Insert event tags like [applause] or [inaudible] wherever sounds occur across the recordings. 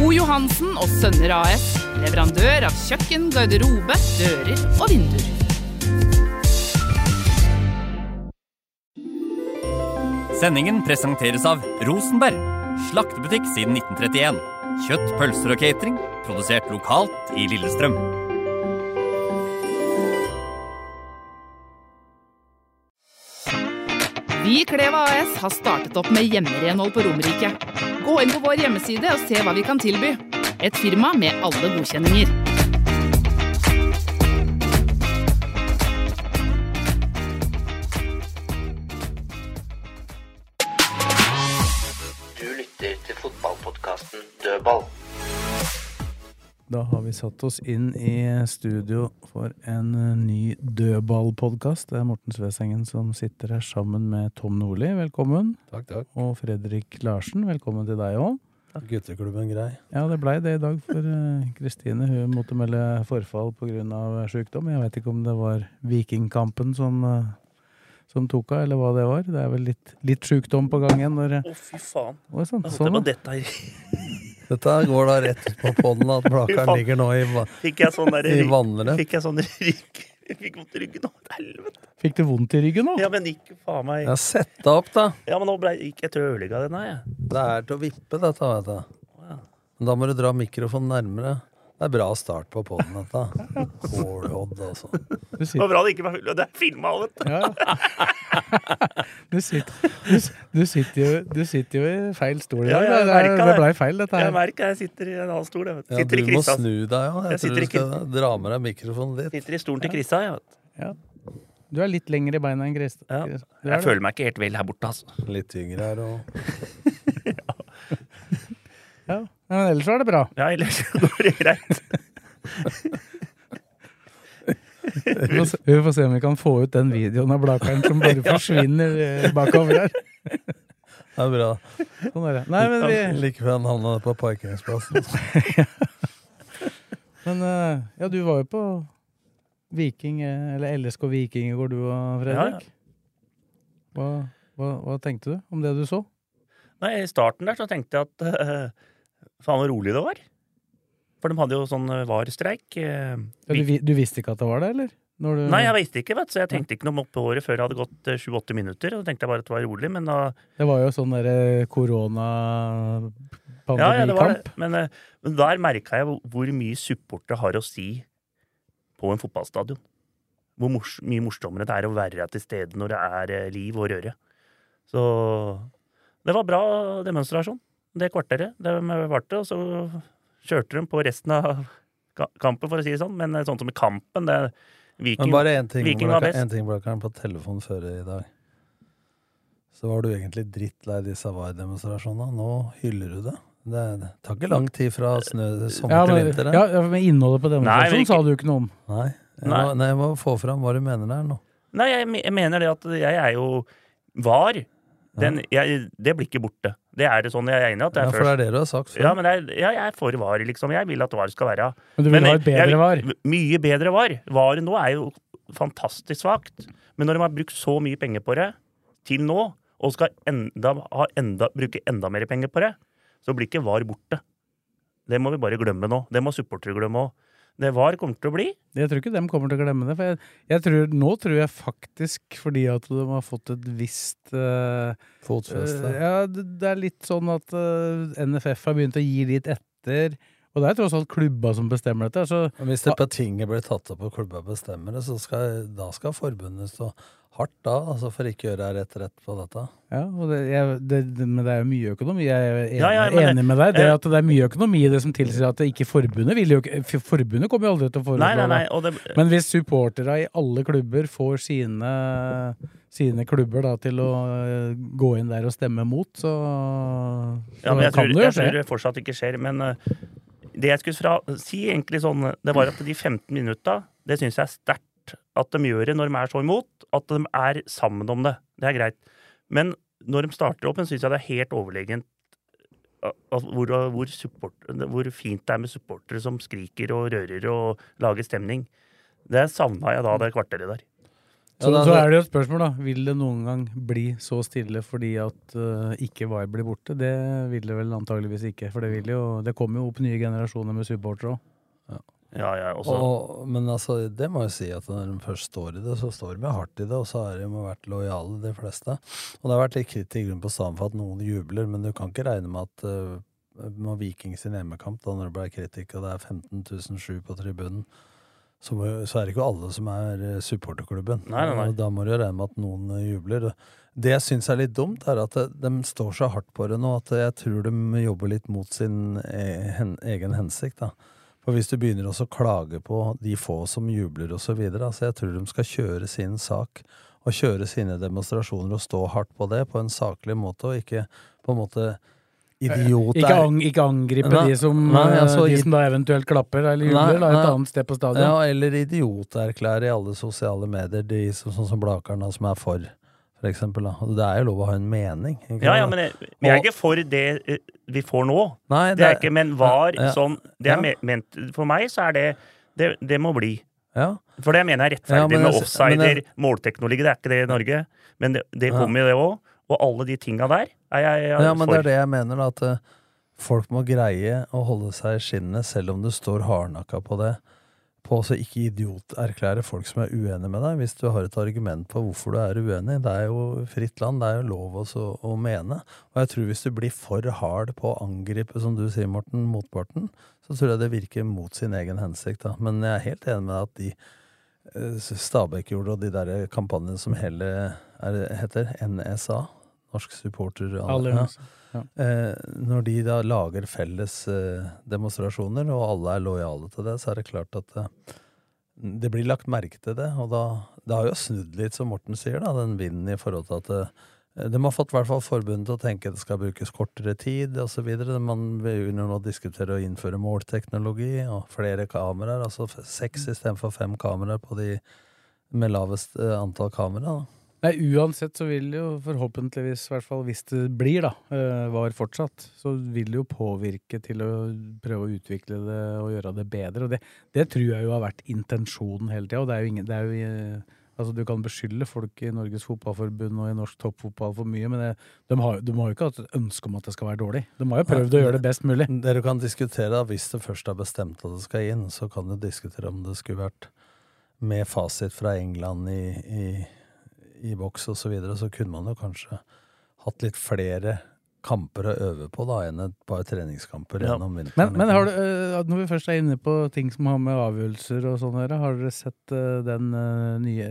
O. Johansen og Sønner AS. Leverandør av kjøkken, garderobe, dører og vinduer. Sendingen presenteres av Rosenberg. Slaktebutikk siden 1931. Kjøtt, pølser og catering. Produsert lokalt i Lillestrøm. Vi i Kleva AS har startet opp med hjemmerenhold på Romerike. Gå inn på vår hjemmeside og se hva vi kan tilby. Et firma med alle godkjenninger. Da har vi satt oss inn i studio for en eh, ny dødballpodkast. Det er Morten Svesengen som sitter her sammen med Tom Nordli. Velkommen. Takk, takk. Og Fredrik Larsen. Velkommen til deg òg. Gutteklubben grei. Ja, det blei det i dag for eh, Kristine. Hun måtte melde forfall pga. sykdom. Jeg veit ikke om det var Vikingkampen som, eh, som tok av, eller hva det var. Det er vel litt, litt sjukdom på gang igjen. Å, Å, fy faen. Det sånn, Jeg sånn, på dette her. Dette går da rett ut på poden at Blakeren ligger nå i, Fikk jeg sånn der i rygg- Fikk jeg sånn rygg Jeg fikk vondt i ryggen nå. Helvete. Fikk du vondt i ryggen nå? Ja, men gikk faen meg Ja, sett deg opp, da. Ja, men nå ble gikk jeg å ødelegge den her, jeg. Det er til å vippe, dette, vet du. Men Da må du dra mikrofonen nærmere. Det er bra start på podden, dette. Kålhodd og sånn. Det var bra det ikke var Det er filma, vet du. ja. du, sitter, du, du, sitter jo, du sitter jo i feil stol i Ja, dag. det, det, blei feil, dette Jeg merker jeg sitter i en annen stol. Jeg vet. Ja, du må snu deg òg. Jeg Jeg tror du skal dra med deg mikrofonen litt. Sitter i stolen til Krista, jeg. Vet. Du er litt lengre i beina enn Krista. Ja. Jeg det. føler meg ikke helt vel her borte, altså. Litt yngre her og [laughs] Ja. Men ellers er det bra. Ja, ellers går det greit. Vi får, se, vi får se om vi kan få ut den videoen av Blakeren som bare [laughs] forsvinner eh, bakover her. Det er bra. Sånn er det. Nei, men vi Like før han havna på parkeringsplassen. [laughs] Men eh, ja, du var jo på Viking, eh, eller LSK Viking i går, du og Fredrik. Hva, hva, hva tenkte du om det du så? Nei, I starten der så tenkte jeg at uh, faen hvor rolig det var. For de hadde jo sånn eh, VAR-streik. eh, Ja, du, du visste ikke at det var det, eller? Du, Nei, jeg visste ikke, vet du, så jeg tenkte ikke noe på året før det hadde gått eh, sju-åtte minutter. Og så tenkte jeg bare at det var rolig, men da Det var jo sånn derre Ja, ja, det var det. Men, eh, men der merka jeg hvor- mye supportere har å si på en fotballstadion. Hvor mors mye morsommere det er å være til stede når det er eh, liv og røre. Så det var bra demonstrasjon, det kvarteret. Det varte, og så kjørte de på resten av kampen, for å si det sånn. Men eh, sånn som i kampen, det Viking Men bare én ting, Viking var best. en ting Blakeren, på telefonen før i dag. Så var du egentlig drittlei disse VAR-demonstrasjonene. Nå hyller du det. Det, det tar ikke lang tid fra snø, sommer Ja, til vinter. ja, ja, men innholdet på demonstrasjonen sa du ikke noe om. Nei. Jeg Nei. må, nei, jeg må få fram hva du mener der nå. Nei, jeg, jeg mener det at jeg er jo var. Den, jeg, det blir ikke borte. Det er det sånn jeg er enig i at det er Ja, for det er det du har sagt før. Ja, men er, ja, jeg er for var, liksom. Jeg vil at var skal være Men du vil ha et bedre jeg- var. Mye bedre var. Varet nå er jo fantastisk svakt. Men når de har brukt så mye penger på det til nå, og skal enda, ha enda, bruke enda mer penger på det, så blir ikke var borte. Det må vi bare glemme nå. Det må supportere glemme òg. Det var kommer til å bli. Jeg tror ikke dem kommer til å glemme det. For jeg, jeg tror, nå tror jeg faktisk, fordi at de har fått et visst uh, Fotfeste. Uh, ja, det, det er litt sånn at uh, NFF har begynt å gi litt etter. Og det er tross alt klubba som bestemmer dette. Så, Hvis det på tinget blir tatt opp og klubba bestemmer det, så skal, da skal forbundet stå hardt da, altså for ikke gjøre rett rett på dette. ja, og det, jeg, det, men det er jo mye økonomi. Jeg er enig, Ja, ja, men enig med deg. Det eh, at det er mye økonomi i det som tilsier at det ikke forbundet vil jo ikke Forbundet kommer jo aldri til å foreslå Nei, nei, nei. det, Men hvis supporterne i alle klubber får sine, sine klubber da, til å eh, gå inn der og stemme mot, så, så Ja, men jeg kan tror, det jo skje. jeg tror det fortsatt ikke skjer. Men eh, det jeg skulle fra, si egentlig sånn, det var at de 15 minutta, det syns jeg er sterkt at de gjør det når de er så imot. At de er sammen om det. Det er greit. Men når de starter opp, syns jeg det er helt overlegent hvor, hvor, hvor fint det er med supportere som skriker og rører og lager stemning. Det savna jeg da det kvarteret der. Så, Ja, da- så er det jo et spørsmål, da. Vil det noen gang bli så stille fordi at uh, ikke VAR blir borte? Det vil det vel antageligvis ikke. For det, vil jo, det kommer jo opp nye generasjoner med supportere òg. Ja, ja, også, Og, men altså, det må jeg si at når de først står i det, så står de hardt i det, og så har de vært lojale, de fleste. Og det har vært litt kritikk rundt på stadion for at noen jubler, men du kan ikke regne med at uh, med Viking sin hjemmekamp, da når det ble kritikk og det er 15 007 på tribunen, så, må, så er det ikke alle som er eh, supporterklubben. Nei, nei, nei. Da må du regne med at noen eh, jubler. Det jeg syns er litt dumt, er at eh, de står så hardt på det nå at jeg tror de jobber litt mot sin egen hensikt. da. For hvis du begynner også å klage på de få som jubler og så altså jeg tror de skal kjøre sin sak og kjøre sine demonstrasjoner og stå hardt på det på en saklig måte, og ikke på en måte idiot Ikke, ang, ikke angripe Nei, de, som, nei, altså, de som da eventuelt klapper eller Nei, jubler, da, et nei. annet sted på stadion. Ja, eller idioterklære i alle sosiale medier, de som, sånn som Blakeren, som er for, for eksempel. Da. Det er jo lov å ha en mening. ikke Ja, ja, men jeg, vi er ikke for det eh, vi får nå. Nei, Det er ikke, men var Ja, ja. sånn Det er Ja. ment For meg så er det Det, det må bli. Ja. For det mener jeg er Ja, rettferdig men med offsider, men jeg- målteknologi. Det er ikke det i Norge. Men det, det Ja. kommer jo, det òg. Og alle de tinga der er jeg, jeg Ja, men for. det er det jeg mener, da, at eh, folk må greie å holde seg i skinnet, selv om du står hardnakka på det. På å ikke idioterklære folk som er uenige med deg, hvis du har et argument på hvorfor du er uenig. Det er jo fritt land, det er jo lov også å mene. Og jeg tror hvis du blir for hard på å angripe, som du sier, Morten, motparten, så tror jeg det virker mot sin egen hensikt. Da. Men jeg er helt enig med deg at de eh, Stabæk gjorde, og de der kampanjene som hele er, heter NSA, Norsk supporter... Allianse. Ja. Eh, når de da lager felles eh, demonstrasjoner, og alle er lojale til det, så er det klart at eh, det blir lagt merke til det. Og da, det har jo snudd litt, som Morten sier, da, den vinden i forhold til at eh, de har fått i hvert fall forbundet til å tenke at det skal brukes kortere tid osv. Man begynner nå å diskutere å innføre målteknologi og flere kameraer. Altså seks istedenfor fem kameraer på de med lavest eh, antall kamera. Da. Nei, uansett så vil jo forhåpentligvis, i hvert fall hvis det blir, da, eh, var fortsatt, så vil det jo påvirke til å prøve å utvikle det og gjøre det bedre. Og det, det tror jeg jo har vært intensjonen hele tida. Og det er jo ingen det er jo, eh, Altså, du kan beskylde folk i Norges Fotballforbund og i norsk toppfotball for mye, men det, de, har, de har jo ikke hatt et ønske om at det skal være dårlig. De har jo prøvd å gjøre det best mulig. [laughs] Dere kan diskutere, da, hvis det først er bestemt at det skal inn, så kan du diskutere om det skulle vært med fasit fra England i, i, i boks og så videre, så kunne man jo kanskje hatt litt flere kamper å øve på da, enn et par treningskamper Ja. gjennom vinteren. Men, men har du, eh, når vi først er inne på ting som har med avgjørelser og sånn å gjøre, har dere sett eh, den eh, nye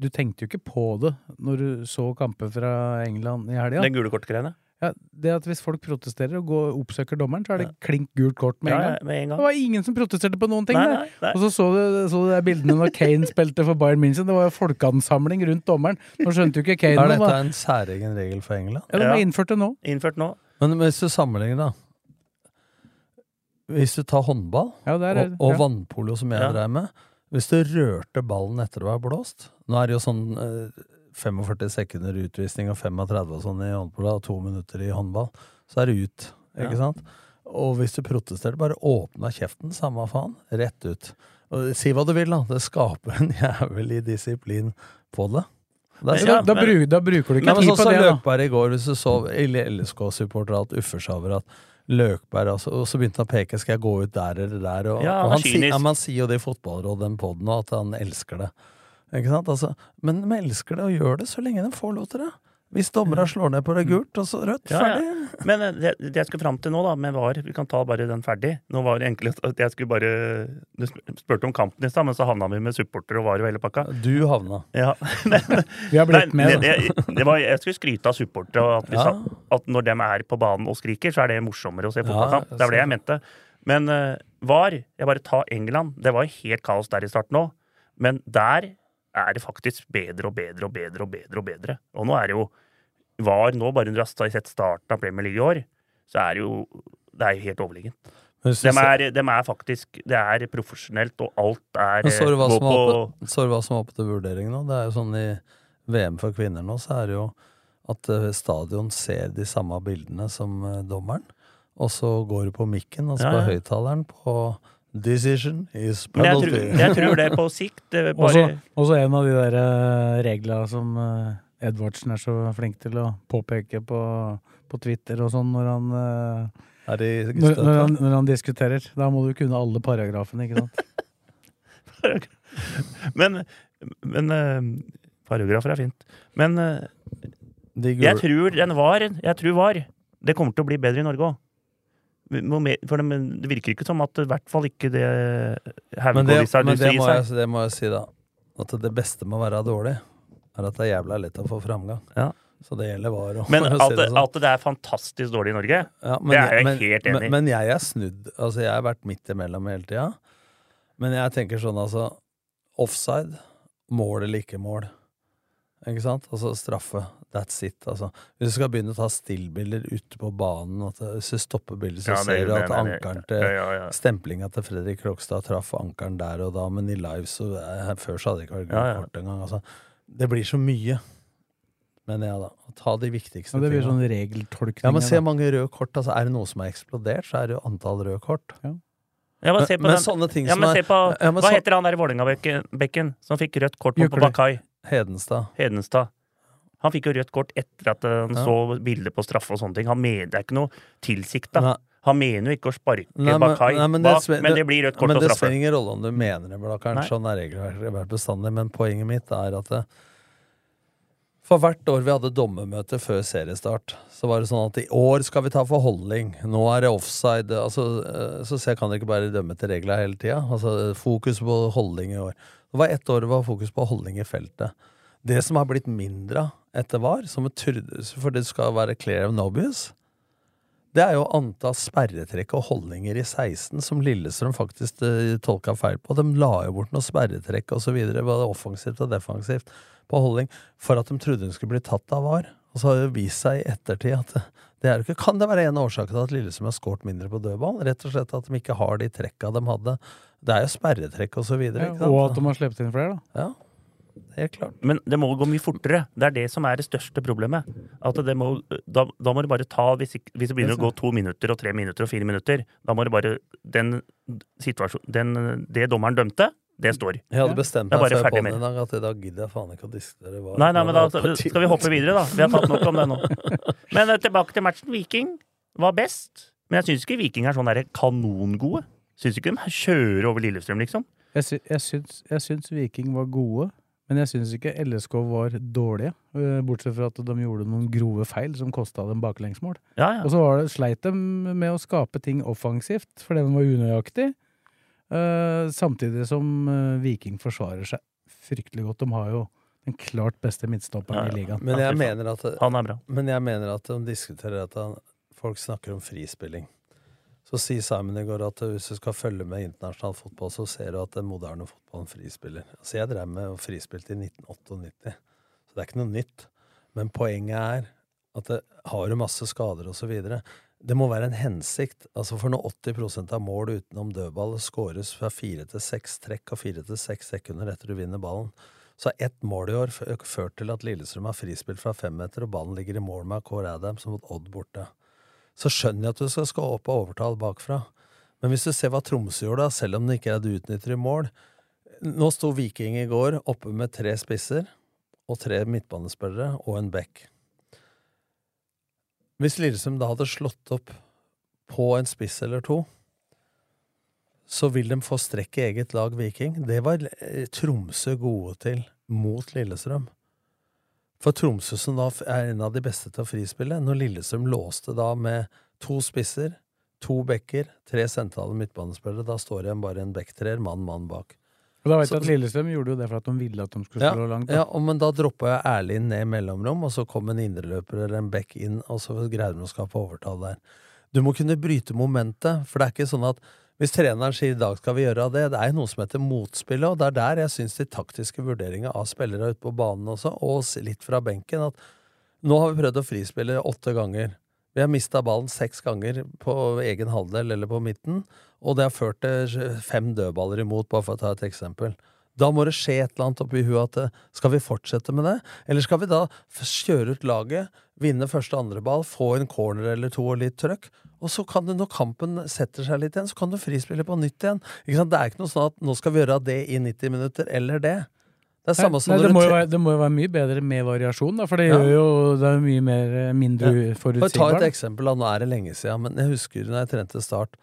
Du tenkte jo ikke på det når du så kamper fra England i helga. Den gule kortgreiene. Ja, det at hvis folk protesterer og går, oppsøker dommeren, så er det klink gult kort med Ja, en ja, gang. med en gang. Det var ingen som protesterte på noen ting. Nei, nei, nei. Og så så du, så du bildene når Kane spilte for Bayern München. Det var jo folkeansamling rundt dommeren. Nå skjønte jo ikke Kane Er dette en særegen regel for England? Ja, de har Ja. innført det nå. Innført nå. Men hvis du sammenligner, da Hvis du tar håndball Ja, der er, og, og ja. vannpolo, som jeg Ja. dreier med Hvis du rørte ballen etter å ha blåst Nå er det jo sånn eh, 45 sekunder utvisning og 35 og sånn i håndball, og to minutter i håndball, så er det ut. Ikke Ja. sant? Og hvis du protesterer, bare åpna kjeften, samme faen, rett ut. Og si hva du vil, da. Det skaper en [laughs] jævlig disiplin på det. Det Ja, da, bruker, da bruker du ikke men tid sånn på det. det, da. Løkberg i går, hvis du så LSK-supportere alt uffer seg over at Løkberg altså, Og så begynte han å peke skal jeg gå ut der eller der. Og, Ja, og han han, sier jo det i fotballrådet, den poden, at han elsker det. Ikke sant? Altså, men de elsker det og gjør det så lenge de får lov til det. Hvis dommerne slår ned på det gult, og så rødt, Ja, ja. ferdig. [laughs] Men eh, det, det jeg skulle fram til nå, da, med VAR Vi kan ta bare den ferdig. Nå var det egentlig at jeg skulle bare Du spurte om kampen i stad, men så havna vi med supporter og VAR og hele pakka. Du havna. Ja, [laughs] men, [laughs] Vi har blitt med, da. det, det var, jeg skulle skryte av supportere, og at, Ja. sa, at når de er på banen og skriker, så er det morsommere å se Ja, fotballkamp. det var det jeg mente. Men uh, VAR Jeg bare tar England. Det var helt kaos der i starten òg. Men der er det faktisk bedre og bedre og bedre og bedre. Og bedre. Og nå er det jo VAR nå, bare du har sett starten av Premier League i år, så er det jo Det er jo helt overlegent. De er, de er faktisk Det er profesjonelt, og alt er Men så du hva går som var på oppe, så hva som var oppe til vurdering nå? Det er jo sånn i VM for kvinner nå, så er det jo at eh, stadion ser de samme bildene som eh, dommeren. Og så går du på mikken, altså Ja, på ja. høyttaleren, på Decision is penalty. jeg tror, jeg tror det på sikt [laughs] Og så bare Også, også, en av de der eh, reglene som eh, Edvardsen er så flink til å påpeke på, på Twitter og sånn når han, eh, Er når, når, han, når han diskuterer. Da må du kunne alle paragrafene, ikke sant? [laughs] [laughs] Men, men eh, Paragrafer er fint. Men eh, jeg tror den var Jeg tror var Det kommer til å bli bedre i Norge òg. For det, men det virker ikke som at i hvert fall ikke det Men det, seg. men det, må jeg, det må jeg si, da. At det beste med å være dårlig, er at det er jævla lett å få framgang. Ja. Så det gjelder var å Men [laughs] å at, si det sånn. at det er fantastisk dårlig i Norge, Ja, det er jeg men, helt enig i. Men, men jeg er snudd. Altså, jeg har vært midt imellom hele tida. Men jeg tenker sånn, altså Offside, mål eller ikke mål. Ikke sant? Altså straffe. That's it. Altså. Hvis du skal begynne å ta stillbilder ute på banen, at hvis du stopper bildet, så Ja, ser du at ankeren til ja, ja, ja. Stemplinga til Fredrik Krokstad traff ankeren der og da, men i live så eh, Før så hadde det ikke vært Ja, ja. kort engang. Altså. Det blir så mye. Men ja da. Ta de viktigste Og det blir tingene. sånn regeltolkning. Ja, men se mange røde kort. Altså, er det noe som er eksplodert, så er det jo antall røde kort. Ja, men se på men den- sånne ting ja, som men er se på, ja, men Hva så- heter han der i Vålerenga-bekken som fikk rødt kort på, på Bakai? Hedenstad. Hedenstad. Han fikk jo rødt kort etter at han Ja. så bilder på straffe og sånne ting. Han mener, det er ikke noe tilsikta. Han mener jo ikke å sparke Nei, men- Bakai nei, men bak, det, men det blir rødt kort og straffe. men det spiller ingen rolle om du mener det, Blakkaren. Sånn er regelverket bestandig. Men poenget mitt er at det, for hvert år vi hadde dommermøte før seriestart, så var det sånn at i år skal vi ta forholdning. Nå er det offside. Altså, eh, så jeg kan ikke bare dømme til reglene hele tida. Altså, fokus på holdning i år. Det var ett år det var fokus på holdning i feltet. Det som har blitt mindre etter var, som for det skal være clear of nobius, det er jo antall sperretrekk og holdninger i 16 som Lillestrøm faktisk uh, tolka feil på. De la jo bort noen sperretrekk og så videre, både offensivt og defensivt, på holdning, for at de trodde hun skulle bli tatt av VAR. Og så har det vist seg i ettertid at det, det er jo ikke Kan det være en årsak til at Lillesund har skåret mindre på dødball? Rett og slett at de ikke har de trekka de hadde. Det er jo sperretrekk og så videre. Ja, og at de har sluppet inn flere, da. Ja. Men det må gå mye fortere. Det er det som er det største problemet. At det må, da, da må du bare ta hvis, ikke, hvis det begynner å gå to minutter og tre minutter og fire minutter, da må du bare Den situasjonen den, Det dommeren dømte, det står. Jeg hadde bestemt meg før ferdig på med. i dag at i dag gidder jeg faen ikke å diskutere VAR. Nei, nei, men da skal vi hoppe videre, da. Vi har tatt nok om det nå. [laughs] Men eh, tilbake til matchen. Viking var best. Men jeg syns ikke Viking er sånn derre kanongode. Syns ikke de kjører over Lillestrøm, liksom. Jeg, sy jeg, syns, jeg syns Viking var gode, men jeg syns ikke LSK var dårlige. eh, Bortsett fra at de gjorde noen grove feil som kosta dem baklengsmål. Ja, ja. Og så var det, sleit de med å skape ting offensivt, fordi de var unøyaktig. Eh, samtidig som eh, Viking forsvarer seg fryktelig godt. De har jo den klart beste midtstopperen i ligaen. Men jeg mener at Han er bra. Men jeg mener at de diskuterer at han, folk snakker om frispilling. Så sier Simon i går at hvis du skal følge med internasjonal fotball, så ser du at den moderne fotballen frispiller. Altså Jeg drev med og frispilte i 1998, så det er ikke noe nytt. Men poenget er at det har du masse skader og så videre. Det må være en hensikt. Altså For når 80% av mål utenom dødball skåres fra fire til seks trekk og fire til seks sekunder etter du vinner ballen, så har ett mål i år ført til at Lillestrøm har frispill fra femmeter, og ballen ligger i mål med Kåre Adams mot Odd borte. Så skjønner jeg at du skal skå opp og overtale bakfra. Men hvis du ser hva Tromsø gjorde, da, selv om det ikke er du utnytter i mål Nå sto Viking i går oppe med tre spisser og tre midtbanespillere og en back. Hvis Lillestrøm da hadde slått opp på en spiss eller to, så vil de få strekk i eget lag Viking. Det var eh, Tromsø gode til mot Lillestrøm. For Tromsø, som da er en av de beste til å frispille, når Lillestrøm låste da med to spisser, to bekker, tre sentrale midtbanespillere, da står igjen bare en bekktreer, mann, mann bak. Og da vet jeg at Lillestrøm gjorde jo det for at de ville at de skulle Ja, langt. da. ja og, men da droppa jeg Erlind ned i mellomrom, og så kom en indreløper eller en bekk inn, og så greide de å skape overtall der. Du må kunne bryte momentet, for det er ikke sånn at hvis treneren sier i dag skal vi gjøre det, det er jo noe som heter motspillet, og det er der jeg syns de taktiske vurderingene av spillere ute på banen også, og litt fra benken, at nå har vi prøvd å frispille åtte ganger. Vi har mista ballen seks ganger på egen halvdel eller på midten, og det har ført til fem dødballer imot, bare for å ta et eksempel. Da må det skje et eller annet oppi huet at eh, skal vi fortsette med det, eller skal vi da kjøre ut laget, vinne første andre ball, få en corner eller to og litt trøkk, og så kan du, når kampen setter seg litt igjen, så kan du frispille på nytt igjen. Det er ikke noe sånn at nå skal vi gjøre det i 90 minutter, eller det. Det er samme som nei, det, må jo være, det må jo være mye bedre med variasjon, da, for det Ja. gjør jo det er jo mye mer, eh, mindre Ja. For å ta et eksempel. Nå er det lenge siden, men jeg husker da jeg trente Start,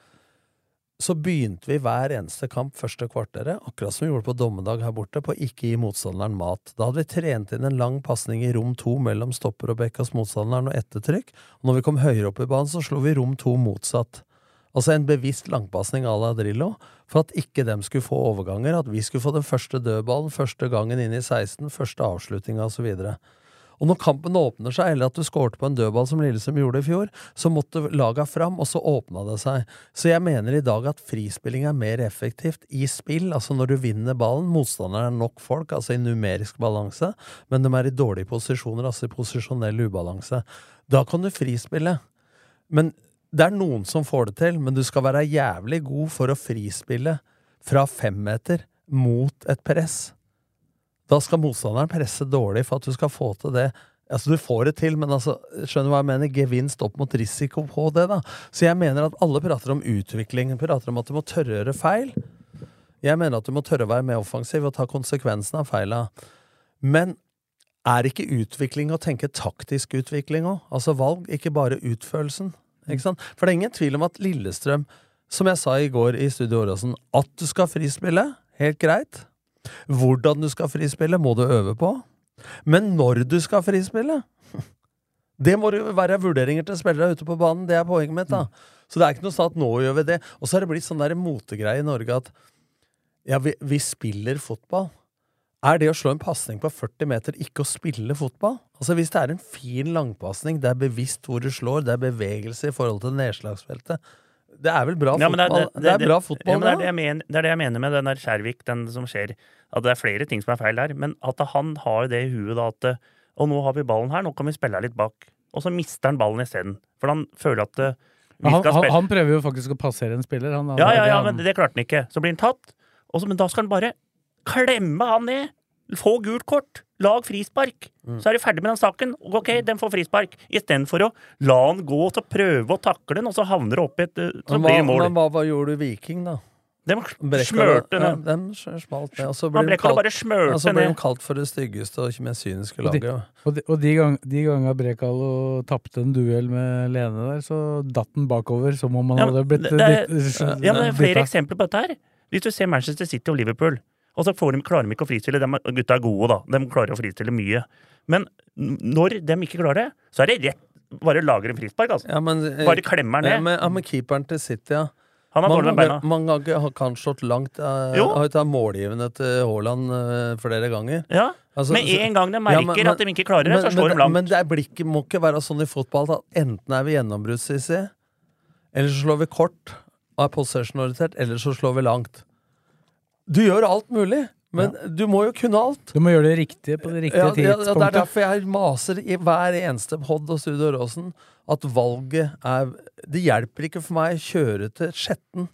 så begynte vi hver eneste kamp første kvarteret, akkurat som vi gjorde på dommedag her borte, på å ikke gi motstanderen mat. Da hadde vi trent inn en lang pasning i rom to mellom stopper og bekk motstanderen og ettertrykk, og når vi kom høyere opp i banen, så slo vi rom to motsatt. Altså en bevisst langpasning à la Drillo, for at ikke dem skulle få overganger, at vi skulle få den første dødballen, første gangen inn i 16, første avslutninga osv. Og når kampen åpner seg, eller at du skårte på en dødball som Lillesund gjorde i fjor, så måtte laga fram, og så åpna det seg. Så jeg mener i dag at frispilling er mer effektivt i spill, altså når du vinner ballen. Motstanderen er nok folk, altså i numerisk balanse, men de er i dårlige posisjoner, altså i posisjonell ubalanse. Da kan du frispille. Men det er noen som får det til, men du skal være jævlig god for å frispille fra femmeter mot et press. Da skal motstanderen presse dårlig for at du skal få til det. Altså, du får det til, men altså, skjønner du hva jeg mener? Gevinst opp mot risiko på det, da. Så jeg mener at alle prater om utvikling, prater om at du må tørre å gjøre feil. Jeg mener at du må tørre å være mer offensiv og ta konsekvensen av feila. Men er ikke utvikling å tenke taktisk utvikling òg? Altså valg, ikke bare utførelsen. Ikke? For det er ingen tvil om at Lillestrøm, som jeg sa i går i Studio Åråsen, at du skal frispille, helt greit. Hvordan du skal frispille, må du øve på. Men når du skal frispille [laughs] Det må jo være vurderinger til spillere ute på banen. Det er poenget mitt. da Så det er ikke noe sånn at nå gjør vi det. Og så har det blitt sånn der motegreie i Norge at ja, vi, vi spiller fotball. Er det å slå en pasning på 40 meter ikke å spille fotball? Altså Hvis det er en fin langpasning, det er bevisst hvor du slår, det er bevegelse i forhold til nedslagsfeltet Det er vel bra Ja, fotball? Det er, bra fotball, ja, men det, er det, det. jeg mener, det er det jeg mener med den der Skjærvik, den som skjer. At det er flere ting som er feil der. Men at han har det i huet da at Og nå har vi ballen her, nå kan vi spille her litt bak. Og så mister han ballen isteden. For han føler at eh, vi han, skal han, spille han prøver jo faktisk å passere en spiller. Han, Ja, ja, ja, han- men det klarte han ikke. Så blir han tatt. Og så, men da skal han bare klemme han ned. Få gult kort. Lag frispark. Så er du ferdig med den saken. Ok, den får frispark. Istedenfor å la han gå og prøve å takle den, og så havner det opp i et eh, Så Men blir det mål. men hva, hva gjorde Viking, da? De smørte ja, De dem smalt ned. Og så ble de kalt, ja, så ble de kalt for det styggeste og mest kyniske laget. og de, og de, gang, de gangene Brekalo tapte en duell med Lene der, så datt han bakover som om han Ja, hadde blitt det, det, er, blitt- ja, men det er flere av. eksempler på dette her. Hvis du ser Manchester City og Liverpool, og så får de, klarer de ikke å fristille de, Gutta er gode, da. De klarer å fristille mye. Men når de ikke klarer det, så er det rett Bare lager en frispark, altså. Ja, men, eh, Bare klemmer ja, men, ja, men keeperen til City, ja. Han har mange, beina. mange ganger har han slått langt. Uh, har tatt målgivende til Haaland uh, flere ganger. Ja, Altså, Med en gang de Ja, merker men- at de ikke klarer det, så slår de langt. Men det er blikket må ikke være sånn i fotball at enten er vi gjennombruddssissig, eller så slår vi kort og er possession-orientert, eller så slår vi langt. Du gjør alt mulig, men du må jo kunne alt. Du må gjøre det riktige på det riktige Ja, ja, ja, det er derfor jeg maser i hver eneste pod og Studio Råsen at valget er Det hjelper ikke for meg å kjøre til Skjetten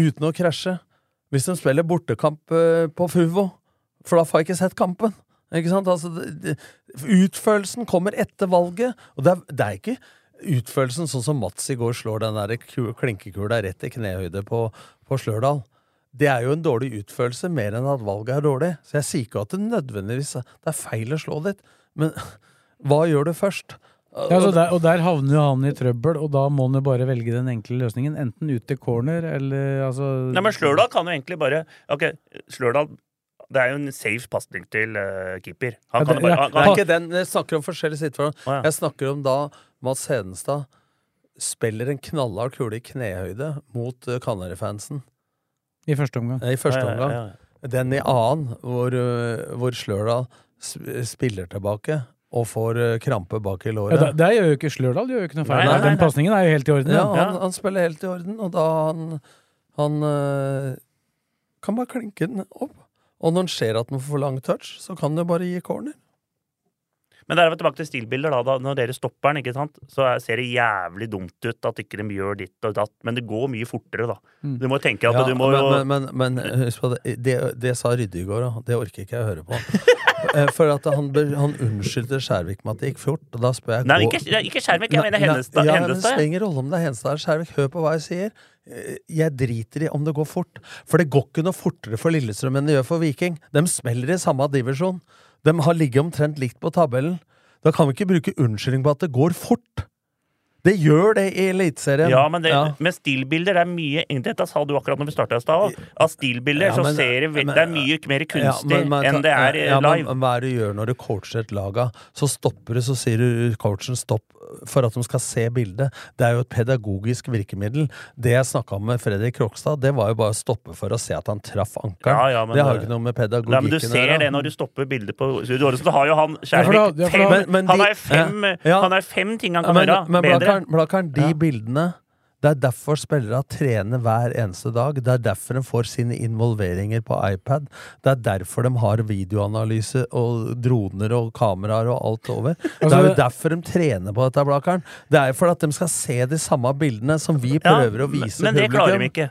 uten å krasje hvis de spiller bortekamp eh, på Fuvo, for da får jeg ikke sett kampen. Ikke sant? Altså, det, utførelsen kommer etter valget, og det er, det er ikke utførelsen sånn som Mats i går slår den der ku- klinkekula rett i knehøyde på, på Slørdal. Det er jo en dårlig utførelse, mer enn at valget er dårlig. Så jeg sier ikke at det nødvendigvis er- det er feil å slå dit, men [laughs] hva gjør du først? Ja, så der, og der havner jo han i trøbbel, og da må han jo bare velge den enkle løsningen. Enten ut til corner, eller altså Nei, men Slørdal kan jo egentlig bare Ok, Slørdal Det er jo en safe pasning til uh, keeper. Ja, Han kan det- bare, ja, han, Det er han, ikke den, Jeg snakker om forskjellige situasjoner. Å, ja. Jeg snakker om da Mads Hedenstad spiller en knallhard kule i knehøyde mot uh, Kanarifansen I første omgang. eh, i første Ja, ja, ja. Den i annen, hvor, uh, hvor Slørdal spiller tilbake og får uh, krampe bak i låret. Ja, det, gjør jo ikke Slørdal gjør jo ikke noe feil. Nei, nei, nei, Den pasningen er jo helt i orden. Ja, han, han spiller helt i orden, og da han Han uh, kan bare klinke den opp. Og når han ser at han får for lang touch, så kan han jo bare gi corner. Men der er vi tilbake til stilbilder. Da, Når dere stopper den, ikke sant? så er- ser det jævlig dumt ut at ikke de gjør ditt og datt. Men det går mye fortere, da. Mm. Du må tenke at Ja, du må jo men, men, men, men husk på det, det, det sa Rydde i går, òg. det orker ikke jeg å høre på. [laughs] Eh, For at han, han unnskyldte Skjærvik med at det gikk fort, og da spør jeg Nei, ikke, det ikke Skjærvik. jeg mener Hennestad. Ja, men det Hennestad, spiller rolle om det er Henstad eller Skjærvik. Hør på hva jeg sier. Eh, Jeg driter i om det går fort. For det går ikke noe fortere for Lillestrøm enn det gjør for Viking. De smeller i samme divisjon. De har ligget omtrent likt på tabellen. Da kan vi ikke bruke unnskyldning på at det går fort. Det gjør det i Eliteserien. Ja, men det, Ja. med stillbilder det er mye Dette sa du akkurat når vi starta i stad. Av stillbilder Ja, så ser det, men- det er mye mer Ja, kunstig men enn det er live. ja, men live. Hva er det du gjør når du coacher et lag? Så stopper du, så sier du coachen stopp for at de skal se bildet. Det er jo et pedagogisk virkemiddel. Det jeg snakka om med Fredrik Krokstad, det var jo bare å stoppe for å se at han traff ankelen. Ja, ja, det har jo ikke noe med pedagogikken men du ser det når du stopper bildet på Ålesund. Så har jo han Ja, Skjærvik ja, fem, Men- men Han har fem, Ja. han har fem ting han kan men, gjøre men bedre. Blakkaren, Blakkaren, de Ja. bildene Det er derfor spillere trener hver eneste dag. Det er derfor de får sine involveringer på iPad. Det er derfor de har videoanalyse og droner og kameraer og alt over. det Altså, er jo derfor de trener på dette, Blakeren. Det er jo for at de skal se de samme bildene som vi Ja, prøver å men- vise Men det klarer de ikke.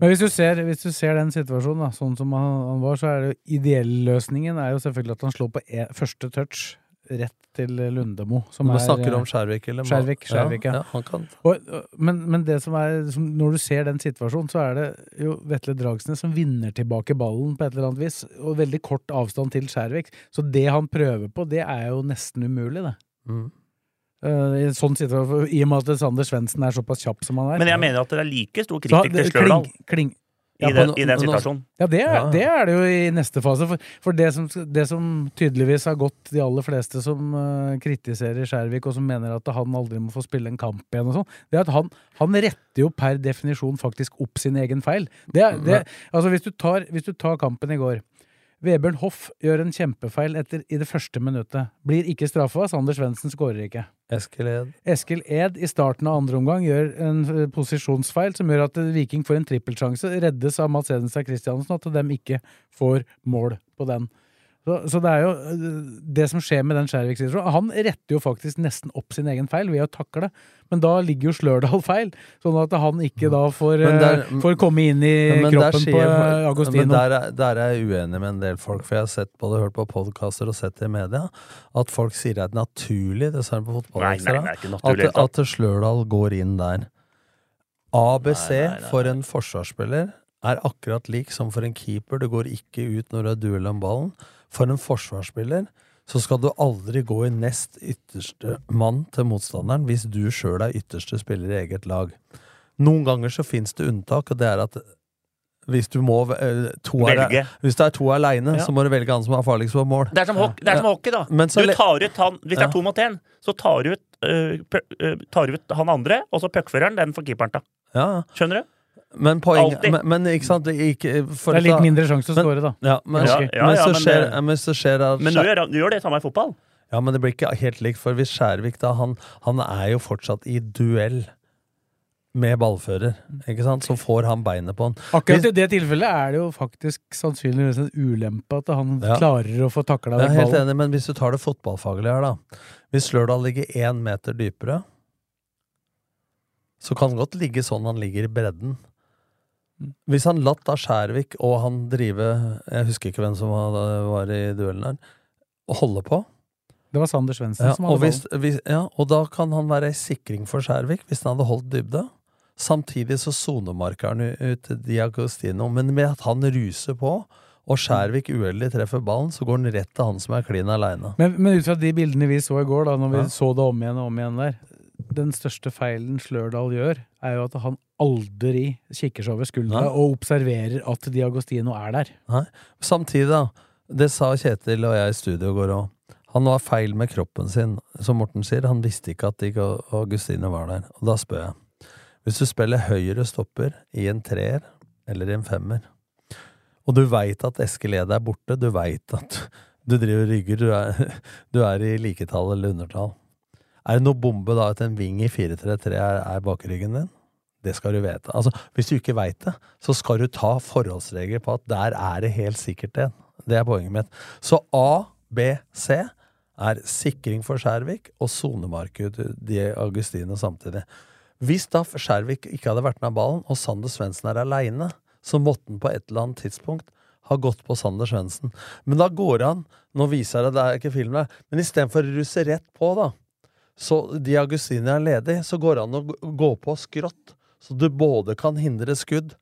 Men hvis du, ser, hvis du ser den situasjonen da, sånn som han, han var, så er det jo ideelløsningen er jo selvfølgelig at han slår på e, første touch rett til Lundemo. Som Nå er, snakker du eh, om Skjærvik, eller? Skjærvik, Skjærvik, ja. han kan. Og, men, men det som er som, Når du ser den situasjonen, så er det jo Vetle Dragsnes som vinner tilbake ballen på et eller annet vis. Og veldig kort avstand til Skjærvik. Så det han prøver på, det er jo nesten umulig, det. Mm. Eh, I sånn situasjon, I og med at Sander Svendsen er såpass kjapp som han er. Men jeg mener at det er like stor kritikk til Stjørdal kling- kling- i, Ja, den- i den situasjonen. Ja, det er, det er det jo i neste fase. For, for det, som, det som tydeligvis har gått de aller fleste som uh, kritiserer Skjærvik, og som mener at han aldri må få spille en kamp igjen, og sånn, det er at han, han retter jo per definisjon faktisk opp sin egen feil. Det, er- det, altså hvis du, tar, hvis du tar kampen i går Vebjørn Hoff gjør en kjempefeil etter, i det første minuttet. Blir ikke straffa. Sander Svendsen skårer ikke. Eskil Ed. Eskil Ed i starten av andre omgang gjør en eh, posisjonsfeil som gjør at Viking får en trippelsjanse. Reddes av Mats Edenstad Christiansen, at de ikke får mål på den. Så, så det er jo eh, det som skjer med den Skjærvik-situasjonen. Han retter jo faktisk nesten opp sin egen feil ved å takle, men da ligger jo Slørdal feil. Sånn at han ikke da får, der- eh, får komme inn i Men kroppen kroppen skjer, på eh, Agostino. Men der, er- der er jeg uenig med en del folk, for jeg har sett både hørt på podkaster og sett det i media, at folk sier det er naturlig, det sa på fotballekstra, det er ikke naturlig. at, at Slørdal går inn der. ABC Nei, nei, nei, for en forsvarsspiller er akkurat lik som for en keeper. Det går ikke ut når du har duell om ballen. For en forsvarsspiller så skal du aldri gå i nest ytterste mann til motstanderen hvis du sjøl er ytterste spiller i eget lag. Noen ganger så fins det unntak, og det er at hvis du må eh, to er, Velge. Hvis det er to aleine, Ja. så må du velge han som er farligst på mål. Det er som, hockey, det er som hockey, da. Men så Du tar ut han, Hvis det er to mot én, så tar du ut, uh, tar ut han andre, og så puckføreren. Den for keeperen da. Ja, Skjønner du? Men poeng, men, men ikke sant ikke, for det er litt mindre sjanse å score skåre, da. Ja, men, Ja, ja, ja, så men skjer, men så skjer det Men du gjør, du gjør det samme i fotball. Ja, men det blir ikke helt likt, for hvis Skjærvik da, han, han er jo fortsatt i duell med ballfører, ikke sant, så får han beinet på han. Akkurat i det tilfellet er det jo faktisk sannsynligvis en ulempe at han Ja. klarer å få takla Jeg den er helt ballen. enig, men hvis du tar det fotballfaglige her, da. Hvis Lørdal ligger én meter dypere, så kan han godt ligge sånn han ligger i bredden. Hvis han latt da Skjærvik og han drive Jeg husker ikke hvem som var i duellen her. Og holde på. Det var Sander Svendsen Ja, som og, hadde hvis, hvis, ja, og da kan han være ei sikring for Skjærvik, hvis han hadde holdt dybde. Samtidig så sonemarker han ut Diagostino, men med at han ruser på, og Skjærvik uheldig treffer ballen, så går den rett til han som er klin aleine. Men, men ut fra de bildene vi så i går, da når vi Ja. så det om igjen og om igjen der Den største feilen Slørdal gjør, er jo at han aldri kikker seg over skuldra og observerer at Diagostino er der. Nei. Samtidig, da. Det sa Kjetil og jeg i studio i går òg. Han var feil med kroppen sin, som Morten sier. Han visste ikke at ikke Augustine var der. Og da spør jeg. Hvis du spiller høyre stopper i en treer eller i en femmer, og du veit at Eskil Ede er borte, du veit at du driver rygger, du er, du er i liketall eller undertall, er det noe bombe da at en ving i 4-3-3 er, er bakryggen din? Det skal du vite. Altså, hvis du ikke veit det, så skal du ta forholdsregler på at der er det helt sikkert en. Det er poenget mitt. Så A, B, C er sikring for Skjærvik og sonemarked de Augustine samtidig. Hvis da Skjærvik ikke hadde vært med ballen, og Sander Svendsen er aleine, så måtte han på et eller annet tidspunkt ha gått på Sander Svendsen. Men da går han Nå viser jeg det, det er ikke film der, men istedenfor å russe rett på, da, så de Augustine er ledig, så går han og å gå- gå på skrått. Så du både kan hindre skudd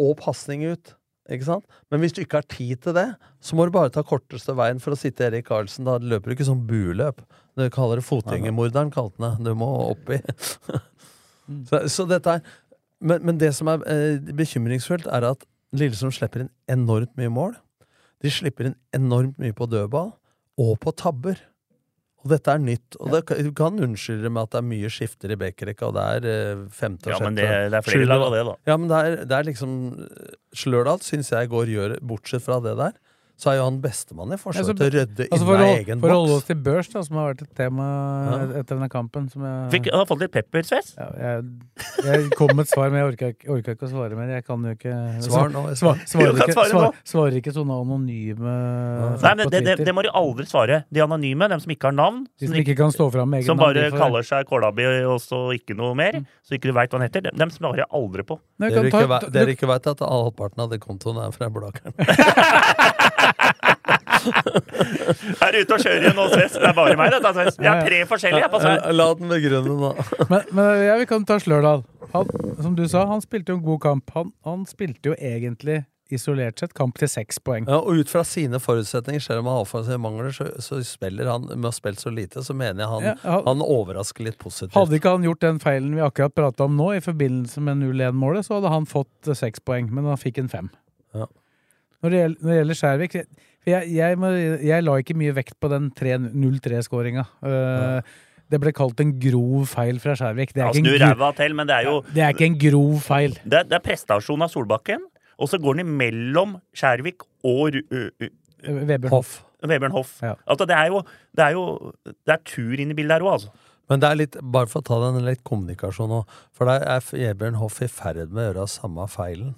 og pasning ut. Ikke sant? Men hvis du ikke har tid til det, så må du bare ta korteste veien for å sitte Erik Karlsen. Da løper du ikke sånn buløp. Du kaller det fotgjengermorderen, kalte han det. Du må oppi. så, så dette er men, men det som er eh, bekymringsfullt, er at Lillesund slipper inn enormt mye mål. De slipper inn enormt mye på dødball, og på tabber. Og dette er nytt. Og det, kan- du kan unnskylde med at det er mye skifter i backrekka, og det er eh, femte og Ja, sjette men det, det er flere lag av det, da. Ja, men det er, det er liksom Slørdal syns jeg går gjør Bortsett fra det der, så er jo han bestemann i forsvaret Altså, til å rydde altså, inn for, i å, egen for å holde oss til børs, da, som har vært et tema Ja. etter denne kampen som jeg, Fikk, har fått litt peppersveis? Ja, jeg, jeg kom med et svar, men jeg orka ikke, orka ikke å svare mer. Jeg kan jo ikke Svar nå, Svar, svarer. ikke, svare svar, svarer ikke sånne anonyme ja. Nei, men det, det, det må de aldri svare. De anonyme, dem som ikke har navn. De som ikke kan stå fram med egen som bare navn, kaller seg Kålabi og så ikke noe mer. Så ikke du veit hva han heter. Dem, dem svarer jeg aldri på. Dere ikke, ta- dere ikke veit at halvparten av det kontoen er fra Blakeren. [laughs] [laughs] Er ute og kjører igjen hos Sves? Det er bare meg, dette, Sves. Jeg har tre forskjellige jeg, på La den begrunne da. [laughs] Men, men jeg vil kan ta Slørdal. Han, som du sa, han spilte jo en god kamp. Han, han spilte jo egentlig isolert sett kamp til seks poeng. Ja, og ut fra sine forutsetninger, selv om han har offensive mangler, så, så spiller han med å ha spilt så lite, så mener jeg han, Ja, han- han overrasker litt positivt. Hadde ikke han gjort den feilen vi akkurat prata om nå, i forbindelse med 0-1-målet, så hadde han fått seks poeng, men han fikk en fem. Ja. Når, det gjelder, når det gjelder Skjærvik jeg, jeg, jeg, må- jeg la ikke mye vekt på den 0-3-skåringa. det ble kalt en grov feil fra Skjærvik. Det, er Ja, ikke en til, det er jo det er ikke en grov feil. Det det er prestasjon av Solbakken, og så går den imellom Skjærvik og uh, ø- Vebjørn Hoff. Vebjørn Hoff. Ja. Altså, det er jo det er, jo, det er tur inn i bildet her òg, altså. Men det er litt, bare for å ta den litt kommunikasjon nå, for der er Vebjørn Hoff i ferd med å gjøre samme feilen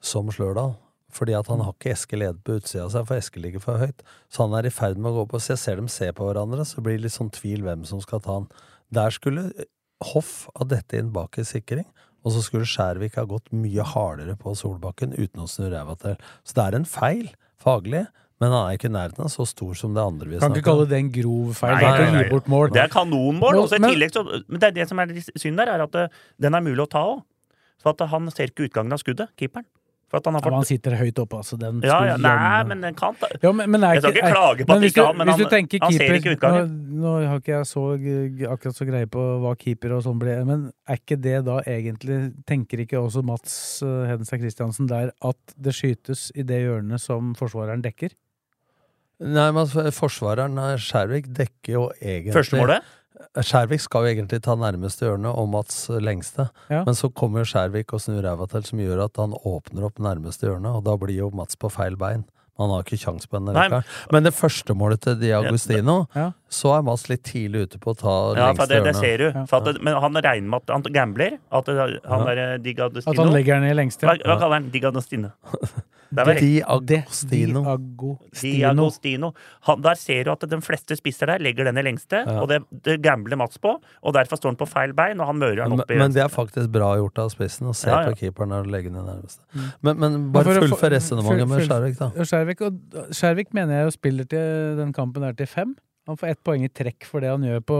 som Slørdal. Fordi at han har ikke Eskil Ed på utsida av seg, for Eskil ligger for høyt. Så han er i ferd med å gå på Så jeg ser dem se på hverandre, så blir det litt sånn tvil hvem som skal ta han. Der skulle Hoff ha dette inn bak i sikring, og så skulle Skjærvik ha gått mye hardere på Solbakken uten å snu ræva til. Så det er en feil, faglig, men han er ikke i nærheten av så stor som det andre vi snakker Kan ikke kalle det en grov feil. Nei, Det er ikke nei. Det er kanonmål. Også, i men- tillegg så, men det er det som er litt synd der, er at det, den er mulig å ta òg. For at han ser ikke utgangen av skuddet, keeperen. For at han har Ja, men han sitter høyt oppe, altså. Den ja, ja, Nei, gjennom. men den kan ta Ja, men, men er Jeg skal ikke klage på at ikke han- men han- han ser ikke utgangen. Nå, nå har ikke jeg så akkurat så greie på hva keeper og sånn blir, men er ikke det da egentlig Tenker ikke også Mats uh, Hedenstad Christiansen der at det skytes i det hjørnet som forsvareren dekker? Nei, men altså, Forsvareren eh, Skjærvik dekker jo egentlig Første målet? Skjærvik skal jo egentlig ta nærmeste hjørne og Mats lengste, Ja. men så kommer Skjærvik og snur ræva til, som gjør at han åpner opp nærmeste hjørne, og da blir jo Mats på feil bein. Han har ikke kjangs på den Men det første målet til Di Agostino, Ja. så er Mats litt tidlig ute på å ta Ja, for lengste det, det ser du. For at, det- men han regner med at han gambler. At han Ja. der Digadestino At han legger den i lengste? Hva, hva kaller han? Diagostino [laughs] er Agostino. Di Agostino. Diagostino. Diagostino. Han, der ser du at de fleste spisser der legger den i lengste, Ja. og det, det gambler Mats på. Og derfor står han på feil bein, og han mører den Men, opp i men det er faktisk bra gjort av spissen å se Ja, ja. på keeperen og legge den i nærmeste. Mm. Men, men bare fullfør resonnementet med Skjærvik, da. Skjærvik, mener jeg jo spiller til den kampen der til fem. Han får ett poeng i trekk for det han gjør på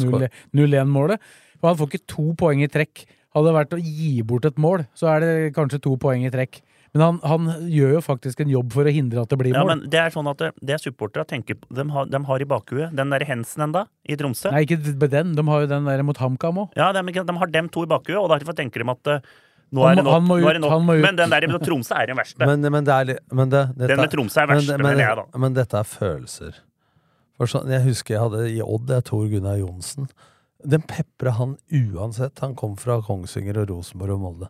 0 0-1-målet. Og han får ikke to poeng i trekk. Hadde det vært å gi bort et mål, så er det kanskje to poeng i trekk. Men han, han gjør jo faktisk en jobb for å hindre at det blir Ja, men det er sånn at det, det supporterne tenker på- de har, de har i bakhuet Den der Hensen enda, i Tromsø. Nei, ikke den. De har jo den der mot HamKam òg. Ja, de, de har dem to i bakhuet, og derfor tenker de at eh, nå er det nok. han må nå er det ut, nok. han må ut. Men den der med Tromsø er den verste. Men, men det er men det, dette, Den med Tromsø er verste, men, mener men, jeg, da. Men dette er følelser. For sånn, jeg husker jeg hadde i Odd, det er Tor Gunnar Johnsen. Den pepra han uansett. Han kom fra Kongsvinger og Rosenborg og Molde.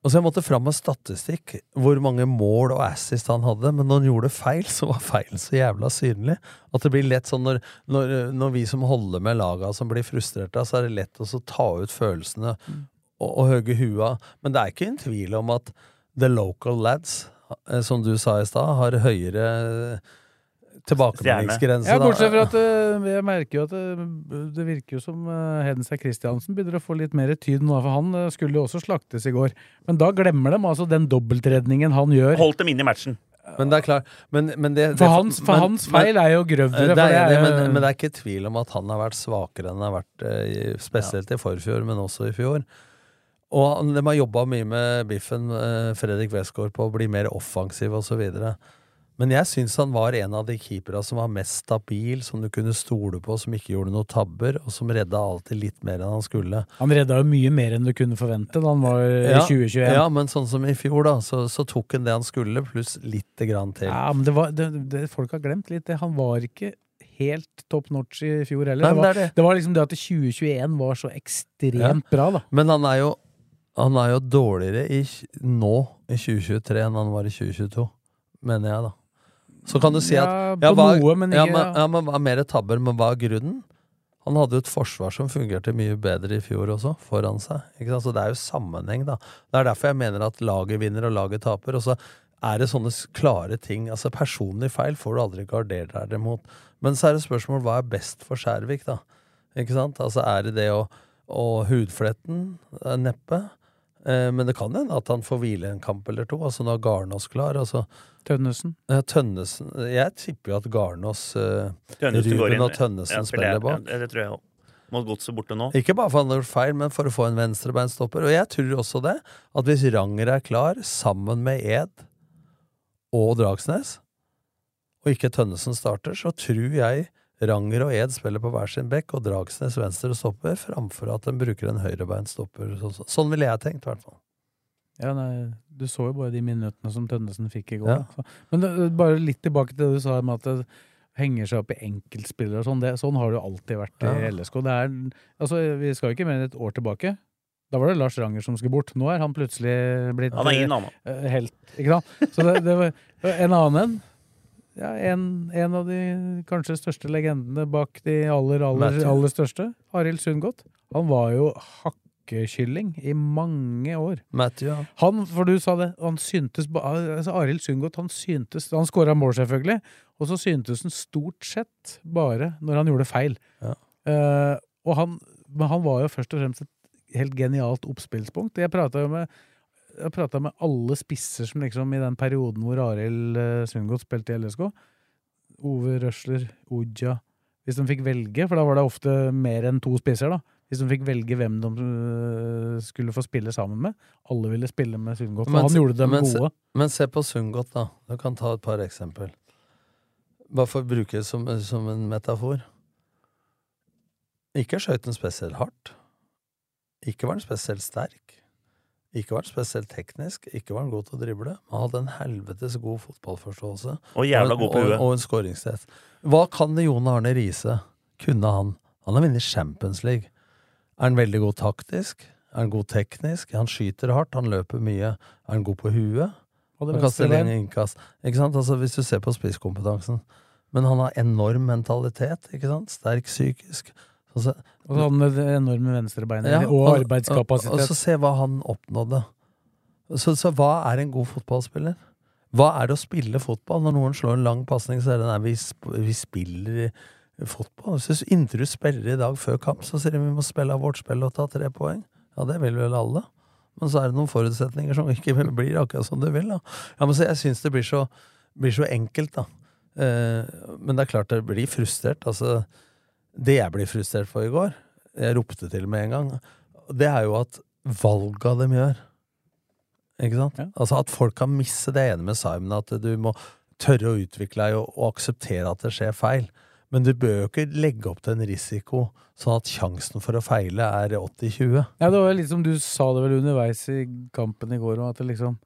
Og så Jeg måtte fram med statistikk, hvor mange mål og assist han hadde. Men når han gjorde feil, så var feilen så jævla synlig. At det blir lett sånn når, når, når vi som holder med laga som blir frustrerte, så er det lett å ta ut følelsene og, og høge hua. Men det er ikke en tvil om at the local lads, eh, som du sa i stad, har høyere tilbakemeldingsgrense. Ja, bortsett fra at uh, jeg merker jo at det, det virker jo som uh, Hedenstad Christiansen begynner å få litt mer tyd nå, for han uh, skulle jo også slaktes i går. Men da glemmer de altså den dobbeltredningen han gjør. Holdt dem inne i matchen. Men det er klart men, men det, For hans- for hans feil er jo grøvere, Det for er, det er men, men det er ikke tvil om at han har vært svakere enn han har vært eh, i- spesielt i forfjor, men også i fjor. Og de har jobba mye med Biffen, eh, Fredrik Westgård, på å bli mer offensiv osv. Men jeg syns han var en av de keepera som var mest stabil, som du kunne stole på, som ikke gjorde noen tabber, og som redda alltid litt mer enn han skulle. Han redda jo mye mer enn du kunne forvente da han var i Ja, 2021. Ja, men sånn som i fjor, da, så, så tok han det han skulle, pluss lite grann til. Ja, men det var, det, det, folk har glemt litt det. Han var ikke helt top notch i fjor heller. Nei, det, var, det det. det var liksom det at 2021 var så ekstremt Ja. bra, da. Men han er jo Han er jo dårligere i, nå i 2023 enn han var i 2022, mener jeg, da. Så kan du si Ja, at på hva, noe, men ja, ikke- men, ja, men hva er mer tabber, men hva er grunnen? Han hadde jo et forsvar som fungerte mye bedre i fjor også, foran seg. Ikke sant? Så det er jo sammenheng, da. Det er derfor jeg mener at laget vinner og laget taper. Og så er det sånne klare ting. Altså Personlig feil får du aldri gardert deg mot. Men så er det spørsmål hva er best for Skjærvik, da? Ikke sant? Altså er det det å, å hudfletten? Eh, Neppe. Eh, men det kan hende at han får hvile en kamp eller to. Altså Nå er Garnås klar. Altså, Tønnesen. Ja, Tønnesen Jeg tipper jo at Garnås, uh, Tønnesen Ruben inn. og Tønnesen Ja, spiller bak. Ja, det tror jeg også. Mot Godset borte nå. Ikke bare for han har gjort feil, men for å få en venstrebeinstopper. Og jeg tror også det, at hvis Ranger er klar, sammen med Ed og Dragsnes, og ikke Tønnesen starter, så tror jeg Ranger og Ed spiller på hver sin bekk, og Dragsnes venstre stopper, framfor at de bruker en høyrebeint stopper. så. Sånn ville jeg tenkt, i hvert fall. Ja, nei, du så jo bare de minuttene som Tønnesen fikk i går. Ja. Men det, bare litt tilbake til det du sa om at det henger seg opp i enkeltspillere og sånn. Det, sånn har det jo alltid vært i Ja. LSK. Det er, altså, vi skal jo ikke mer enn et år tilbake. Da var det Lars Ranger som skulle bort. Nå er han plutselig blitt Han er inn, han eh, helt. Ikke sant? Så det, det var en annen en. Ja, en, en av de kanskje største legendene bak de aller, aller, aller største. Arild Sundgodt. Han var jo hakkekylling i mange år. Matthew, ja. Han, for du sa det, han syntes altså Arild Sundgodt, han syntes Han skåra mål, selvfølgelig, og så syntes han stort sett bare når han gjorde feil. Ja. Uh, og han, men han var jo først og fremst et helt genialt oppspillspunkt. Jeg prata jo med jeg pratet med alle spisser som liksom i den perioden hvor Arild uh, Sundgodt spilte i LSK. Ove Røsler, Oja Hvis de fikk velge, for da var det ofte mer enn to spisser, da. Hvis de fikk velge hvem de øh, skulle få spille sammen med. Alle ville spille med Sundgodt, Men han gjorde dem men se- Men se på Sundgodt, da. Du kan ta et par eksempel. Bare for å bruke det som, som en metafor. Ikke skøyt den spesielt hardt. Ikke var den spesielt sterk. Ikke var han spesielt teknisk. Ikke var han god til å drible. Men han hadde en helvetes god fotballforståelse. Og jævla god på og, huet. og en skåringstest. Hva kan det Jon Arne Riise? Kunne han? Han har vunnet Champions League. Er han veldig god taktisk? Er han god teknisk? Han skyter hardt, han løper mye. Er han god på huet? Og Han kaster lenge innkast. Ikke sant? Altså, hvis du ser på spisskompetansen. Men han har enorm mentalitet, ikke sant? Sterk psykisk. Altså, Og så hadde han det enorme venstrebeinet ja, og Og, og og, så se hva han oppnådde. Så, så hva er en god fotballspiller? Hva er det å spille fotball? Når noen slår en lang pasning, så er det nei, vi, sp vi spiller fotball. Så inntil du spiller i dag før kamp, så sier de vi må spille av vårt spill og ta tre poeng. Ja, det vil vel alle. Men så er det noen forutsetninger som ikke blir akkurat som du vil. da. Ja, men så Jeg syns det blir så, blir så enkelt, da. Eh, men det er klart det blir frustrert. Altså, det jeg blir frustrert for i går, jeg ropte til med en gang, det er jo at valga de gjør Ikke sant? Altså At folk kan misse det ene med Simon, at du må tørre å utvikle deg og, og akseptere at det skjer feil. Men du bør jo ikke legge opp til en risiko sånn at sjansen for å feile er 80-20. Ja, det var litt som du sa det vel underveis i kampen i går, at det liksom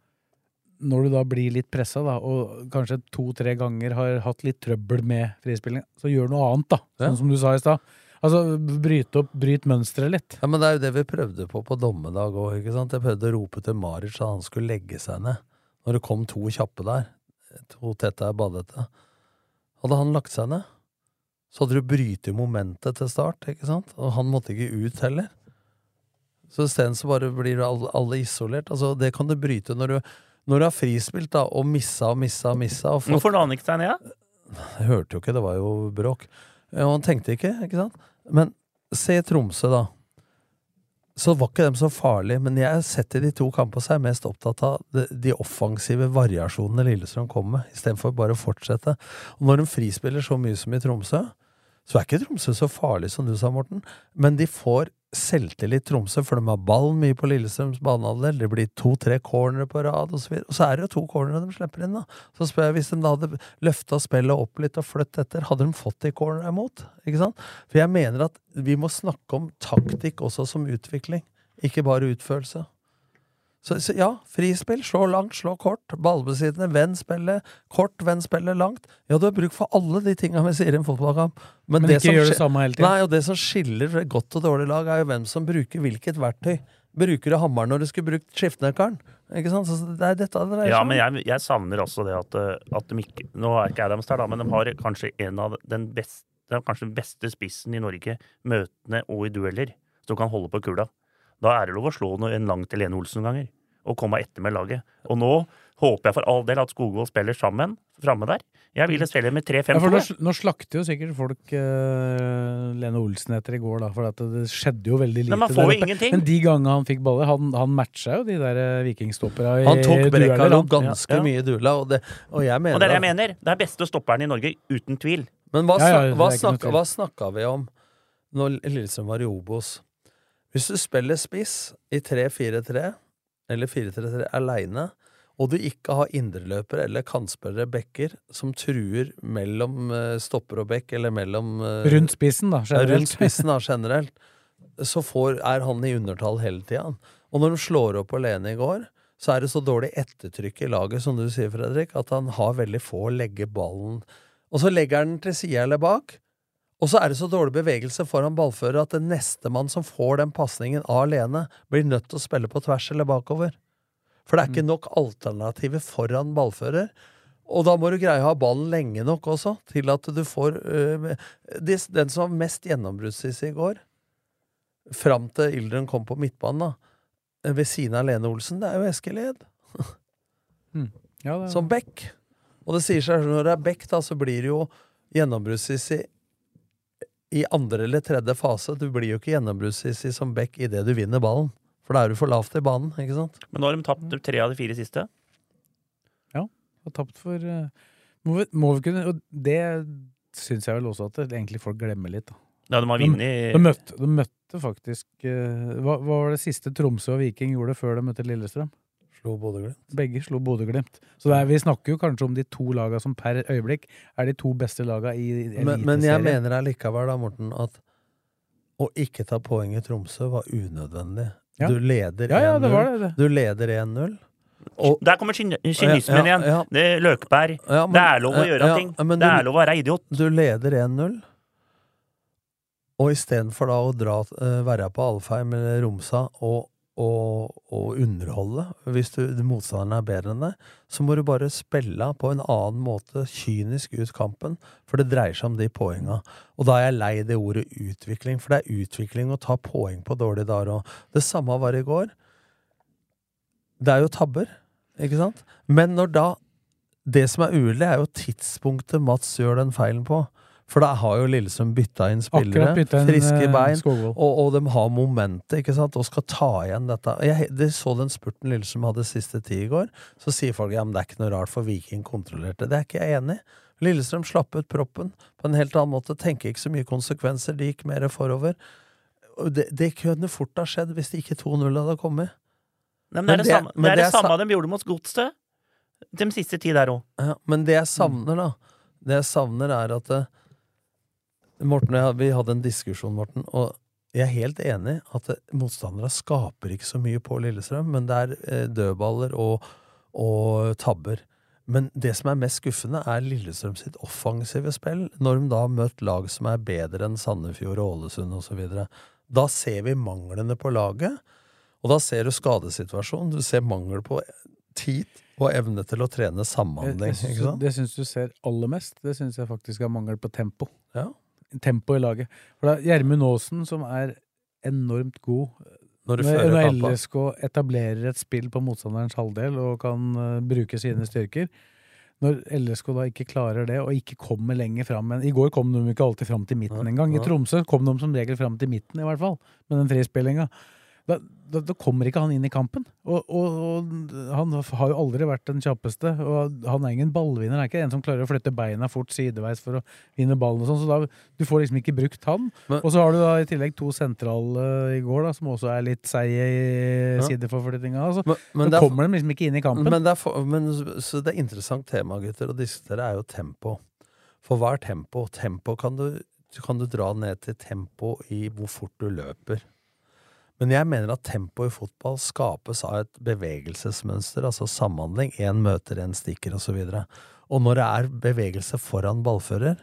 Når du da blir litt pressa, og kanskje to-tre ganger har hatt litt trøbbel med frispilling, så gjør noe annet, da. Sånn Ja. som du sa i stad. Altså, bryt opp, bryt mønsteret litt. Ja, Men det er jo det vi prøvde på på dommedag òg. Jeg prøvde å rope til Maric at han skulle legge seg ned. Når det kom to kjappe der, to tette er badete. Hadde han lagt seg ned, så hadde du brytet momentet til start, ikke sant. Og han måtte ikke ut heller. Så isteden så bare blir alle, alle isolert. Altså, det kan du bryte når du, når du har frispilt da, og missa og missa og missa. Og fått- Hvorfor la han ikke seg ned? jeg hørte jo ikke, det var jo bråk. Og han tenkte ikke, ikke sant? Men se Tromsø, da. Så var ikke dem så farlige, men jeg har sett i de to kampene så er jeg mest opptatt av de, de offensive variasjonene Lillestrøm kommer med, istedenfor bare å fortsette. Og når de frispiller så mye som i Tromsø, så er ikke Tromsø så farlig som du sa, Morten, men de får selvtillit Tromsø, for de har ballen mye på Lillestrøms banehalvdel. Det blir to-tre cornere på rad, og så videre. Og så er det jo to cornere de slipper inn, da. Så spør jeg, hvis de da hadde løfta spillet opp litt og flytt etter, hadde de fått de cornerne imot? Ikke sant? For jeg mener at vi må snakke om taktikk også som utvikling, ikke bare utførelse. Så, så ja, frispill, slå langt, slå kort, ballbesittende, vend spillet, kort, vend spillet langt. Ja, du har bruk for alle de tinga vi sier i en fotballkamp. Men det ikke som gjør det samme hele tiden. Nei, og det som skiller fra godt og dårlig lag, er jo hvem som bruker hvilket verktøy. Bruker du hammeren når du skulle brukt skiftenøkkelen? Ikke sant? Så det er dette det dreier seg Ja, men jeg, jeg savner også det at, eh, at de ikke Nå er ikke Adams der, da, men de har kanskje en av den beste de kanskje den beste spissen i Norge, møtende og i dueller, som kan holde på kula. Da er det lov å slå en lang til Lene Olsen noen ganger, og komme etter med laget. Og nå håper jeg for all del at Skogvold spiller sammen framme der. Jeg ville spille med 3-5-2. Ja, nå, nå slakter jo sikkert folk uh, Lene Olsen etter i går, da, for at det skjedde jo veldig lite. Men. Men de gangene han fikk baller, han, han matcha jo de der eh, vikingstoppera i Han tok Brekalo ganske Ja. mye i duella, og, det, og jeg mener Og det er det jeg mener. Det er beste stopperen i Norge, uten tvil. Men hva, Ja, ja, hva, snakka, hva snakka vi om når Lillestrøm var i Obos? Hvis du spiller spiss i 3-4-3 eller 4-3-3 aleine, og du ikke har indreløpere eller kantspillere bekker som truer mellom eh, stopper og bekk, eller mellom eh, Rundt spissen, da, ja, generelt. rundt spissen da, [laughs] generelt, så får, er han i undertall hele tida. Og når de slår opp alene i går, så er det så dårlig ettertrykk i laget, som du sier, Fredrik, at han har veldig få å legge ballen Og så legger han den til sida eller bak, og så er det så dårlig bevegelse foran ballfører at den nestemann som får den pasningen alene, blir nødt til å spille på tvers eller bakover. For det er ikke nok alternativer foran ballfører. Og da må du greie å ha ballen lenge nok også, til at du får øh, de, Den som var mest gjennombruddssisse i går, fram til Ildren kom på midtbanen, da, ved siden av Lene Olsen, det er jo Eskil Ed. [laughs] Ja, det, Som back. Og det sier seg når det er back, da, så blir det jo gjennombruddssissig i andre eller tredje fase. Du blir jo ikke gjennombruddssissig som back idet du vinner ballen. For da er du for lavt i banen, ikke sant? Men nå har de tapt tre av de fire siste. Ja. har tapt for eh, må, vi, må vi kunne Og det syns jeg vel også at egentlig folk glemmer litt. da. Ja, de har vunnet de, møtte, de møtte faktisk eh, hva, hva var det siste Tromsø og Viking gjorde før de møtte Lillestrøm? Slo Bodø-Glimt. Begge slo Bodø-Glimt. Så det er, vi snakker jo kanskje om de to lagene som per øyeblikk er de to beste lagene i Men, men jeg Eliteserien. mener allikevel, da, Morten, at å ikke ta poeng i Tromsø var unødvendig. Ja. Du leder 1-0. Ja, ja, det var det, det. Du leder 1-0. Og Der kommer kynismen Ja, ja, igjen. Det er Løkberg. Ja, men- det er lov å gjøre ja, ting. Det du- er lov å være idiot. Du leder 1-0, og istedenfor da å dra, eh, være på Alfheim eller Romsa og, og, å underholde, hvis du, motstanderen er bedre enn deg, så må du bare spille på en annen måte, kynisk ut kampen, for det dreier seg om de poenga. Og da er jeg lei det ordet utvikling, for det er utvikling å ta poeng på dårlige dager òg. Det samme var i går. Det er jo tabber, ikke sant? Men når da Det som er uheldig, er jo tidspunktet Mats gjør den feilen på. For da har jo Lillestrøm bytta inn spillere, bytta inn, friske eh, bein, og, og de har momentet, ikke sant, og skal ta igjen dette. Jeg de så den spurten Lillestrøm hadde siste tid i går, så sier folk ja, men det er ikke noe rart, for Viking kontrollerte. Det er ikke jeg enig i. Lillestrøm slapp ut proppen på en helt annen måte, tenker ikke så mye konsekvenser, de gikk mer forover. Det, det kunne fort ha skjedd hvis det ikke 2-0 hadde kommet. Nei, men det er det, det- samme, men det, er det det er samme de gjorde mot Godset. De siste ti der òg. Ja, men det jeg savner, da Det jeg savner, er at eh, Morten vi hadde en diskusjon, Morten, og jeg er helt enig at motstanderne skaper ikke så mye på Lillestrøm, men det er eh, dødballer og, og tabber. Men det som er mest skuffende, er Lillestrøm sitt offensive spill, når de da har møtt lag som er bedre enn Sandefjord og Ålesund osv. Da ser vi manglene på laget, og da ser du skadesituasjonen. Du ser mangel på tid og evne til å trene samhandling. sant? Det syns du ser aller mest. Det syns jeg faktisk er mangel på tempo. Ja. Tempo i laget. For det er Gjermund Aasen som er enormt god Når du når. LSK etablerer et spill på motstanderens halvdel og kan uh, bruke sine styrker. Når LSK da ikke klarer det, og ikke kommer lenger fram men I går kom de ikke alltid fram til midten engang. I. Tromsø kom de som regel fram til midten, i hvert fall, med den frispillinga. Da, da, da kommer ikke han inn i kampen. Og, og, og han har jo aldri vært den kjappeste. Og han er ingen ballvinner. Han er ikke en som klarer å flytte beina fort sideveis for å vinne ballen og sånn. Så da, du får liksom ikke brukt han. Men- og så har du da i tillegg to sentrale i går, da, som også er litt seige i Ja. sideforflyttinga. Altså. Men, men da er- kommer de liksom ikke inn i kampen. Men det, for, men, så det er interessant tema, gutter, å diskutere er jo tempo. For hva er tempo? Tempo kan du, kan du dra ned til tempo i hvor fort du løper. Men jeg mener at tempo i fotball skapes av et bevegelsesmønster, altså samhandling. Én møter, én stikker, osv. Og, og når det er bevegelse foran ballfører,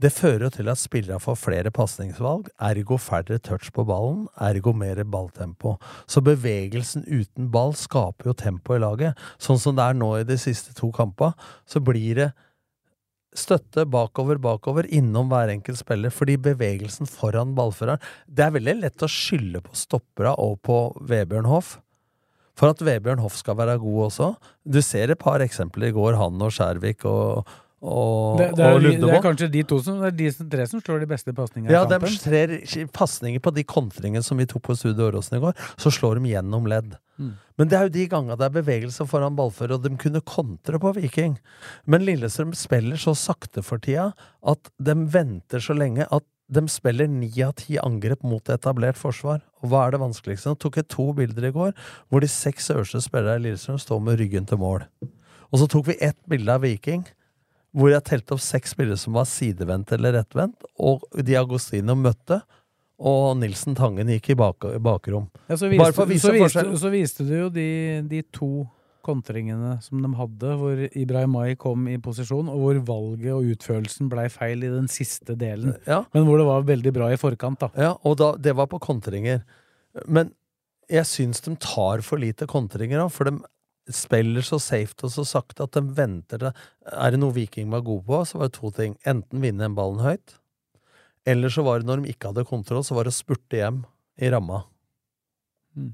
det fører jo til at spillere får flere pasningsvalg, ergo færre touch på ballen, ergo mer balltempo. Så bevegelsen uten ball skaper jo tempo i laget. Sånn som det er nå i de siste to kampene, så blir det støtte bakover, bakover, innom hver enkelt spiller, fordi bevegelsen foran ballføreren Det er veldig lett å skylde på stoppera og på Vebjørn Hoff. For at Vebjørn Hoff skal være god også. Du ser et par eksempler i går, han og Skjærvik og, og, det, det, er, og det er kanskje de to som, det er de som- tre som slår de beste pasningene Ja, i de kampen. trer pasninger på de kontringene som vi tok på Studio Åråsen i går, så slår de gjennom ledd. Mm. Men det er jo de gangene det er bevegelse foran ballfører, og de kunne kontre på Viking. Men Lillestrøm spiller så sakte for tida at de venter så lenge at de spiller ni av ti angrep mot etablert forsvar. Og hva er det vanskeligste? Nå tok jeg to bilder i går hvor de seks øverste spillere i Lillestrøm står med ryggen til mål. Og så tok vi ett bilde av Viking hvor jeg telte opp seks spillere som var sidevendt eller rettvendt, og Diagostino møtte, og Nilsen Tangen gikk i bak bakrom. Ja, så, viste, for vise så, viste, så viste du jo de, de to kontringene som de hadde, hvor Ibrahimai kom i posisjon, og hvor valget og utførelsen blei feil i den siste delen. Ja. Men hvor det var veldig bra i forkant, da. Ja, og da, det var på kontringer. Men jeg syns de tar for lite kontringer òg, for de spiller så safe og så sakte at de venter det. Er det noe Viking var god på, så var det to ting. Enten vinne den ballen høyt, eller så var det når de ikke hadde kontroll, så var det å spurte hjem i ramma. Mm.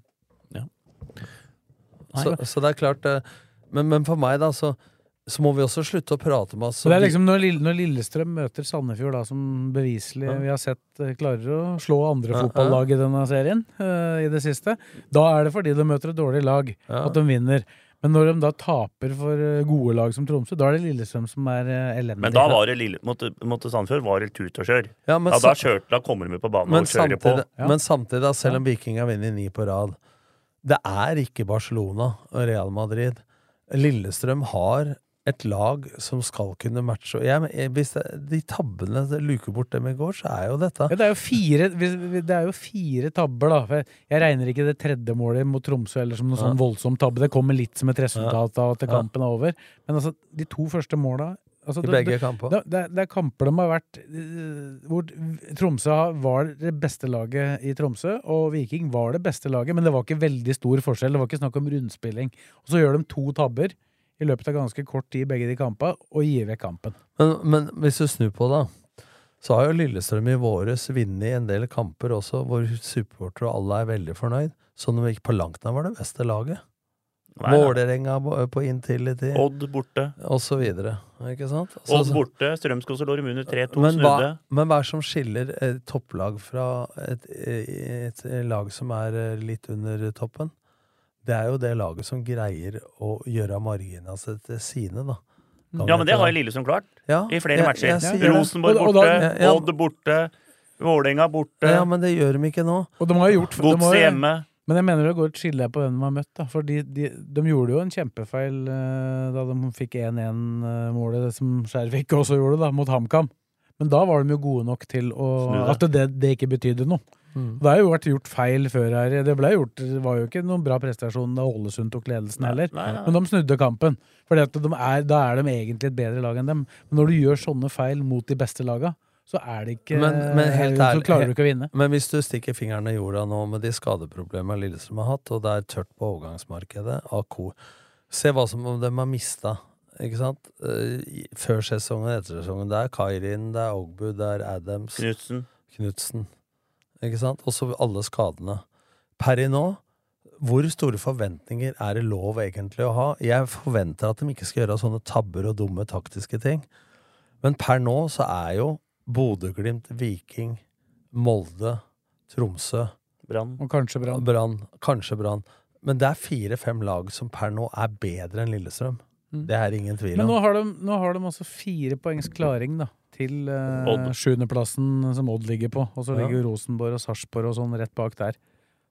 Ja. Så, så det er klart eh, Men, men for meg, da, så, så må vi også slutte å prate med oss Så det er liksom når, Lille, når Lillestrøm møter Sandefjord, da, som beviselig Ja. vi har sett eh, klarer å slå andre Ja, ja. fotballag i denne serien uh, i det siste, da er det fordi de møter et dårlig lag Ja. at de vinner. Men når de da taper for eh, gode lag som Tromsø, da er det Lillestrøm som er elendig. Men da var det lille, måtte, måtte Sandefjord var det tut og kjør. Ja, men da kjørte, da kommer de på banen Men og kjører på. samtidig, men samtidig, da, selv om Viking har vunnet ni på rad Det er ikke Barcelona og Real Madrid. Lillestrøm har et lag som skal kunne matche. Og Jeg, hvis de tabbene luker bort dem i går, så er jo dette Ja, det er jo fire, det er jo fire tabber, da. For jeg- regner ikke det tredje målet mot Tromsø eller som noe sånn voldsom tabbe. Det kommer litt som et resultat av at kampen er over. Men altså, de to første måla altså, I det- begge kamper. Det, det, det er kamper de har vært eh, hvor Tromsø var det beste laget i Tromsø, og Viking var det beste laget, men det var ikke veldig stor forskjell. Det var ikke snakk om rundspilling. Og så gjør de to tabber i løpet av ganske kort tid, begge de kampene, og gir vekk kampen. Men, men hvis du snur på det, da, så har jo Lillestrøm i våres vunnet en del kamper også, hvor supportere og alle er veldig fornøyd. Så de ikke på langt nær var det beste laget. Vålerenga på- Intility, Odd borte. og så videre. Ikke sant? Så- Odd borte. Strømskog lå i under 3-2, Men hva, snudde. men hva er det som skiller et topplag fra et, et, lag som er eh, litt under toppen? Det er jo det laget som greier å gjøre marginene altså, til sine, da. Kan Ja, men det har Lillesund klart. Ja, I flere jeg- matcher. jeg. Rosenborg Og- og da- borte, Ja, ja. Odd borte, Vålerenga borte, Ja, men det gjør de ikke nå. Og de har jo gjort de har Godset hjemme. Men jeg mener det går et skille på hvem de har møtt. da For de, de, de gjorde jo en kjempefeil eh, da de fikk 1-1-målet, som Skjervik også gjorde, da mot HamKam. Men da var de jo gode nok til å, at det, det ikke betydde noe. Mm. Det har jo vært gjort feil før her. Det, ble gjort, det var jo ikke noen bra prestasjon da Ålesund tok ledelsen heller. Nei, nei. Men de snudde kampen. For da er de egentlig et bedre lag enn dem. Men når du gjør sånne feil mot de beste laga, så er det ikke Men, men helt Så klarer du ikke å vinne. Men hvis du stikker fingeren i jorda nå med de skadeproblemene Lillestrøm har hatt, og det er tørt på overgangsmarkedet av ko Se hva som om de har mista. Ikke sant? Eh, Før sesongen, etter sesongen. Det er Kairin, det er Ogbu, det er Adams. Knutsen. Knutsen. Ikke sant? Og så alle skadene. Per i nå, hvor store forventninger er det lov egentlig å ha? Jeg forventer at de ikke skal gjøre sånne tabber og dumme taktiske ting. Men per nå så er jo Bodø-Glimt, Viking, Molde, Tromsø Brann. Og kanskje Brann. Brann, kanskje Brann. Men det er fire-fem lag som per nå er bedre enn Lillestrøm. Det er ingen tvil om. Men nå har de, nå har de også fire poengs klaring da, til eh, sjuendeplassen som Odd ligger på. Og så Ja. ligger Rosenborg og Sarpsborg og sånn rett bak der.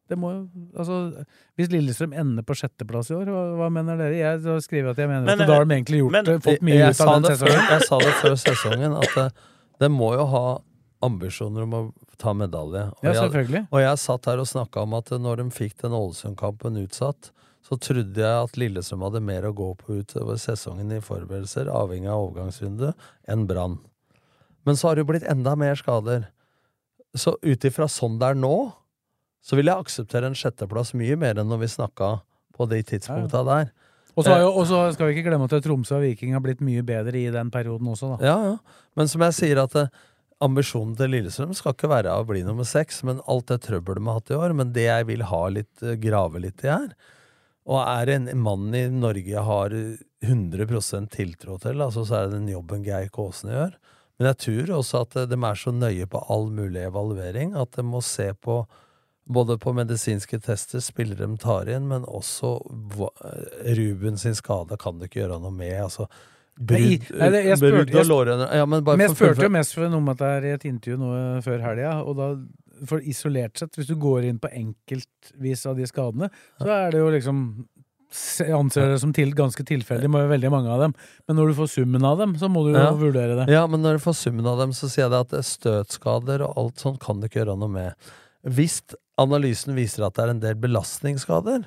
Det må jo, altså, Hvis Lillestrøm ender på sjetteplass i år, hva, hva mener dere? Jeg skriver at jeg mener Men, at da har de egentlig gjort men- det, fått mye jeg, ut av den det sesongen. jeg sa det før sesongen, at det, det må jo ha ambisjoner om å ta medalje. Og Ja, jeg- selvfølgelig. Og jeg satt her og snakka om at når de fikk den Ålesund-kampen utsatt, så trodde jeg at Lillestrøm hadde mer å gå på utover sesongen i forberedelser, avhengig av overgangsrunde, enn Brann. Men så har det jo blitt enda mer skader. Så ut ifra sånn det er nå, så vil jeg akseptere en sjetteplass mye mer enn når vi snakka på de tidspunkta der. Og så har jo- og så skal vi ikke glemme at Tromsø og Viking har blitt mye bedre i den perioden også, da. Ja, ja. Men som jeg sier at eh, ambisjonen til Lillestrøm skal ikke være å bli nummer seks, men alt det trøbbelet vi har hatt i år. Men det jeg vil ha litt, eh, grave litt i her, og er en mann i Norge jeg har 100% tiltro til, altså så er det den jobben Geir Kåsene gjør. Men jeg tror også at eh, de er så nøye på all mulig evaluering at de må se på både på medisinske tester, spillere de tar inn, men også hva- Ruben sin skade kan du ikke gjøre noe med. altså Brudd, spurte- og lårhender ja, men jeg spurte jo mest for noe om at det er i et intervju nå før helga, og da for isolert sett, hvis du går inn på enkeltvis av de skadene, så er det jo liksom anser det som til, ganske tilfeldig, det må være veldig mange av dem. Men når du får summen av dem, så må du jo Ja. vurdere det. Ja, men når du får summen av dem, så sier jeg det at det er støtskader og alt sånt kan du ikke gjøre noe med. Hvis analysen viser at det er en del belastningsskader,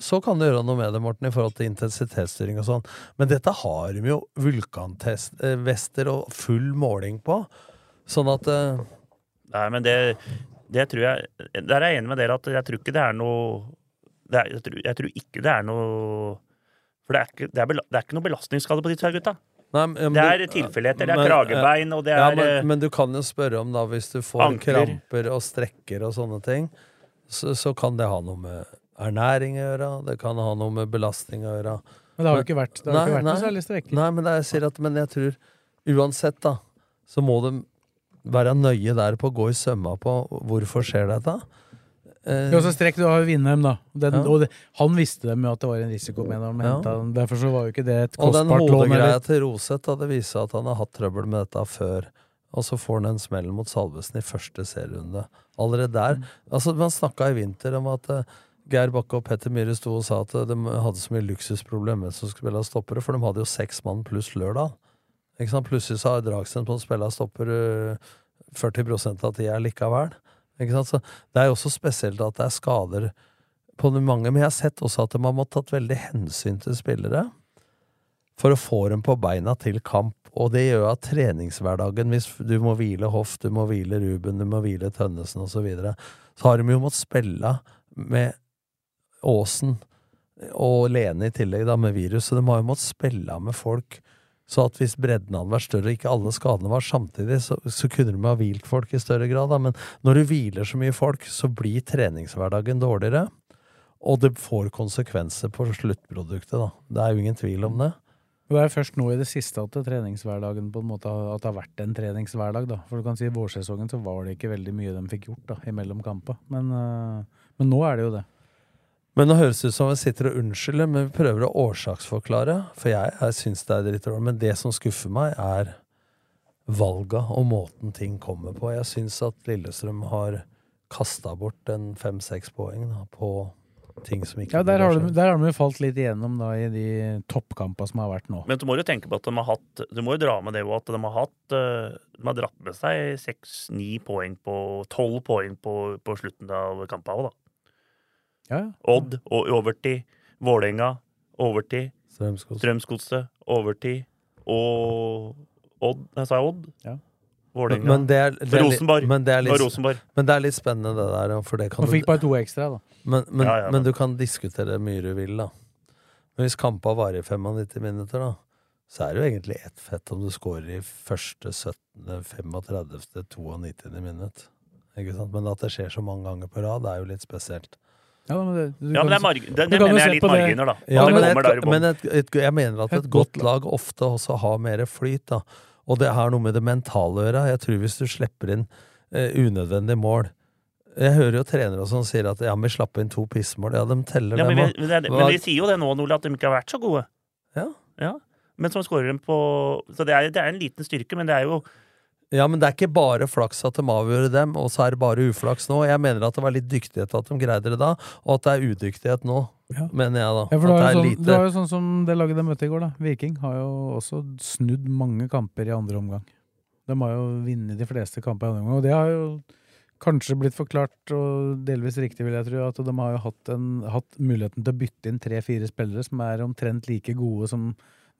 så kan du gjøre noe med det, Morten, i forhold til intensitetsstyring og sånn. Men dette har de jo vulkantester og full måling på. Sånn at uh... Nei, men det, det tror jeg Der er jeg enig med dere at jeg tror ikke det er noe er, jeg, tror, jeg tror ikke det er noe For det er ikke, det er, bela, det er ikke noe belastningsskade på disse gutta. Nei, men- det er tilfelligheter, tilfeldigheter. Det er men- kragebein, og det ja, er men, eh, men du kan jo spørre om, da, hvis du får anker. kramper og strekker og sånne ting, så, så kan det ha noe med ernæring å gjøre, det kan ha noe med belastning å gjøre. Men det har jo ikke vært, det har jo ikke vært noe særlig strekking. Nei, men jeg sier at, men jeg tror uansett, da, så må de være nøye der på å gå i sømma på hvorfor skjer dette. Eh, Ja, så strekk, du har jo Vindheim, da. Den, Ja. og det, han visste dem jo at det var en risiko med dem. Ja. Derfor så var jo ikke det et Og den kostbart hodegreia til Roseth, det viser at han har hatt trøbbel med dette før. Og så får han en smell mot Salvesen i første serierunde. Allerede der. Altså, Man snakka i vinter om at uh, Geir Bakke og Petter Myhre sto og sa at eh, de hadde så mye luksusproblemer som skulle spille stoppere, for de hadde jo seks mann pluss lørdag. Plutselig så har Dragsen på å spille stopper eh, 40 av tida likevel. Ikke sant? Så det er jo også spesielt at det er skader på mange, men jeg har sett også at de har måttet tatt veldig hensyn til spillere for å få dem på beina til kamp. Og det gjør at treningshverdagen, hvis du må hvile Hoff, du må hvile Ruben, du må hvile Tønnesen osv., så, videre, så har de jo måttet spille med Åsen og Lene i tillegg, da, med virus. Så de har jo måttet spille med folk. Så at hvis bredden hadde vært større, og ikke alle skadene var samtidig, så, så kunne de ha hvilt folk i større grad. Da. Men når du hviler så mye folk, så blir treningshverdagen dårligere. Og det får konsekvenser på sluttproduktet, da. Det er jo ingen tvil om det. Det er først nå i det siste at det treningshverdagen på en måte at det har vært en treningshverdag. da. For du kan si I vårsesongen så var det ikke veldig mye de fikk gjort da, imellom kampa. Men, øh, men nå er det jo det. Men det høres ut som vi sitter og unnskylder, men vi prøver å årsaksforklare. For jeg, jeg syns det er dritt dårlig. Men det som skuffer meg, er valga og måten ting kommer på. Jeg syns at Lillestrøm har kasta bort en fem-seks poeng da, på ting som ikke Ja, der har, de, der har de falt litt igjennom da i de toppkampene som har vært nå. Men du må jo tenke på at de har hatt Du må jo dra med det jo at de har hatt eh, De har dratt med seg seks-ni poeng på Tolv poeng på, på slutten av kampen òg, da. Ja, ja. Odd og overtid. Vålerenga overtid. Strømsgodset. Overtid. Og Odd Jeg sa Odd? Ja. Vålerenga. Men det er, det er Rosenborg. Men det er litt, Rosenborg. men det er litt spennende, det der. For det kan Og du, bare to ekstra, da. men, men, Ja, ja, men men- du kan diskutere mye du vil, da. Men hvis kampa varer i 95 minutter, da, så er det jo egentlig ett fett om du scorer i første, 17., 35., 92. minutt. Ikke sant? Men at det skjer så mange ganger på rad, det er jo litt spesielt. Ja, men det, du Ja, men det er marg det, det mener jeg er litt på det- marginer, da. Ja, men, et, men et, et, jeg mener at et, Et godt godt lag ofte også har mer flyt, da. Og det har noe med det mentale å gjøre. Jeg tror hvis du slipper inn eh, unødvendig mål Jeg hører jo trenere og sånn sier at ja, vi slapp inn to pissmål. Ja, de teller Ja, men, dem men, det, men vi sier jo det nå, Nole, at de ikke har vært så gode. Ja. Men så skårer de på Så det er, det er en liten styrke, men det er jo Ja, men det er ikke bare flaks at de avgjorde dem, og så er det bare uflaks nå. Jeg mener at det var litt dyktighet at de greide det da, og at det er udyktighet nå, Ja. mener jeg da. Ja, for det er sånn, lite det var jo sånn som det laget de møtte i går, da. Viking har jo også snudd mange kamper i andre omgang. De har jo vunnet de fleste kamper i andre omgang, og det har jo kanskje blitt forklart, og delvis riktig, vil jeg tro, at de har jo hatt, en, hatt muligheten til å bytte inn tre-fire spillere som er omtrent like gode som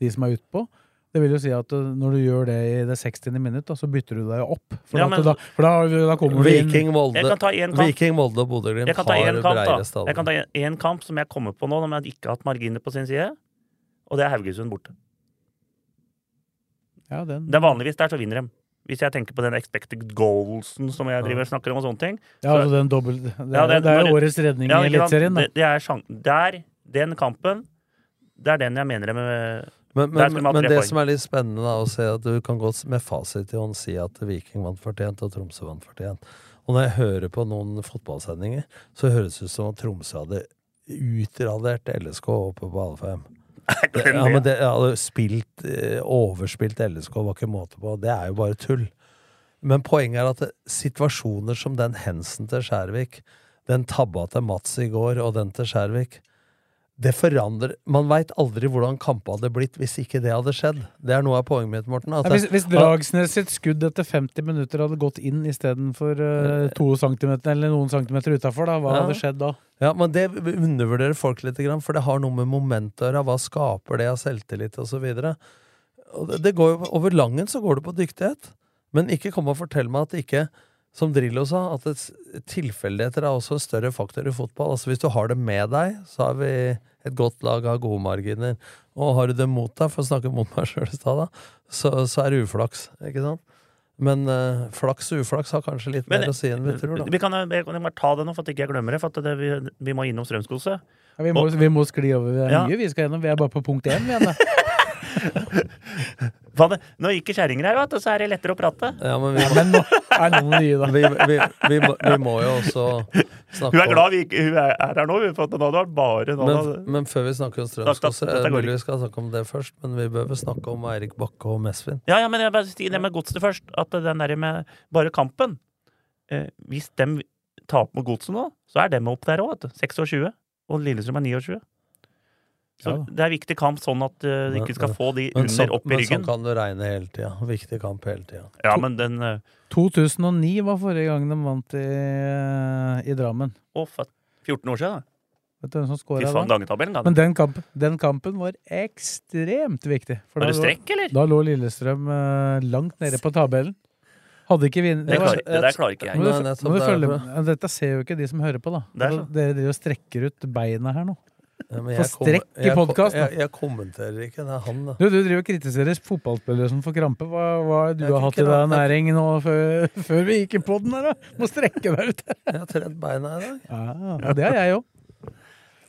de som er utpå. Det vil jo si at uh, når du gjør det i det 60. minutt, da, så bytter du deg opp. For, Ja, men- da, for da, da kommer du inn Viking, Molde, Jeg kan ta én kamp. Viking, Molde og Bodø-Glimt har breiere stadion. Jeg kan ta én kamp som jeg kommer på nå, når jeg ikke har hatt marginer på sin side. Og det er Haugesund borte. ja, den, Det er vanligvis der så vinner de. Hvis jeg tenker på den expected goalsen som jeg driver og snakker om og sånne ting. ja, altså den dobbelt, det, Ja, er, det- det er årets redning Ja, i? Eliteserien, da. Det, det er Der, den kampen, det er den jeg mener det med Men, men, men det poeng. som er litt spennende, da, å se at du kan godt med fasit i hånd si at Viking vant fortjent, og Tromsø vant fortjent. Og når jeg hører på noen fotballsendinger, så høres det ut som at Tromsø hadde utradert LSK oppe på Alfheim. [laughs] Ja, men det ja, hadde spilt, eh, overspilt LSK, var ikke måte på. Det er jo bare tull. Men poenget er at situasjoner som den hensen til Skjærvik, den tabba til Mats i går, og den til Skjærvik det forandrer Man veit aldri hvordan kampen hadde blitt hvis ikke det hadde skjedd. Det er noe av poenget mitt, Morten. Ja, hvis, hvis Dragsnes sitt skudd etter 50 minutter hadde gått inn istedenfor uh, to centimeter eller noen centimeter utafor, hva Ja. hadde skjedd da? Ja, men det undervurderer folk litt, for det har noe med momentet å gjøre. Hva skaper det av selvtillit, osv. Over langen så går det på dyktighet. Men ikke kom og fortell meg at det ikke, som Drillo sa, at tilfeldigheter er også en større faktor i fotball. Altså Hvis du har det med deg, så har vi et godt lag av gode marginer. Og har du det mot deg, for å snakke mot meg sjøl i stad, så, så er det uflaks. Ikke sant? Men uh, flaks og uflaks har kanskje litt Men, mer å si enn vi tror, da. Vi kan, jeg kan bare ta det nå, for at ikke jeg glemmer det. For at det, vi, vi må innom Strømskose. Ja, vi, må, vi må skli over. Det er Ja. mye vi skal gjennom. Vi er bare på punkt én. Vi, [laughs] [laughs] Nå gikk det kjerringer her, vet du, så er det lettere å prate. Ja, men vi, ja, men er noen nye, da. vi, vi, vi, må, vi må jo også snakke om Hun er glad vi ikke, hun er er her nå, for nå hadde vært bare nå men, men før vi snakker om Strømskog, så er det mulig vi skal snakke om det først. Men vi bør vel snakke om Eirik Bakke og Mesvin. Ja, ja, men jeg bare sier det med godset først. At den der med bare kampen eh, Hvis de taper mot godset nå, så er de opp der òg, vet du. 26. Og Lillestrøm er 29. Så Ja. det er viktig kamp, sånn at du de ikke skal få de Men, under så, opp i men sånn kan du regne hele tida. Viktig kamp hele tida. Ja, men den eh, 2009 var forrige gang de vant i, i Drammen. Å, faen. 14 år siden, da. Vet du hvem som scora da? Men den kampen, den kampen var ekstremt viktig. For Var det strekk, eller? Da lå Lillestrøm uh, langt nede på tabellen. Hadde ikke vunnet Det, det der klarer ikke Må jeg. du, må du det er følge, dette ser jo ikke de som hører på, da. Det sånn. dere driver og strekker ut beina her nå. Få strekk i da. Jeg, jeg kommenterer ikke. Det er han, da. Du, du driver og kritiserer fotballspillere som får krampe. Hva, hva har du Jeg har fikk hatt i deg næring nå før, før vi gikk i poden her, da? Må strekke deg ut. [laughs] Jeg har trent beina i dag. Ja, ja, det har jeg òg.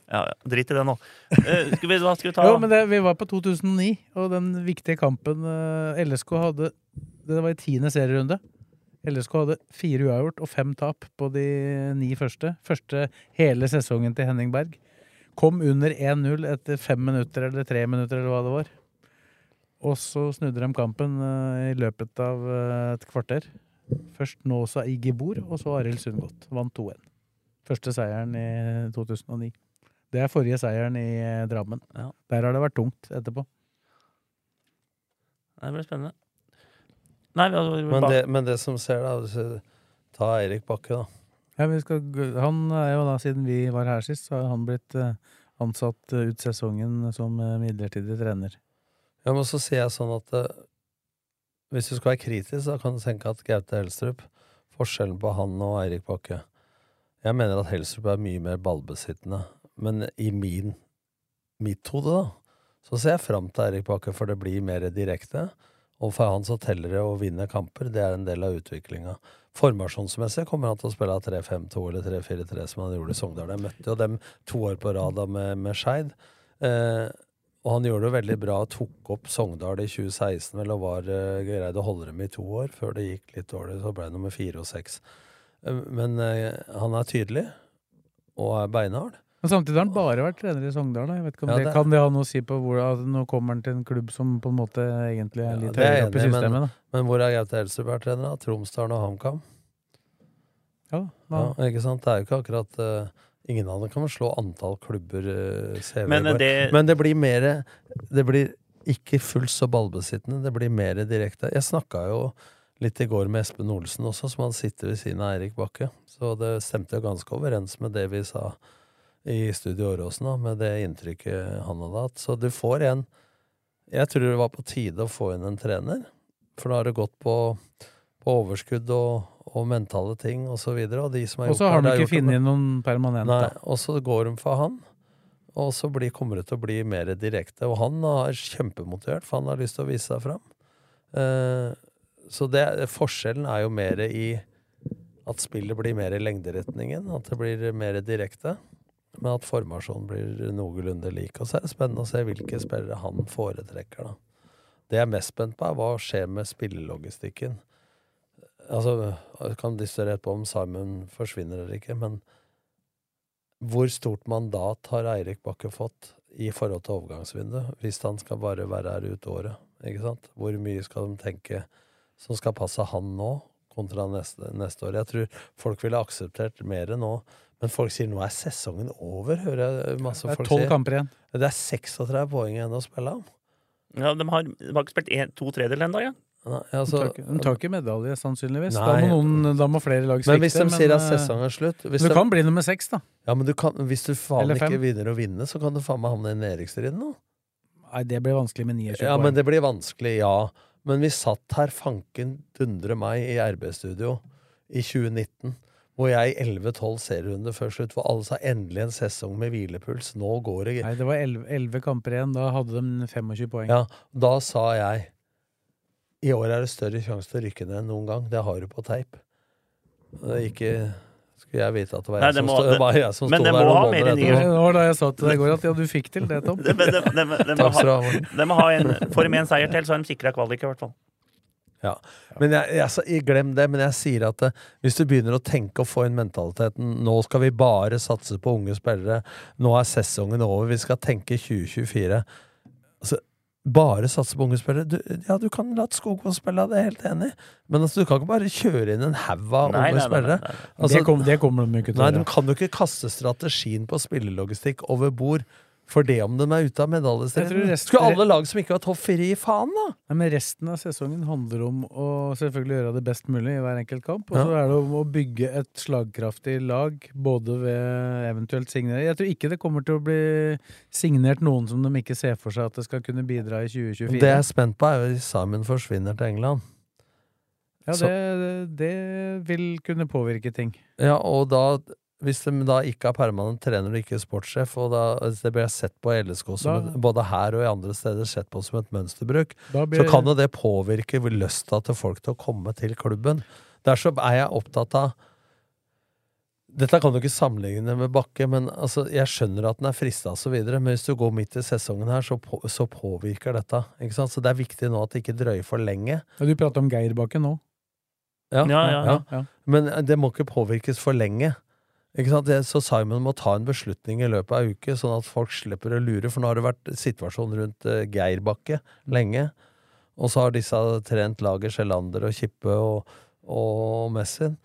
Ja. Drit i det nå. Eh, skal vi, hva skal vi ta? Jo, men det, vi var på 2009, og den viktige kampen eh, LSK hadde Det var i tiende serierunde. LSK hadde fire uavgjort og fem tap på de ni første. Første hele sesongen til Henning Berg. Kom under 1-0 etter fem minutter eller tre minutter, eller hva det var. Og så snudde de kampen eh, i løpet av eh, et kvarter. Først Nåsa Igibor, og så Arild Sundgodt. Vant 2-1. Første seieren i 2009. Det er forrige seieren i eh, Drammen. Ja. Der har det vært tungt etterpå. Det blir spennende. Nei, vi har Men det, men det som ser, da Ta Eirik Bakke, da. Ja, skal, han er jo da, siden vi var her sist, så har han blitt eh, ansatt eh, ut sesongen som eh, midlertidig trener. Ja, men så sier jeg sånn at hvis du skal være kritisk, så kan du tenke at Gaute Helstrup Forskjellen på han og Eirik Bakke Jeg mener at Helstrup er mye mer ballbesittende. Men i min mitt hode, da, så ser jeg fram til Eirik Bakke, for det blir mer direkte. Og for han så teller det å vinne kamper. Det er en del av utviklinga. Formasjonsmessig kommer han til å spille 3-5-2 eller 3-4-3 som han gjorde i Sogndal. Jeg møtte jo dem to år på rad med, med Skeid. Eh, og han gjorde det veldig bra. Tok opp Sogndal i 2016 vel, og var, eh, greide å holde dem i to år før det gikk litt dårlig. Så ble det nummer fire og seks. Eh, men eh, han er tydelig og er beinhard. Men samtidig har han bare vært trener i Sogndal. Jeg vet ikke om Ja, det, det- Kan det ha noe å si på hvor nå kommer han til en klubb som på en måte egentlig er litt ja, er høyere oppe i systemet? men, da? men hvor er Gaute Helstrup vært trener? da? Tromsdalen og HamKam? Ja, Ja, ikke sant? Det er jo ikke akkurat uh, Ingen av dem kan slå antall klubber uh, CV Men, det- Men det blir mer Det blir ikke fullt så ballbesittende, det blir mer direkte. Jeg snakka jo litt i går med Espen Olsen også, som han sitter ved siden av Eirik Bakke. Så det stemte jo ganske overens med det vi sa i Studio Åråsen, da, med det inntrykket han hadde hatt. Så du får en Jeg tror det var på tide å få inn en trener, for da har det gått på, på overskudd og, og mentale ting og så videre. Og de som har gjort har det, har ikke gjort det funnet noen permanent. Nei, og så går de for han. Og så blir, kommer det til å bli mer direkte. Og han er kjempemotivert, for han har lyst til å vise seg fram. Uh, så det, forskjellen er jo mer i at spillet blir mer i lengderetningen, at det blir mer direkte. Men at formasjonen blir noenlunde lik. Og så er det spennende å se hvilke spillere han foretrekker, da. Det jeg er mest spent på, er hva skjer med spillelogistikken. Altså, jeg kan diskutere på om Simon forsvinner eller ikke, men hvor stort mandat har Eirik Bakke fått i forhold til overgangsvinduet, hvis han skal bare være her ut året? Ikke sant? Hvor mye skal de tenke som skal passe han nå, kontra neste, neste år? Jeg tror folk ville akseptert mer nå. Men folk sier nå er sesongen over, hører jeg masse Det er tolv kamper igjen. Det er 36 poeng igjen å spille om. Ja, de har, de har ikke spilt en, to tredjedeler ennå, ja. Nei, De altså, tar, ikke, de tar ikke medalje, sannsynligvis. Nei. Da, må noen, da må flere lag svikte. men hvis de sier at eh, sesongen er slutt hvis Du de- kan bli nummer seks, da. Ja, men du kan, hvis du faen ikke vinner å vinne, så kan du faen meg havne i nedrykksstriden nå. Nei, det blir vanskelig med 29 Ja, poeng. men det blir vanskelig, ja. Men vi satt her fanken dundre meg i RB-studio i 2019, hvor jeg 11-12 serierunder før slutt, hvor alle sa endelig en sesong med hvilepuls. Nå går det Nei, det var 11, 11 kamper igjen. Da hadde de 25 poeng. Ja, da sa jeg i år er det større sjanse til å rykke ned enn noen gang. Det har du på teip. Det er ikke Skulle jeg vite at det var Nei, jeg det som, må- stod, det- det jeg som men det der må noen ha mer enn nye- etterpå. Det var da jeg sa til deg i går at ja, du fikk til det, Tom. De, de, de, må Takk skal du ha, de må ha en, får de en seier til, så har de sikra kvalik, i hvert fall. Ja. Men jeg, jeg, jeg, glem det, men jeg sier at eh, hvis du begynner å tenke og få inn mentaliteten Nå skal vi bare satse på unge spillere. Nå er sesongen over. Vi skal tenke 2024. Altså, bare satse på unge spillere. Du, ja, du kan la Skogvold spille, det er jeg helt enig i. Men altså, du kan ikke bare kjøre inn en haug av Nei, unge nei, nei, spillere. Altså, det, kom, det kommer de ikke til Nei, gjøre. de kan jo ikke kaste strategien på spillelogistikk over bord for det om de er ute av medaljestriden. resten- Skulle alle lag som ikke har topp fire, gi faen, da? Nei, men resten av sesongen handler om å selvfølgelig gjøre det best mulig i hver enkelt kamp. Og Ja. så er det om å bygge et slagkraftig lag, både ved eventuelt signering Jeg tror ikke det kommer til å bli signert noen som de ikke ser for seg at det skal kunne bidra i 2024. Det jeg er spent på, er hvis Simon forsvinner til England. ja, det, det vil kunne påvirke ting. Ja, og da hvis de da ikke er permanent trener og ikke er sportssjef, og da altså, det blir sett på LSK som Da- et, både her og i andre steder sett på som et mønsterbruk, blir, så kan jo det påvirke lysta til folk til å komme til klubben. Derfor er jeg opptatt av Dette kan du ikke sammenligne med Bakke, men altså, jeg skjønner at den er frista osv., men hvis du går midt i sesongen her, så, på, så påvirker dette. Ikke sant? Så det er viktig nå at det ikke drøyer for lenge. Ja, Du prater om Geirbakken nå. Ja, Ja, ja, ja. Ja. Men det må ikke påvirkes for lenge. Så Simon må ta en beslutning i løpet av en uke, sånn at folk slipper å lure. For nå har det vært situasjon rundt Geirbakke Geir Bakke lenge. Og så har disse trent laget Sjelander og Kippe og, og Messin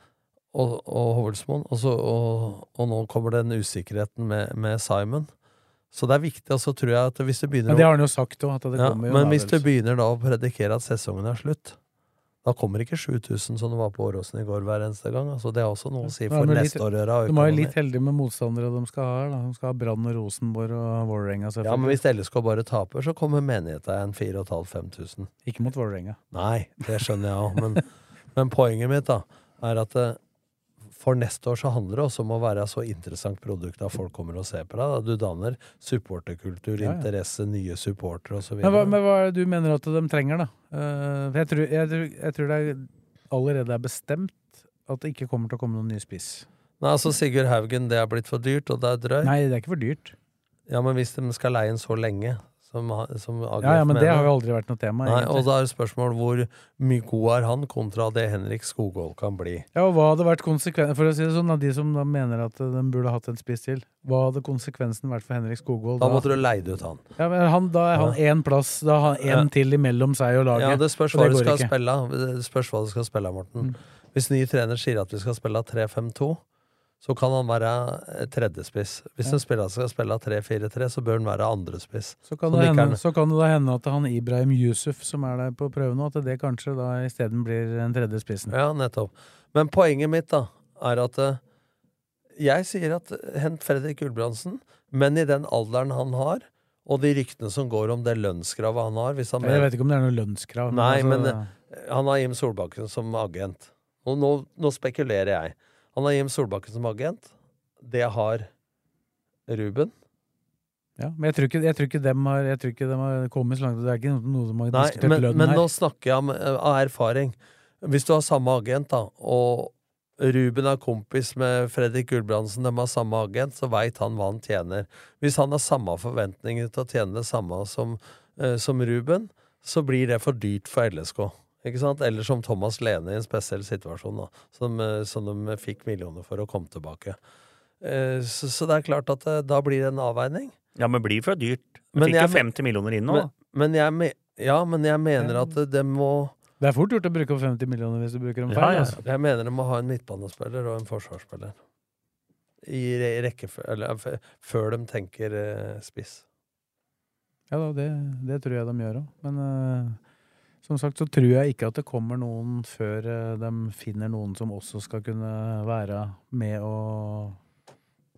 og, og Hovelsmoen, og, og, og nå kommer den usikkerheten med, med Simon. Så det er viktig, og så tror jeg at hvis du begynner Men det har han jo sagt òg, ja, Men hvis du begynner da å predikere at sesongen er slutt, da kommer ikke 7000 som det var på Åråsen i går hver eneste gang. Altså, det er også noe å si for neste litt- år. De er litt heldige med motstandere de skal ha her. da. De skal ha Brann og Rosenborg og Vålerenga, Ja, men hvis LSK bare taper, så kommer menigheten igjen 4500-5000. Ikke mot Vålerenga. Nei, det skjønner jeg òg, men, men poenget mitt da er at eh, for neste år så handler det også om å være så interessant produkt at folk kommer og ser på deg. Du danner supporterkultur, Ja, ja. interesse, nye supportere osv. Men hva, men hva er det du mener at de trenger, da? Eh, for jeg, tror, jeg, jeg tror det er, allerede er bestemt at det ikke kommer til å komme noen ny spiss. Nei, altså Sigurd Haugen, det er blitt for dyrt, og det er drøyt. Nei, det er ikke for dyrt. Ja, men hvis de skal leie en så lenge, som, som Ja, ja, men det har jo aldri vært noe tema. Nei, og da er det spørsmål hvor mye god er han kontra det Henrik Skogholt kan bli. Ja, og hva hadde vært konsekvensen For å si det sånn, av de som da mener at de burde hatt en spiss til, hva hadde konsekvensen vært for Henrik Skogholt? Da måtte du leide ut han. Ja, men han, Da er han én plass, da har han én Ja. til imellom seg og laget. Ja, det spørs hva du skal ikke. spille. Det spørs hva du skal spille, Morten. Mm. Hvis ny trener sier at vi skal spille 3-5-2, så kan han være eh, tredjespiss. Hvis Ja. en spiller skal spille 3-4-3, så bør han være andrespiss. Så kan, det hende, så kan det da hende at han Ibrahim Yusuf, som er der på prøve nå, at det kanskje da isteden blir den tredje spissen. Ja, nettopp. Men poenget mitt da, er at eh, jeg sier at eh, hent Fredrik Gulbrandsen, men i den alderen han har, og de ryktene som går om det lønnskravet han har hvis han Jeg vet ikke om det er noe lønnskrav. Nei, altså, men han har Jim Solbakken som agent. Og nå, nå spekulerer jeg. Han har Jim Solbakken som agent. Det har Ruben. ja, men jeg tror, ikke, jeg, tror ikke dem har, jeg tror ikke dem har kommet så langt. Det er ikke noe som har Nei, diskutert men, lønnen men her. nå snakker jeg om, eh, av erfaring. Hvis du har samme agent, da, og Ruben er kompis med Fredrik Gulbrandsen, de har samme agent, så veit han hva han tjener. Hvis han har samme forventninger til å tjene det samme som, eh, som Ruben, så blir det for dyrt for LSK. Ikke sant? Eller som Thomas Lene i en spesiell situasjon, da, som, eh, som de fikk millioner for å komme tilbake. Eh, Så, så det er klart at eh, da blir det en avveining. Ja, men blir for dyrt. Du fikk jeg jo men- 50 millioner inn nå. Men, men jeg, ja, men jeg mener at det må Det er fort gjort å bruke opp 50 millioner hvis du bruker dem feil. ja. Altså. Jeg mener det må ha en midtbanespiller og en forsvarsspiller. I re- rekkefølge Eller før de tenker spiss. Ja da, det, det tror jeg de gjør òg. Men eh, som sagt så tror jeg ikke at det kommer noen før eh, de finner noen som også skal kunne være med og,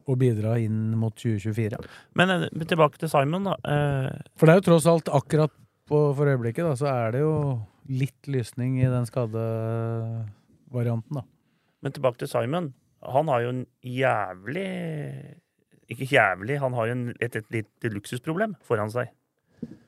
og bidra inn mot 2024. Men eh, tilbake til Simon, da. Eh, For det er jo tross alt akkurat på, for øyeblikket da, så er det jo litt lysning i den skadevarianten, da. Men tilbake til Simon. Han har jo en jævlig Ikke jævlig, han har jo en, et, et lite luksusproblem foran seg.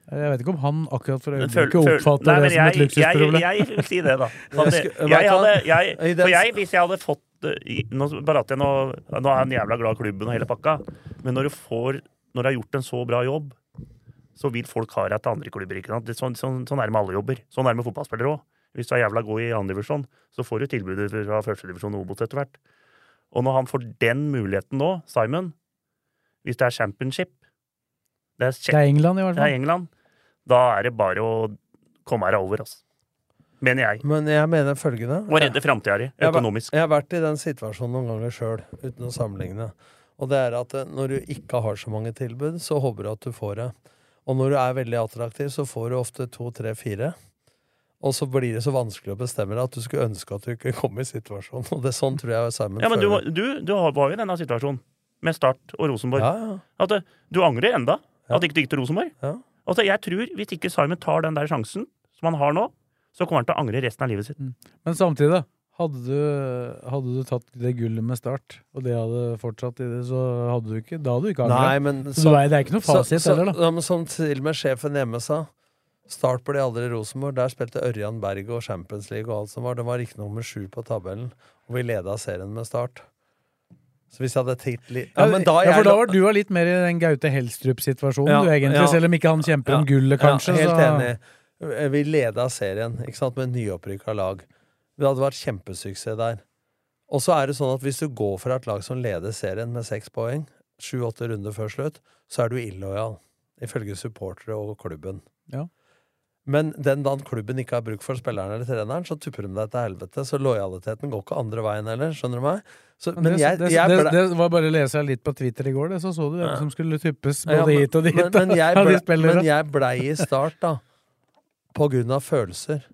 Jeg vet ikke om han akkurat for øyeblikket oppfatter Nei, det som et luksusproblem. Jeg, jeg vil si det, da. [laughs] Jeg hadde, jeg, for jeg, hvis jeg hadde fått eh, Nå bare jeg nå, nå er han jævla glad i klubben og hele pakka, men når du får Når du har gjort en så bra jobb, så vil folk ha deg til andre klubber. ikke sant? Det, sånn, sånn, sånn er det med alle jobber. Sånn er det med fotballspillere òg. Hvis du er jævla god i andredivisjon, så får du tilbudet fra førstedivisjon og Obos etter hvert. Og når han får den muligheten nå, Simon, hvis det er championship Det er, Det er England, i hvert det er fall. England. Da er det bare å komme her over, altså. Mener jeg. Men jeg mener følgende Å redde framtida di, økonomisk. Jeg har vært i den situasjonen noen ganger sjøl, uten å sammenligne. Og det er at eh, når du ikke har så mange tilbud, så håper du at du får det. Og når du er veldig attraktiv, så får du ofte to, tre, fire. Og så blir det så vanskelig å bestemme deg at du skulle ønske at du ikke kom i situasjonen. Og det er sånn tror jeg Simon Ja, men du, du, du var jo i denne situasjonen, med Start og Rosenborg. Ja, ja. At eh, du angrer enda. At ikke du gikk til Rosenborg. Ja. Altså, jeg tror hvis ikke Simon tar den der sjansen som han har nå, så kommer han til å angre resten av livet sitt. Men samtidig. Hadde du, hadde du tatt det gullet med start, og det hadde fortsatt i det, så hadde du ikke Da hadde du ikke angret. så, Så det er- det er ikke noe fasit så, heller, da. Ja, men som til og med sjefen hjemme sa, Start ble aldri Rosenborg. Der spilte Ørjan Berg og Champions League og alt som var. Det var ikke nummer sju på tabellen, og vi leda serien med Start. Så hvis jeg hadde tenkt litt Ja, men da ja, for da var du litt mer i den Gaute Helstrup-situasjonen, Ja, du egentlig. ja. Selv om ikke han kjemper om gullet, kanskje. Ja, helt så... enig. Vi leda serien ikke sant, med nyopprykka lag. Det hadde vært kjempesuksess der. Og så er det sånn at hvis du går fra et lag som leder serien med seks poeng, sju-åtte runder før slutt, så er du illojal. Ifølge supportere og klubben. Ja. Men den dagen klubben ikke har bruk for spilleren eller treneren, så tupper de deg til helvete. Så lojaliteten går ikke andre veien heller. Skjønner du meg? Så, men det, jeg, det, jeg ble, det var bare å lese litt på Twitter i går, det, så så du hvem Ja. som skulle tuppes Ja, både men- hit og dit. Men, men, jeg [laughs] ble, men jeg ble, i start, da, på grunn av følelser,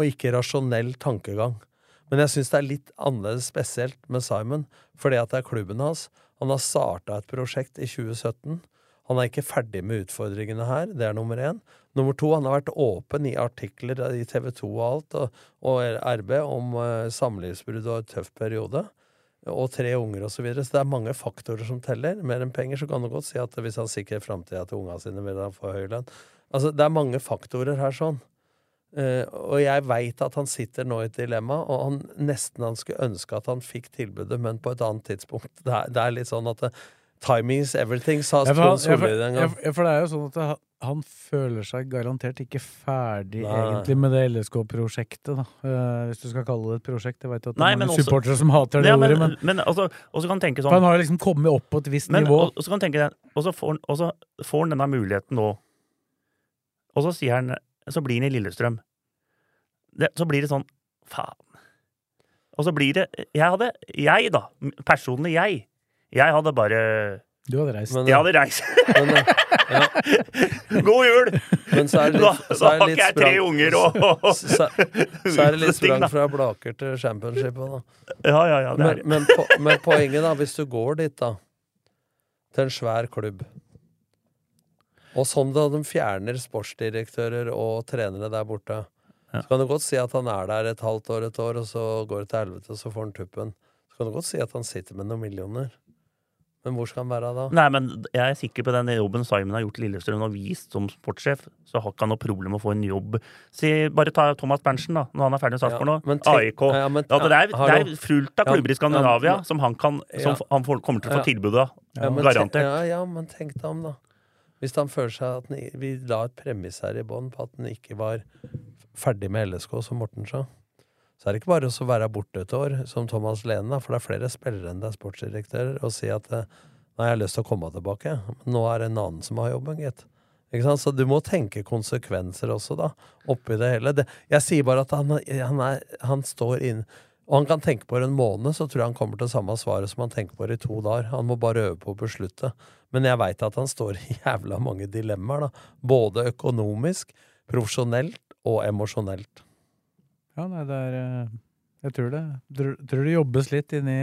og ikke rasjonell tankegang. Men jeg syns det er litt annerledes spesielt med Simon, fordi at det er klubben hans. Han har starta et prosjekt i 2017. Han er ikke ferdig med utfordringene her, det er nummer én. Nummer to, han har vært åpen i artikler i TV 2 og alt, og, og RB, om uh, samlivsbrudd og en tøff periode. Og tre unger osv. Så, videre. så det er mange faktorer som teller. Mer enn penger, så kan du godt si at hvis han sikrer framtida til unga sine, vil han få høy lønn. Altså, det er mange faktorer her sånn. Uh, og jeg veit at han sitter nå i et dilemma, og han nesten han skulle ønske at han fikk tilbudet, men på et annet tidspunkt. Det er, det er litt sånn at det, timing is everything, sa Trond Solli en gangen. gang. for- ja, for det er jo sånn at han, han føler seg garantert ikke ferdig Nei. egentlig med det LSK-prosjektet, da. Uh, hvis du skal kalle det et prosjekt. Jeg vet at det Nei, er mange også- supportere som hater det Ja, men, ordet, men, men også, også kan tenke sånn, for han har liksom kommet opp på et visst Men, nivå. og, så kan tenke og så får, får han denne muligheten nå. Og så sier han Så blir han i Lillestrøm. Det, så blir det sånn Faen. Og så blir det Jeg hadde Jeg, da. Personlig jeg. Jeg hadde bare Du hadde reist. Men, Jeg hadde reist. men, eh, ja, [laughs] God jul! men så er det litt, så da er har det ikke jeg tre unger og så, så er det litt sprang fra Blaker til championship da. Ja, ja, ja. Men, men, po men poenget, da, hvis du går dit, da, til en svær klubb Og sånn da de fjerner sportsdirektører og trenere der borte, så kan du godt si at han er der et halvt år, et år, og så går det til helvete, og så får han tuppen. Så kan du godt si at han sitter med noen millioner. Men hvor skal han være da? Nei, men jeg er sikker på den jobben Simon har gjort i Lillestrøm og vist som sportssjef, så har ikke han noe problem med å få en jobb. Si, bare ta Thomas Berntsen, da, når han er ferdig med Sarpsborg nå. tenk- AIK. ja, men- Ja, det, er, det er fullt av klubber i Skandinavia som han, kan, som han får, kommer til å få Ja. tilbud av. Garantert. Ja, ja, men tenk deg om, da. Hvis han føler seg at han, Vi la et premiss her i bånn på at han ikke var ferdig med LSK, som Morten sa. Så er det ikke bare å være borte et år, som Thomas Lene, for det er flere spillere enn det er sportsdirektører, og si at eh, nei, jeg har lyst til å komme tilbake. Men nå er det en annen som har jobben, gitt. Så du må tenke konsekvenser også, da, oppi det hele. Det, jeg sier bare at han, han, er, han står inn Og han kan tenke på det en måned, så tror jeg han kommer til samme svaret som han tenker på det i to dager. Han må bare øve på å beslutte. Men jeg veit at han står i jævla mange dilemmaer, da. Både økonomisk, profesjonelt og emosjonelt. Ja, nei, det er eh, Jeg tror det. Tror, tror det jobbes litt inni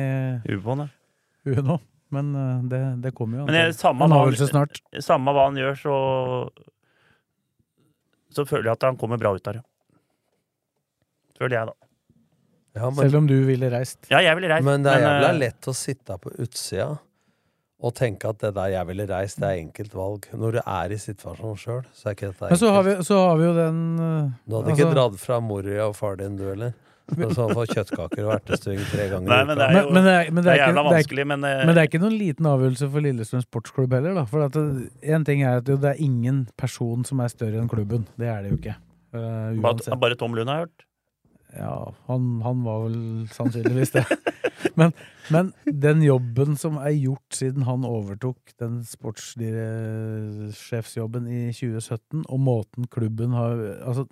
på ja. huet nå. Men eh, det, det kommer jo Men jeg, samme, han snart. han, samme hva han gjør, så Så føler jeg at han kommer bra ut av det. Føler jeg, da. Ja, men, Selv om du ville reist. Ja, jeg ville reist. men det er jævla eh, lett å sitte på utsida og tenke at det der jeg ville reist, det er enkelt valg. Når du er i situasjonen sjøl, så er ikke dette Men så har, enkelt. vi, så har vi jo den uh, Du hadde ikke altså- dratt fra Moria og far din, du heller? Så få kjøttkaker og ertestuing tre ganger Nei, i men uka. det er men, jo men, det er, men, det det er er jævla ikke, vanskelig, men, uh... men det er ikke noen liten avgjørelse for Lillestrøm sportsklubb heller. da For at En ting er at jo, det er ingen person som er større enn klubben. Det er det jo ikke. Uh, bare, bare Tom Lund har hørt. Ja, han, han var vel sannsynligvis det. [laughs] men, men den jobben som er gjort siden han overtok den sportssjefsjobben i 2017, og måten klubben har Altså,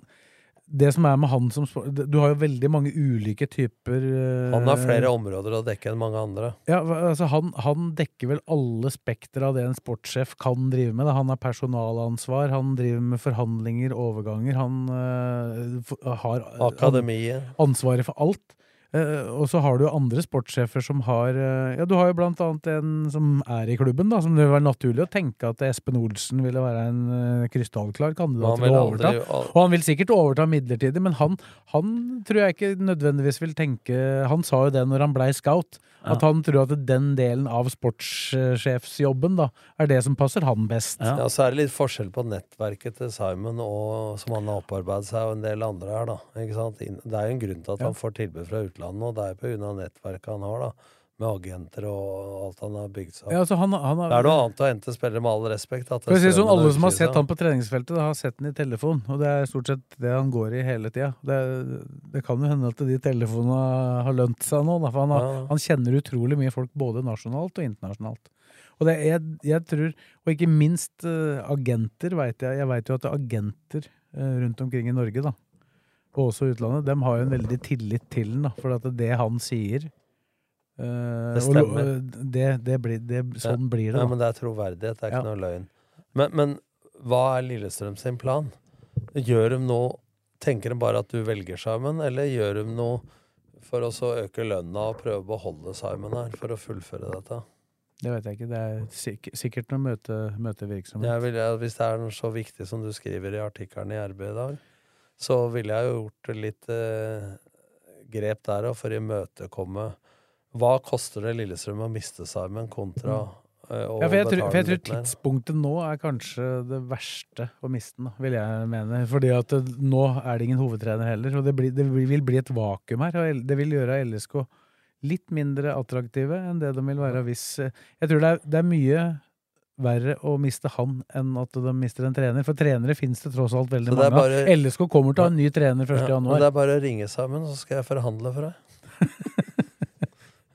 det som er med han som. Du har jo veldig mange ulike typer eh, Han har flere områder å dekke enn mange andre. ja, altså han, han dekker vel alle spekter av det en sportssjef kan drive med. Da. Han har personalansvar, han driver med forhandlinger, overganger. Han uh, har Akademiet. ansvaret for alt. Eh, og så har du andre sportssjefer som har uh, Ja, du har jo blant annet en som er i klubben, da, som det vil være naturlig å tenke at Espen Olsen ville være en uh, krystallklar kandidat til å overta. aldri aldri. Og han vil sikkert overta midlertidig, men han, han tror jeg ikke nødvendigvis vil tenke Han sa jo det når han blei scout, at han tror at den delen av sportssjefsjobben da, er det som passer han best. Ja. Ja, så er det litt forskjell på nettverket til Simon og som han har opparbeidet seg, og en del andre her, da. Ikke sant? Det er jo en grunn til at Ja. han får tilbud fra utlandet, og det er av nettverket han har, da. Med agenter og alt han har bygd seg opp. Ja, altså han, han har, Det er noe annet å hente spillere med all respekt. At si sånn, Alle som har seg seg. han på treningsfeltet, har sett han i telefon. Og det er stort sett det han går i hele tida. Det, det kan jo hende at de telefonene har lønt seg nå, da, for han, har, Ja. han kjenner utrolig mye folk både nasjonalt og internasjonalt. Og det, jeg, jeg tror, og ikke minst uh, agenter, veit jeg. Jeg veit jo at agenter uh, rundt omkring i Norge, da, og også utlandet, de har jo en veldig tillit til den, da, for at det han sier Det og stemmer. Det, det blir, det, sånn blir det, Ja, men det er troverdighet, det er ikke noe løgn. Men, men hva er Lillestrøm sin plan? Gjør de noe Tenker de bare at du velger Simon, eller gjør de noe for å så øke lønna og prøve å beholde Simon her, for å fullføre dette? Det vet jeg ikke. Det er sikk- sikkert noe møte, møtevirksomhet. Jeg vil, hvis det er noe så viktig som du skriver i artikkelen i RB i dag, så ville jeg jo gjort litt eh, grep der òg, for å imøtekomme Hva koster det Lillestrøm å miste Simon kontra mm. å Ja, for jeg, tror, for jeg tror tidspunktet nå er kanskje det verste å miste den, vil jeg mene. Fordi at nå er det ingen hovedtrener heller, og det, blir, det vil bli et vakuum her. Og det vil gjøre LSK litt mindre attraktive enn det de vil være hvis eh, Jeg tror det er, det er mye verre å miste han enn at de mister en trener. For trenere finnes det tross alt veldig mange av. LSK kommer til å ha en ny trener 1. Ja, januar. det er bare å ringe sammen, så skal jeg forhandle for deg. [laughs]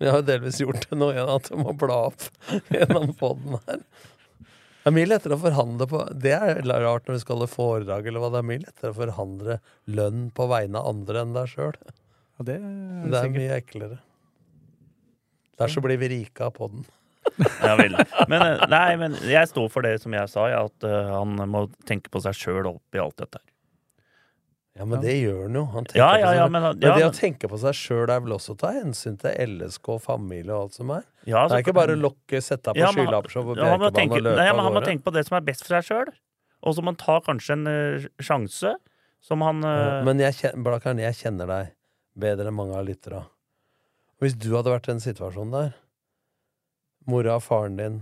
Vi har jo delvis gjort det nå igjen, at jeg må bla opp [laughs] gjennom podden her. Det er mye lettere å forhandle på Det er rart når vi skal holde foredrag, eller hva. Det er mye lettere å forhandle lønn på vegne av andre enn deg sjøl. Ja, det er Det er mye eklere. Der så blir vi rike av poden. Ja, vel. Men, eh, nei, men jeg står for det som jeg sa, at uh, han må tenke på seg sjøl oppi alt dette her. Ja, men det gjør han jo. Han Ja, ja, ja, men- men ja, det å tenke på seg sjøl er vel også å ta hensyn til LSK, familie og alt som er. Ja, det er ikke bare å lokke, sette på skylappshow på Bjerkebanen og løpe nei, av men Han må tenke på det som er best for seg sjøl, og så må han ta kanskje en uh, sjanse som han Ja, eh, Men jeg, Blakkaren, jeg kjenner deg bedre enn mange av lytterne. Hvis du hadde vært i den situasjonen der, mora og faren din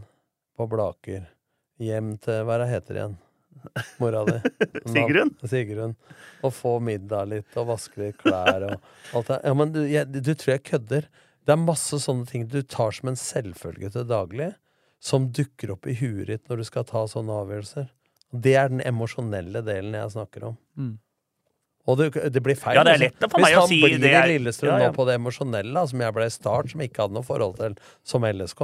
på Blaker, hjem til Hva er det heter igjen? Mora di. [laughs] Sigrun? Sigrun. Og få middag litt, og vaske litt klær og [laughs] alt det. Ja, men du, jeg, du tror jeg kødder. Det er masse sånne ting du tar som en selvfølge til daglig, som dukker opp i huet ditt når du skal ta sånne avgjørelser. Det er den emosjonelle delen jeg snakker om. Mm. Og det, det blir feil. Ja, det er altså. lett for Hvis meg å han si blir det i er- Lillestrøm Ja, ja. nå på det emosjonelle, som jeg ble i start, som ikke hadde noe forhold til som LSK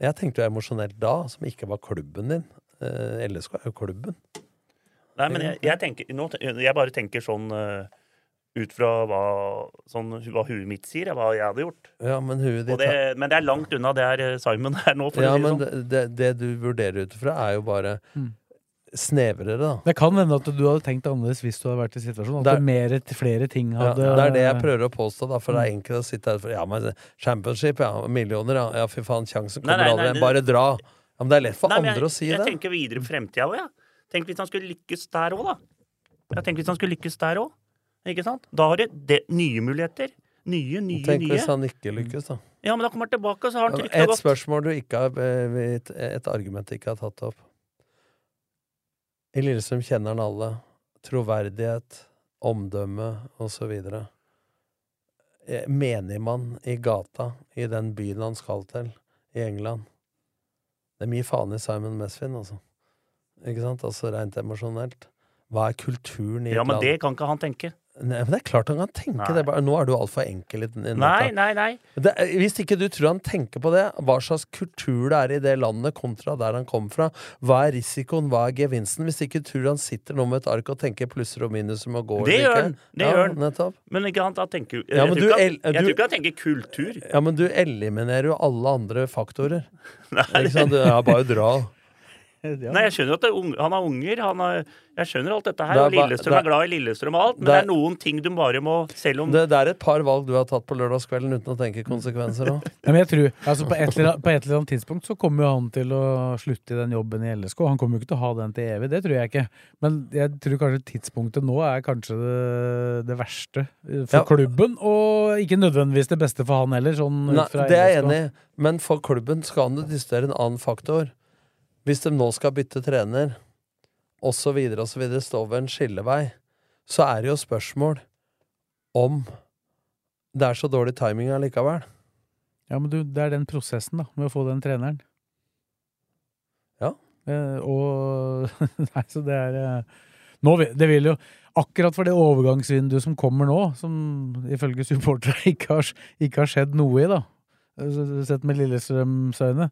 Jeg tenkte jo emosjonelt da, som ikke var klubben din. Eh, LSK er jo klubben. Nei, men jeg, jeg, tenker, nå, jeg bare tenker sånn eh, ut fra hva, sånn, hva huet mitt sier, hva jeg hadde gjort. Ja, men huet Og det, men det er langt unna det er eh, Simon er nå, for Ja, det men sånn. det, det, det du vurderer ut ifra, er jo bare Mm. snevrere, da. Det kan hende at du hadde tenkt annerledes hvis du hadde vært i situasjonen. At Det er- mer, flere ting Ja, hadde det er det jeg prøver å påstå, da, for det er enkelt å sitte her for Ja, men championship, ja, millioner, ja, ja fy faen, sjansen kommer nei, aldri. Bare dra. Ja, men det er lett for Nei, andre andre å si jeg, det. Jeg tenker videre på fremtida òg, jeg. Tenk hvis han skulle lykkes der òg, da. Jeg tenker hvis han skulle lykkes der òg. Ikke sant? Da har du det nye muligheter. Nye, nye, Tenk nye. hvis han ikke lykkes, da. Ja, men da kommer han tilbake, så har han trygt Et og godt. spørsmål du ikke har eh, Et, et argument du ikke har tatt opp. I Lillesund kjenner han alle. Troverdighet, omdømme osv. Menigmann i gata i den byen han skal til, i England. Det er mye faen i Simon Mesfin, altså. Ikke sant? Altså rent emosjonelt. Hva er kulturen i Ja, et men det kan ikke han tenke. Nei, men det er klart han kan tenke Nei. det. Bare, nå er du altfor enkel i i Nei, nei, nei. Det, hvis ikke du tror han tenker på det, hva slags kultur det er i det landet kontra der han kom fra, hva er risikoen, hva er gevinsten? Hvis ikke du tror han sitter nå med et ark og tenker plusser og minus med å gå Det gjør han. Det ja, gjør han. Men ikke han, tenker Ja, jeg, men tror du ikke jeg tror ikke han tenker kultur. Ja, men du eliminerer jo alle andre faktorer. [laughs] Nei, Ikke sant? Du, ja, bare dra. [laughs] Nei, jeg skjønner at det er ung, han har unger. Han har, jeg skjønner alt dette her. Det er Lillestrøm det er- er glad i Lillestrøm og alt, men det det er- noen ting du bare må Selv om Det, det er et par valg du har tatt på lørdagskvelden uten å tenke konsekvenser òg. [laughs] Ja, men jeg tror, altså på, et eller, annet- på et eller annet tidspunkt så kommer jo han til å slutte i den jobben i LSK. Han kommer jo ikke til å ha den til evig, det tror jeg ikke. Men jeg tror kanskje tidspunktet nå er kanskje det, det verste for Ja. klubben, og ikke nødvendigvis det beste for han heller. Sånn ut Nei, fra det er jeg enig i, men for klubben skal han diskutere en annen faktor. Hvis de nå skal bytte trener, osv., osv., står ved en skillevei, så er det jo spørsmål om det er så dårlig timing allikevel. Ja, men du, det er den prosessen, da, med å få den treneren. Ja. Eh, og [laughs] Nei, så det er eh, nå, Det vil jo Akkurat for det overgangsvinduet som kommer nå, som ifølge supportere [laughs] ikke har, ikke har skjedd noe i, da, eh, sett med Lillestrøms øyne,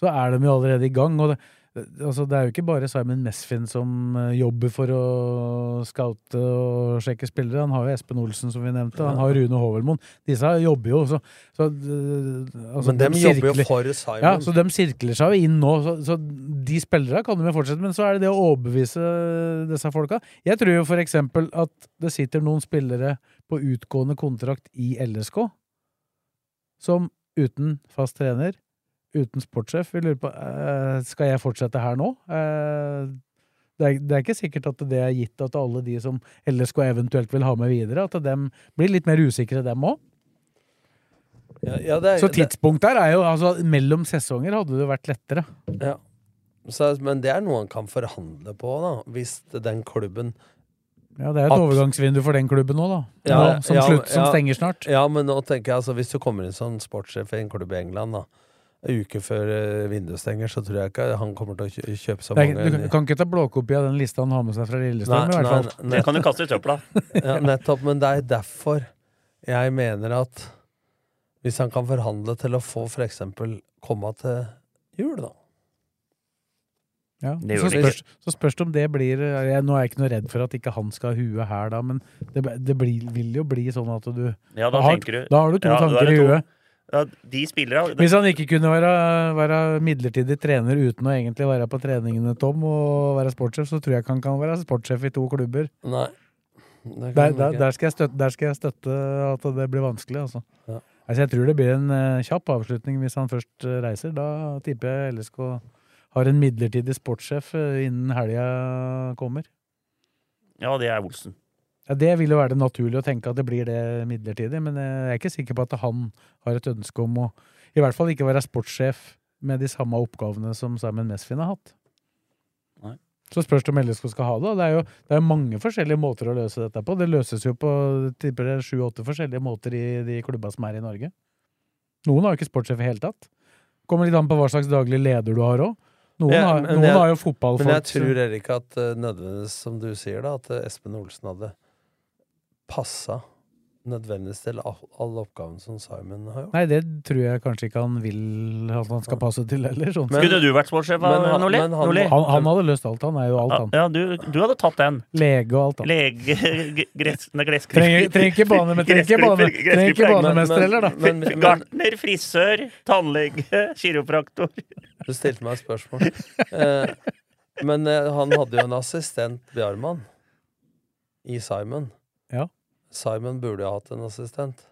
så er de jo allerede i gang. Og det, Altså, det er jo ikke bare Simon Mesfin som eh, jobber for å scoute og sjekke spillere. Han har jo Espen Olsen, som vi nevnte. Han har Rune Hovelmoen. Disse jobber jo. Så, så, eh, altså, Men dem de jobber jo for Simon. Ja, så de sirkler seg jo inn nå. Så, så de spillere kan de jo fortsette, men så er det det å overbevise disse folka. Jeg tror jo for eksempel at det sitter noen spillere på utgående kontrakt i LSK som uten fast trener, uten sportssjef, Vi lurer på uh, skal jeg fortsette her nå. Uh, det, er, det er ikke sikkert at det er gitt at alle de som LSK eventuelt vil ha med videre, at de blir litt mer usikre, dem òg. Ja, ja, er- Så tidspunkt der er jo altså Mellom sesonger hadde det vært lettere. Ja. Så, men det er noe han kan forhandle på, da. Hvis den klubben Ja, det er et at, overgangsvindu for den klubben nå, da. Ja, nå, som, slutt, som stenger snart. Ja, men nå tenker jeg altså Hvis du kommer inn som sportssjef i en klubb i England, da en uke før eh, vinduet stenger, så tror jeg ikke han kommer til å kjøpe så mange du kan, kan ikke ta blåkopi av den lista han har med seg fra Lillestrøm, i hvert fall. Det kan du kaste i søpla. [laughs] ja, nettopp. Men det er derfor jeg mener at hvis han kan forhandle til å få for eksempel komme til jul, da. Ja. Så, spørs, så spørs det om det blir jeg, Nå er jeg ikke noe redd for at ikke han skal ha huet her, da, men det, det blir, vil jo bli sånn at du Ja, da har, du- Da har du to Ja, er tanker i to. huet. Ja, de spillere Hvis han ikke kunne være, være midlertidig trener uten å egentlig være på treningene, Tom, og være sportssjef, så tror jeg ikke han kan være sportssjef i to klubber. Nei. Der, der, der, skal jeg støtte, der skal jeg støtte at det blir vanskelig, altså. Ja. altså jeg tror det blir en eh, kjapp avslutning hvis han først eh, reiser. Da tipper jeg LSK har en midlertidig sportssjef eh, innen helga kommer. Ja, det er Olsen. Ja, Det vil jo være det naturlige å tenke at det blir det midlertidig, men jeg er ikke sikker på at han har et ønske om å i hvert fall ikke være sportssjef med de samme oppgavene som Simon Mesfin har hatt. Nei. Så spørs det om LSK skal ha det. Det er jo det er mange forskjellige måter å løse dette på. Det løses jo på tipper det sju-åtte forskjellige måter i de klubba som er i Norge. Noen har jo ikke sportssjef i hele tatt. Kommer litt an på hva slags daglig leder du har òg. Noen, har, ja, noen jeg- har jo fotballfolk Men jeg tror Erik at eh, nødvendigvis, som du sier, da, at eh, Espen Olsen hadde passa nødvendigvis til alle oppgavene som Simon har gjort. Nei, det tror jeg kanskje ikke han vil at han skal passe til heller. Sånn. Men- Skulle du vært sportssjef, Nordli? han- Han, han hadde løst alt, han er jo alt, han. Ja, du, du hadde tatt den. Lege og alt, han. Lege gress, Trenger, trenger ikke banemester heller, da. Gartner, frisør, tannlege, kiropraktor. Du stilte meg et spørsmål. Eh, men eh, han hadde jo en assistent, Bjarmann, i Simon. Ja. Simon burde jo ha hatt en assistent.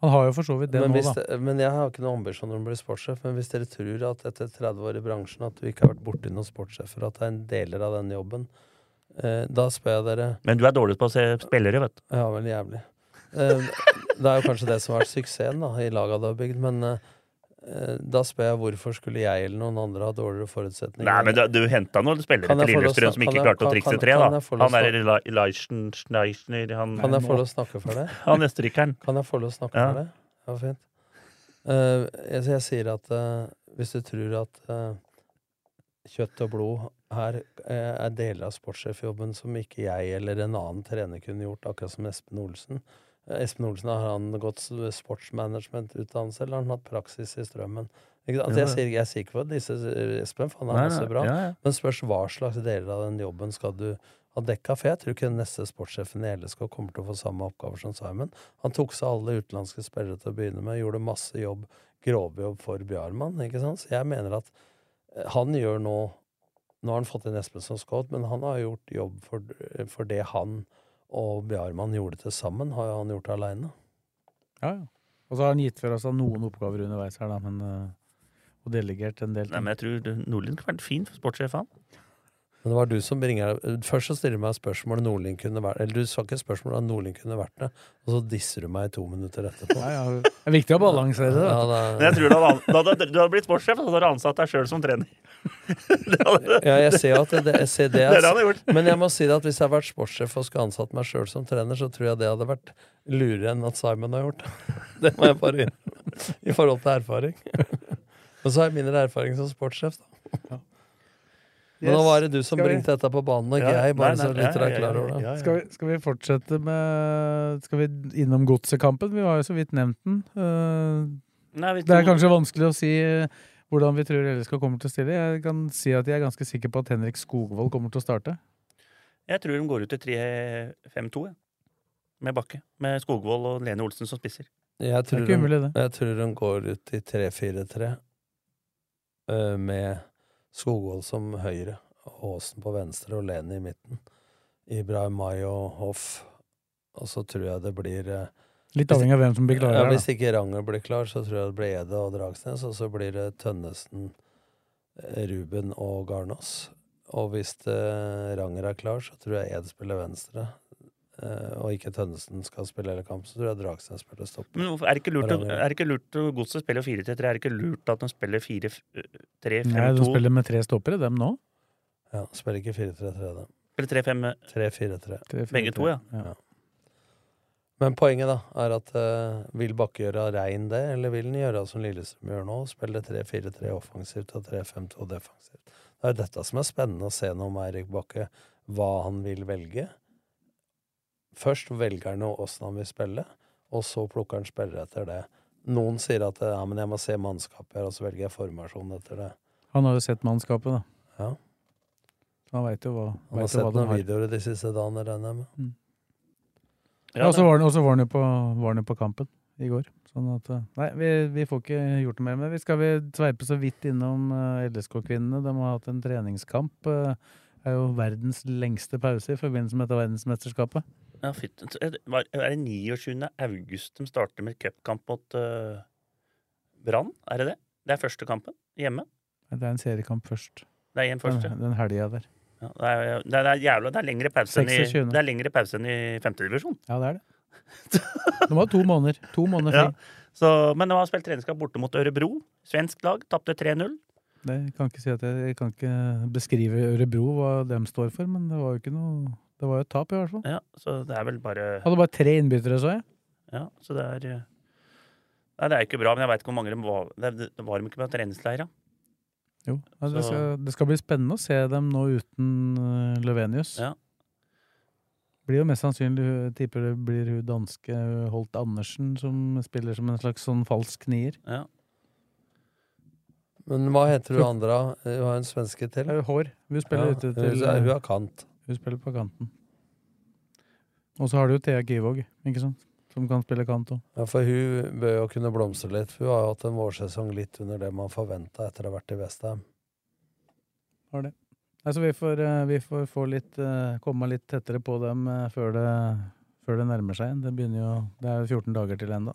Han har jo for så vidt det men, nå, hvis da. men jeg har ikke noen ambisjoner om å bli sportssjef. Men hvis dere tror at etter 30 år i bransjen at du ikke har vært borti noen sportssjefer, at det er en deler av den jobben, eh, da spør jeg dere Men du er dårlig på å se spillere, vet du. Ja, vel jævlig. Eh, det er jo kanskje det som har vært suksessen da, i laga du har bygd, men eh, da spør jeg hvorfor skulle jeg eller noen andre ha dårligere forutsetninger? Nei, men du, du henta noen spillere til Lillestrøm som ikke jeg- klarte å trikse tre, da. Han er er Leichenschneisner, han Kan jeg få lov å snakke for det? [laughs] Han østerrikeren. Kan jeg få lov å snakke Ja. for det? Ja, fint. Uh, jeg, jeg sier at uh, hvis du tror at uh, kjøtt og blod her eh, er deler av sportssjefjobben som ikke jeg eller en annen trener kunne gjort, akkurat som Espen Olsen. Espen Olsen, har han gått sportsmanagement-utdannelse, eller har han hatt praksis i Strømmen? Altså, jeg, sier, jeg sier ikke for disse Espen, for han er masse bra. ja, ja. Men spørs hva slags deler av den jobben skal du ha dekka. For jeg tror ikke den neste sportssjefen i LSK kommer til å få samme oppgaver som Simon. Han tok seg alle utenlandske spillere til å begynne med, gjorde masse jobb, grovjobb for Bjarmann. ikke sant? Så jeg mener at eh, han gjør nå Nå har han fått inn Espen som scout, men han har gjort jobb for, for det han og Bjarmann gjorde til sammen, har han gjort aleine. Ja, ja. Og så har han gitt fra seg noen oppgaver underveis her, da, men øh, Og delegert en del. Nei, men jeg tror Nordlien kunne vært fin for sportssjef, han. Men det var du som bringer Først så stiller du meg spørsmål Nordlien kunne vært Eller du sa ikke spørsmål om Nordlien kunne vært det, og så disser du meg i to minutter etterpå. Nei, ja. Det er viktig å balansere det. Ja, er- Men jeg tror du hadde, da hadde, du hadde blitt sportssjef, og så hadde du ansatt deg sjøl som trener. [laughs] Ja, jeg ser jo at det, jeg ser det, [laughs] jeg, det. Men jeg må si det at hvis jeg hadde vært sportssjef og skulle ansatt meg sjøl som trener, så tror jeg det hadde vært lurere enn at Simon har gjort. [laughs] Det må jeg bare innrømme. I forhold til erfaring. Og så har jeg mindre erfaring som sportssjef, da. Men nå var det du som vi- bringte dette på banen, og ikke Ja, jeg. Bare nei, nei, så litt ja, er ja, klar over det. ja, ja. Skal vi, skal vi fortsette med Skal vi innom godsekampen? Vi har jo så vidt nevnt den. Uh, Nei, Det er kanskje vanskelig å si eh, hvordan vi tror LSK kommer til å stille. Jeg kan si at jeg er ganske sikker på at Henrik Skogvold kommer til å starte. Jeg tror de går ut til 3-5-2. Med Bakke. Med Skogvold og Lene Olsen som spisser. Jeg tror, ikke umulig, det. jeg tror de går ut i 3-4-3 eh, med Skogvold som høyre, Aasen på venstre og Lene i midten. Ibrahimay og Hoff. Og så tror jeg det blir eh, Litt avhengig av hvem som blir klar her, Hvis ikke Ranger blir klar, så tror jeg det blir Ede og Dragsnes, og så blir det Tønnesen, eh, Ruben og Garnås. Og hvis eh, Ranger er klar, så tror jeg Ed spiller venstre. Eh, og ikke Tønnesen skal spille hele kampen, så tror jeg Dragsnes spiller stopper. Men hvorfor- er det ikke lurt, å- er det ikke lurt Godset spiller 4-3-3. Er det ikke lurt at de spiller 4-3-5-2? Nei, de spiller med tre stoppere, dem nå. Ja, spiller ikke 4-3-3, dem. Spiller 3-5 3-4-3. Tre, fire, Begge to, tre. ja. Ja. Men poenget da er at uh, vil Bakke gjøre rein det, eller vil han gjøre som Lillestrøm gjør nå? Spille 3-4-3 offensivt og 3-5-2 defensivt. Det er dette som er spennende å se nå med Eirik Bakke, hva han vil velge. Først velger han jo åssen han vil spille, og så plukker han spillere etter det. Noen sier at ja, men jeg må se mannskapet her, og så velger jeg formasjon etter det. Han har jo sett mannskapet, da. Ja. Han veit jo hva, Han har sett noen har. videoer de siste dagene, regner jeg med. Ja, og så var han jo på, på kampen i går. Sånn at, eh, nei, vi, vi får ikke gjort noe mer. Men vi skal vi sveipe så vidt innom uh, LSK-kvinnene. De har hatt en treningskamp. eh, det er jo verdens lengste pause i forbindelse med dette verdensmesterskapet. Ja, fytt. Er det er det 29. august de starter med cupkamp mot uh, Brann? Er det det? Det er første kampen hjemme? Det er en seriekamp først. Det er en første. Den, den helga der. Ja, det, er, det, er, det jævla Det er lengre pause enn i, 26.. det er lengre pause enn i femtedivisjon. Ja, det er det. De har to måneder. To måneder. Ja. Så, men de har spilt treningskamp borte mot Ørebro. Svensk lag. Tapte 3-0. Det kan ikke si at jeg, jeg kan ikke beskrive Ørebro, hva de står for, men det var jo ikke noe Det var jo et tap, i hvert fall. Ja, så det er vel bare Hadde bare tre innbyttere, så jeg. Ja, så det er eh, Nei, det er ikke bra, men jeg veit ikke hvor mange de var det, det var de ikke på treningsleira. Jo, ja, det, skal, det skal bli spennende å se dem nå uten uh, Løvenius. Ja. Blir jo mest sannsynlig tipper det blir hun danske Holt Andersen som spiller som en slags sånn falsk nier. ja. Men hva heter hun andre? Hun har en svenske til. Jo Hår. Hun spiller Ja, ute til hun er kant. Hun spiller på kanten. Og så har du jo Thea Givåg, ikke sant? Som kan spille kant òg. Ja, for hun bør jo kunne blomstre litt. Hun har jo hatt en vårsesong litt under det man forventa etter å ha vært i Vestheim. Har det. Altså, vi får, eh, vi får få litt, eh, komme litt tettere på dem eh, før det, før det nærmer seg igjen. Det begynner jo Det er jo 14 dager til ennå.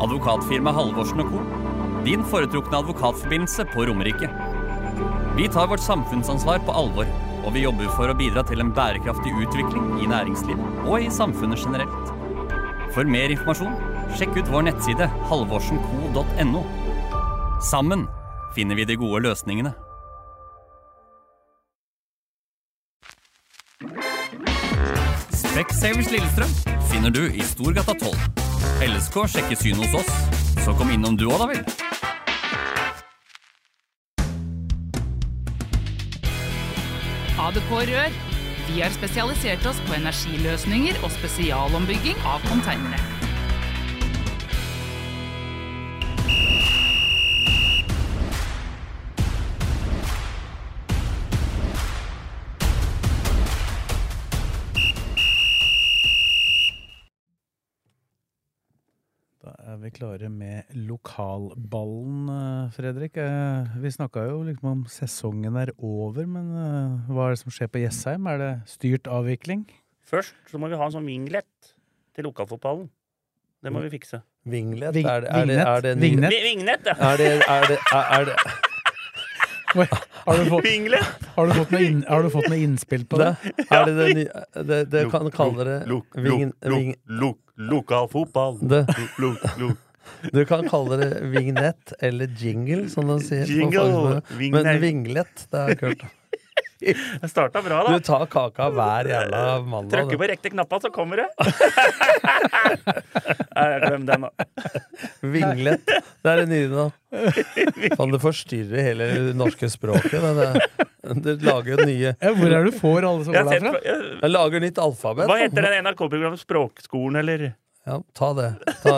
Advokatfirma Halvorsen Co. Din foretrukne advokatforbindelse på Romerike. Vi tar vårt samfunnsansvar på alvor, og vi jobber for å bidra til en bærekraftig utvikling i næringslivet og i samfunnet generelt. For mer informasjon, sjekk ut vår nettside halvorsenco.no. Sammen finner vi de gode løsningene. Specsavers Lillestrøm finner du i Storgata 12. LSK sjekker syn hos oss, så kom innom du òg, da vel. ADK Rør. Vi har spesialisert oss på energiløsninger og spesialombygging av konteinere. Vi klare med lokalballen, eh, Fredrik. Eh, Vi snakka jo liksom om sesongen er over, men eh, hva er det som skjer på Jessheim? Er det styrt avvikling? Først så må vi ha en sånn vinglett til lokalfotballen. Det må vi fikse. Vinglett? Ving- er det, er det, er det, Vingnett? Vingnett, ja! Er det, er det, er, er det [laughs] Har du, fått, har, du fått noe inn, har du fått noe innspill på det? det, er det, det, det, det kan kalle det ving, ving, lok, Lokalfotball. det, lo, lo. [laughs] Du kan kalle det vignett eller jingle, som de sier. Jingle. Men vinglett, vinglet, det er kult. Det starta bra, da. Du tar kaka hver jævla mandag. Trykker på riktig knappa, så kommer det. [laughs] Nei, Glem den, da. Vinglet. Det er det nye nå. Faen, det forstyrrer hele det norske språket. Men det, det lager jo nye Ja, hvor er det du får alle som går derfra? jeg- lager nytt alfabet. hva heter den NRK-programmet? Språkskolen, eller? Ja, ta det. Ta,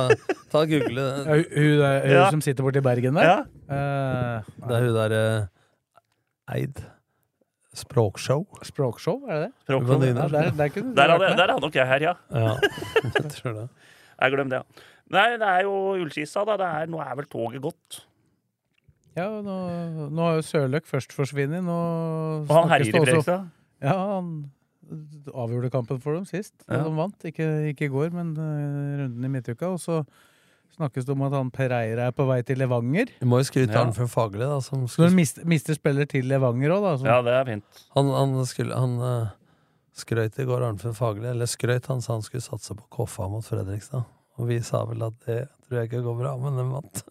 ta Google Ja, det. hun, hun, der- hun Ja. som sitter borti Bergen der? Ja. Uh, Det er hun derre Eid. Språkshow. språkshow, er det det? Språkshow. Ja, der, der kunne Der hadde, der hadde nok jeg her, ja. Ja, [laughs] jeg tror det. Jeg glem det. ja. Nei, det er jo Ullskisa, da. Det er, nå er vel toget gått. Ja, nå, nå har jo Sørløk først forsvunnet. Og han herjer i Fredrikstad. Ja, han avgjorde kampen for dem sist. Ja. De vant. Ikke, ikke i går, men uh, runden i midtuka. Og så snakkes det om at han Pereira er på vei til Levanger. Vi må jo skryte Ja. han for Fagerli, da. Som Så Når skulle, mister, mister spiller til Levanger òg, da. Som, Ja, det er fint. han han, skulle, han uh, skrøyt i går, Arnfinn Fagerli. Eller skrøyt, han sa han skulle satse på Koffa mot Fredrikstad. Og vi sa vel at det tror jeg ikke går bra, men den vant.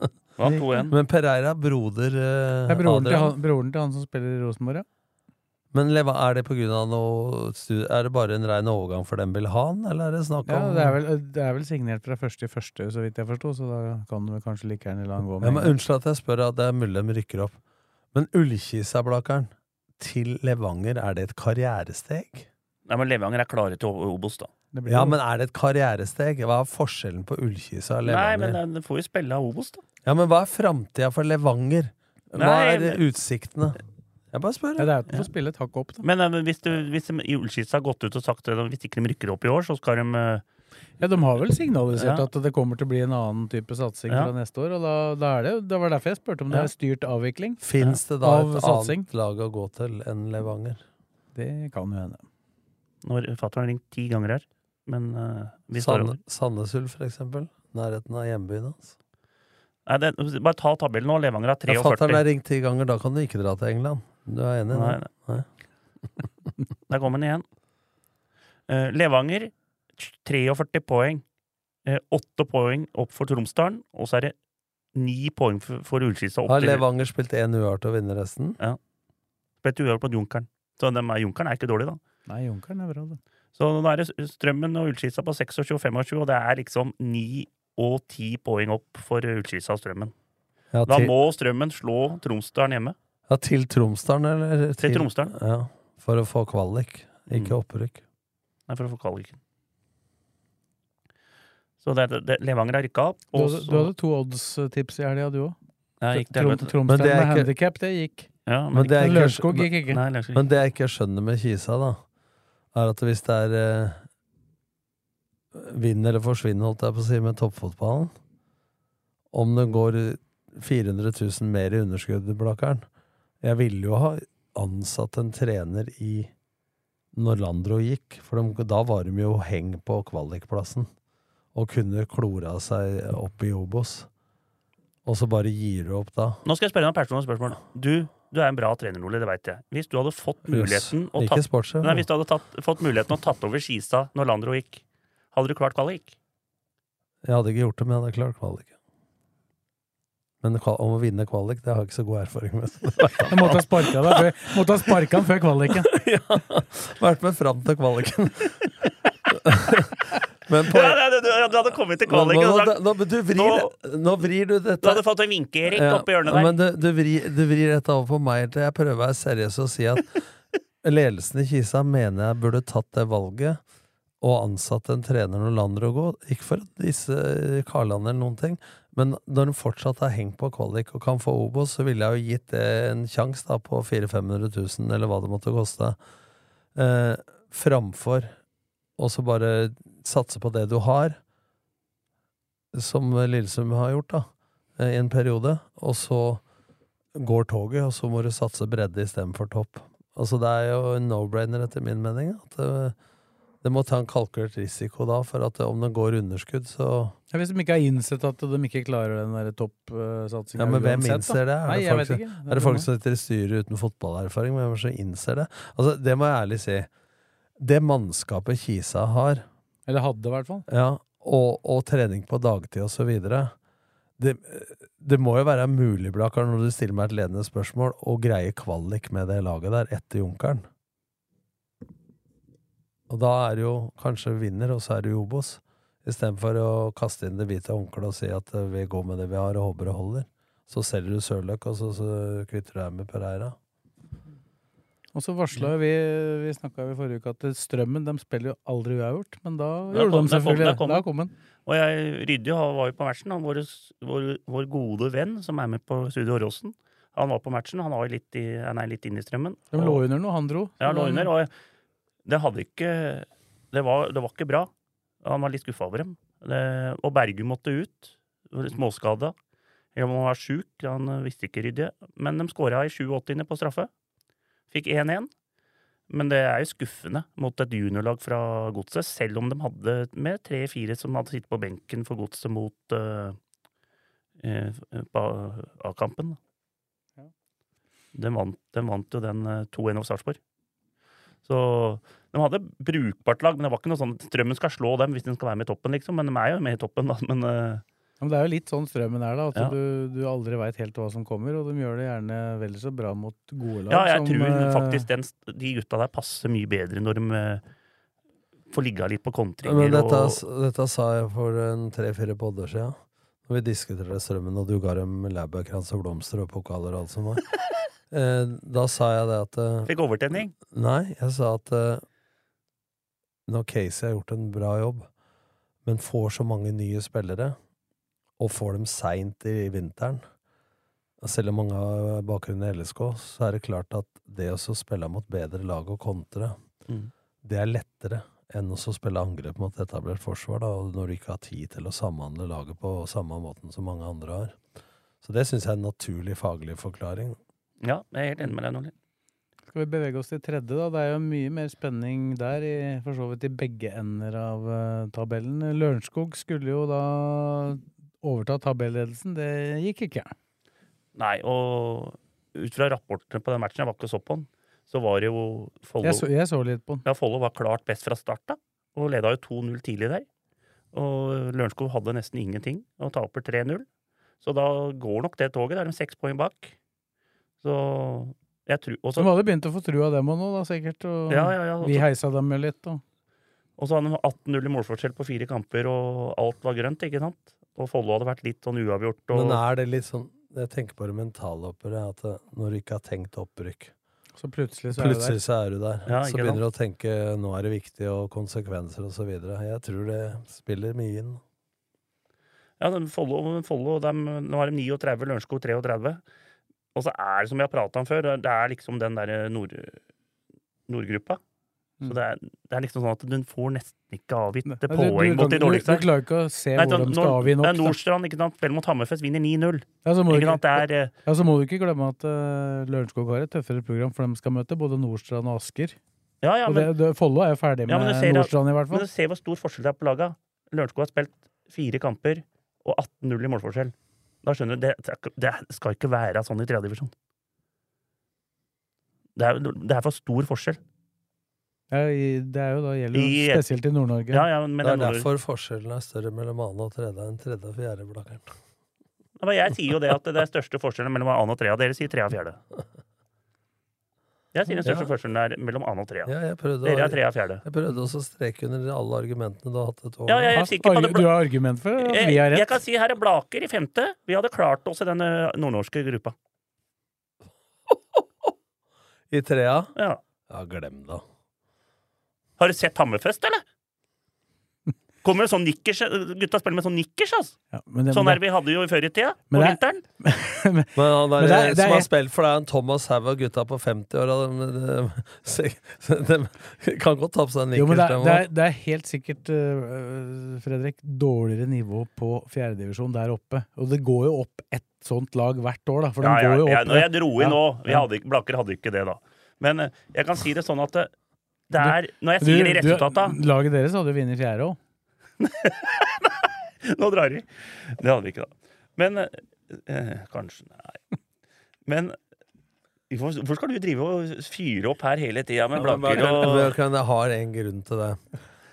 Vant 2-1. Men Pereira, broder uh, Det er broren til, han, broren til han som spiller i Rosenborg, ja. Men Leva, er det på grunn av noe Er det bare en rein overgang for dem vil ha den, eller er det snakk ja om det, er vel, det er vel signert fra første i første, så vidt jeg forsto, så da kan du kanskje like gjerne la den gå med. ja, men. Unnskyld at jeg spør, at det er mulig de rykker opp. Men Ullkisa-Blakkeren til Levanger, er det et karrieresteg? Nei, men Levanger er klare til Obos, da. Ja, jo- men er det et karrieresteg? Hva er forskjellen på Ullkisa og Nei, men den får jo spille av Obos, da. Ja, men hva er framtida for Levanger? Hva Nei, er men- utsiktene? Jeg bare spør. ja, det er for å spille et hakk opp, da. Men eh, men hvis, du, hvis de i Ullskisa har gått ut og sagt at hvis ikke de rykker opp i år, så skal de eh, Ja, De har vel signalisert Ja. at det kommer til å bli en annen type satsing Ja. fra neste år. Og da, da er det, det var derfor jeg spurte om det Ja. er styrt avvikling. Fins det da Av et satsing. annet lag å gå til enn Levanger? Det kan jo hende. Når fatter'n har ringt ti ganger her. Men uh, vi står Sand, over. Sandnes Ulf, for eksempel. Nærheten av hjembyen hans. Nei, det, bare ta tabellen nå. Levanger har Ja, Fatter'n 43. har ringt ti ganger, da kan du ikke dra til England. Du er enig? Nei, nei. [laughs] Der kom den igjen. Eh, Levanger 43 poeng. Eh, Åtte poeng opp for Tromsdalen, og så er det ni poeng for, for Ullskisa. Har Levanger spilt én uart og vinner resten? Ja. Spilt uart på Junkeren. Så dem er, Junkeren er ikke dårlig, da. Nei, Junkeren er bra, det. Så nå er det Strømmen og Ullskisa på 26 og 25, og det er liksom 9 og 10 poeng opp for Ullskisa og Strømmen. Ja, Da må Strømmen slå Tromsdalen hjemme. Ja, til Tromsdalen, eller? Til Tromsdalen. Ja, for å få kvalik, ikke Mm. opprykk. Nei, for å få kvaliken. Så det, det, Levanger har rykka opp. Du du hadde to odds-tips i helga, du òg. til Trom, Tromsdalen med ikke- handikap, det gikk. Ja, men, Men det ikke, gikk ikke. Nei, Lørenskog men det jeg ikke skjønner med Kisa, da, er at hvis det er eh, Vinn eller forsvinn, holdt jeg på å si, med toppfotballen Om det går 400 000 mer i underskudd, Blakkaren Jeg ville jo ha ansatt en trener i når Landro gikk, for de, da var de jo heng på kvalikplassen og kunne klora seg opp i Obos. Og så bare gir du opp da. Nå skal jeg spørre deg et personlig spørsmål. Du, du er en bra trener, Ole, det veit jeg. Hvis du hadde fått muligheten Ikke tatt, sportssjef. nei, hvis du hadde tatt, fått muligheten og tatt over Skistad når Landro gikk, hadde du klart kvalik? Jeg hadde ikke gjort det, men jeg hadde klart kvalik. Men om å vinne kvalik, det har jeg ikke så god erfaring med. [laughs] Jeg måtte ha sparka deg før, måtte ha sparket han før kvaliken. [laughs] Vært med fram til kvaliken. [laughs] men på, Ja, du, du hadde kommet til nå, kvaliken og nå, sagt nå, du, vrir, nå vrir du dette Du hadde fått en vinke-Erik Ja, oppi hjørnet der. Men du, du, vrir, du vrir dette over på meg til jeg prøver å være seriøs og si at ledelsen i Kisa mener jeg burde tatt det valget og ansatt en trener når Landro går. Ikke for disse Karlene eller noen ting, men når hun fortsatt har hengt på kvalik og kan få Obos, så ville jeg jo gitt det en sjanse da på 400 000-500 000, eller hva det måtte koste, eh, framfor å så bare satse på det du har, som Lillesund har gjort, da eh, i en periode, og så går toget, og så må du satse bredde istedenfor topp. Altså Det er jo en no-brainer, etter min mening. At det, må ta en kalkulert risiko da, for at om det går underskudd, så Ja, hvis de ikke har innsett at de ikke klarer den der toppsatsinga Ja, men hvem innser det? Er Nei, det folk som-. Er det folk som sitter i styret uten fotballerfaring? Hvem er som innser det? Altså, Det må jeg ærlig si. Det mannskapet Kisa har, Eller hadde, i hvert fall. ja, og, og trening på dagtid og så videre det, det må jo være mulig, Blakkar, når du stiller meg et ledende spørsmål, å greie kvalik med det laget der etter Junkeren. Og da er det jo kanskje vinner, og så er det jo Obos. Istedenfor å kaste inn det hvite håndkleet og si at eh, vi går med det vi har og håper det holder. Så selger du Sørløk, og så, så kvitter du deg med Pereira. Og så varsla vi Vi snakka i forrige uke at Strømmen de spiller jo aldri uavgjort, men da gjorde kom- de selvfølgelig det. Da kom den. Og jeg, Rydje var jo på matchen. Han, vår, vår, vår gode venn som er med på Studio Åråsen. Han var på matchen. Han, var jo litt, i, han er litt inne i strømmen. De lå under noe, han dro. Ja, lå under. Og det hadde ikke Det var, det var ikke bra. Han var litt skuffa over dem. Det, og Bergum måtte ut. Småskada. Han var sjuk, han visste ikke Rydje. Men de skåra i 87. på straffe. Fikk 1-1. Men det er jo skuffende mot et juniorlag fra Godset, selv om de hadde med tre-fire som hadde sittet på benken for Godset mot uh, eh, A-kampen. Ja. De, de vant jo den eh, 2-1 over Sarpsborg. Så de hadde brukbart lag, men det var ikke noe sånn Strømmen skal slå dem hvis de skal være med i toppen, liksom. Men de er jo med i toppen, da. Men eh, Men det er jo litt sånn strømmen er, da. At Ja. du, du aldri veit helt hva som kommer, og de gjør det gjerne vel så bra mot gode lag. ja, jeg som, tror eh, faktisk den, de gutta der passer mye bedre når de eh, får ligge litt på kontringer. Men dette, og, dette sa jeg for en tre-fire podder siden. Når vi diskuterte strømmen, og du ga dem labbekrans og blomster og pokaler og alt som var. [laughs] Eh, da sa jeg det at eh, Fikk overtenning. Nei, jeg sa at eh, når Casey har gjort en bra jobb, men får så mange nye spillere, og får dem seint i vinteren Selv om mange har bakgrunn i LSK, så er det klart at det å spille mot bedre lag og kontre, Mm. det er lettere enn å spille angrep mot etablert forsvar, da, når du ikke har tid til å samhandle laget på samme måten som mange andre har. Så det syns jeg er en naturlig faglig forklaring. Ja, jeg er helt enig med deg, Nordlien. Skal vi bevege oss til tredje, da? Det er jo mye mer spenning der, i, for så vidt i begge ender av uh, tabellen. Lørenskog skulle jo da overta tabellledelsen. Det gikk ikke. Nei, og ut fra rapportene på den matchen, jeg var ikke så på den, så var jo Follo Jeg jeg så litt på den. Ja, Follo var klart best fra start, da. Og leda jo 2-0 tidlig der. Og Lørenskog hadde nesten ingenting, og taper 3-0. Så da går nok det toget. Da er de seks poeng bak. Så jeg tror også, De hadde begynt å få trua dem òg nå, da, sikkert. Og Ja, ja, ja, også, vi heisa dem jo litt. Og. Og så hadde de 18-0 i målforskjell på fire kamper, og alt var grønt, ikke sant? Og Follo hadde vært litt sånn uavgjort. Og... Men er det litt sånn Jeg tenker på det mentalopperet, at eh, når du ikke har tenkt opprykk Så plutselig så er Plutselig der. så er du der. Ja, så begynner du å tenke nå er det viktig, og konsekvenser og så videre. Jeg tror det spiller mye inn. Ja, Follo nå har de 39, Lørenskog 33. Og så er det, som vi har prata om før, det er liksom den derre nord, nordgruppa. Så Mm. det er, det er liksom sånn at du får nesten ikke avgitt det poeng mot de dårligste. Du, klarer ikke å se Nei, hvor de skal avgi nok. Det er. Nordstrand, ikke sant? Spiller mot Hammerfest, vinner 9-0. Ja, eh, ja, så må du ikke glemme at uh, Lørenskog har et tøffere program, for de skal møte både Nordstrand og Asker. ja, ja, og det, det, Follo er jo ferdig Ja, med ser Nordstrand, i hvert fall. men du ser hvor stor forskjell det er på laga. Lørenskog har spilt fire kamper og 18-0 i målforskjell. Da skjønner du, det, det skal ikke være sånn i tredjedivisjon. Det er, det er for stor forskjell. Ja, i, det er jo da gjelder jo I- spesielt i Nord-Norge. Ja, ja, men Det det er er nord- derfor forskjellen er større mellom annen og tredje enn tredje og fjerde. Blakkeren. Ja, men jeg sier jo det at det er største forskjellen mellom annen og trea. Dere sier tredje og fjerde. [laughs] Jeg sier den største Ja. forskjellen er mellom annen og trea. Ja, jeg prøvde, Dere er trea og fjerde. jeg prøvde også å streke under alle argumentene du har hatt et år. Ja, jeg er sikker på det. Du har argument for at Jeg, vi har jeg kan si her er Blaker i femte. Vi hadde klart oss i den eh, nordnorske gruppa. [laughs] I trea? Ja. Ja, glem det. Har du sett Hammerfest, eller? Kommer det sånn nikkers Gutta spiller med sånn nikkers, altså. Ja, men det, Sånn men der vi hadde jo før i tida. På Men det- vinteren. [laughs] Men han der, Men det er- som er- har spilt for deg, en Thomas Haug og gutta på 50 år de, de, de, kan godt ta på seg en Jo, men det, nikkers, er- det, er, det er helt sikkert, uh, Fredrik, dårligere nivå på fjerdedivisjon der oppe. Og det går jo opp ett sånt lag hvert år, da. For de Ja, ja, går jo ja, når jeg dro inn Ja, nå vi hadde, ikke- hadde ikke det, da. Men eh, jeg kan si det sånn at det, er Når jeg Du- sier de du- resultata Laget deres hadde jo vunnet fjerde òg. [laughs] Nå drar vi. Det hadde vi ikke, da. Men eh, Kanskje Nei. Men hvorfor skal du drive og fyre opp her hele tida med blanker og jeg, jeg har en grunn til det.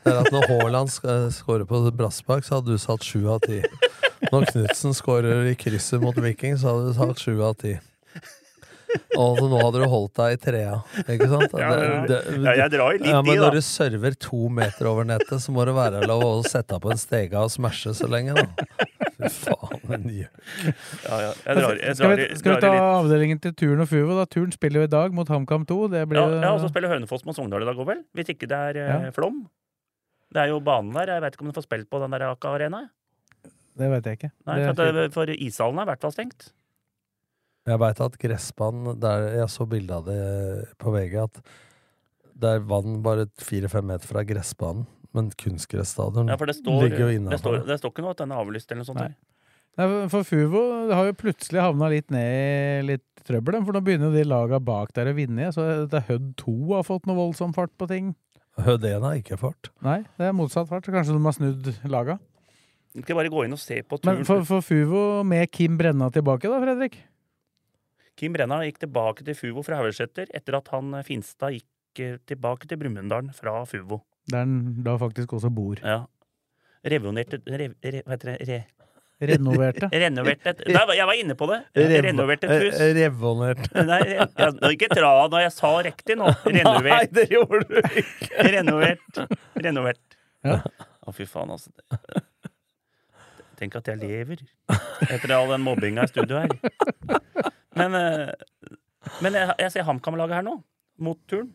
Det er at Når Haaland skårer på brasspark, så hadde du satt sju av ti. Når Knutsen skårer i krysset mot Viking, så hadde du satt sju av ti. Og [laughs] nå hadde du holdt deg i trea, ikke sant? Det- det- Ja, jeg drar litt ja, i, men da. når du server to meter over nettet, så må det være lov å sette deg på en stege og smashe så lenge, da. Fy faen, en gjøk. Ja, ja. Jeg drar, jeg skal vi, skal vi ta avdelingen til Turn og Fuvo? da? Turn spiller jo i dag mot HamKam 2. Det blir Ja, ja, og så spiller Hønefoss mot Sogndal i dag òg, vel? Hvis ikke det er eh, Ja. Flom. Det er jo banen der. Jeg vet ikke om du får spilt på den der Aka Arena. Det vet jeg ikke. Nei, for, at for ishallen er i hvert fall stengt. Jeg veit at gressbanen der Jeg så bilde av det på VG, at det er vann bare fire-fem meter fra gressbanen. Men kunstgressstadion Ja, for det står, ligger jo det, står, det står ikke noe at den er avlyst eller noe sånt. Nei. Nei, for Fuvo har jo plutselig havna litt ned i litt trøbbel, for nå begynner jo de laga bak der å vinne. igjen, Så det er Hødd 2 har fått noe voldsom fart på ting. Hødd 1 har ikke fart. Nei, det er motsatt fart. Kanskje de har snudd laga. Skal bare gå inn og se på Men for, for Fuvo med Kim Brenna tilbake, da, Fredrik? Kim Brenna gikk tilbake til Fuvo fra Haugeseter etter at han eh, Finstad gikk eh, tilbake til Brumunddal fra Fuvo. Der han da faktisk også bor. Ja. Revonerte rev, re, Hva heter det? Re, Renoverte. [laughs] renoverte Nei, jeg var inne på det! Renoverte et hus. Eh, [laughs] Nei, jeg, ikke dra når jeg sa riktig nå. [laughs] Nei, det gjorde du ikke! Renovert. Renovert. Ja. Å, fy faen, altså. Tenk at jeg lever etter all den mobbinga i studio her. Men, eh, men jeg, jeg ser HamKam-laget her nå, mot turn.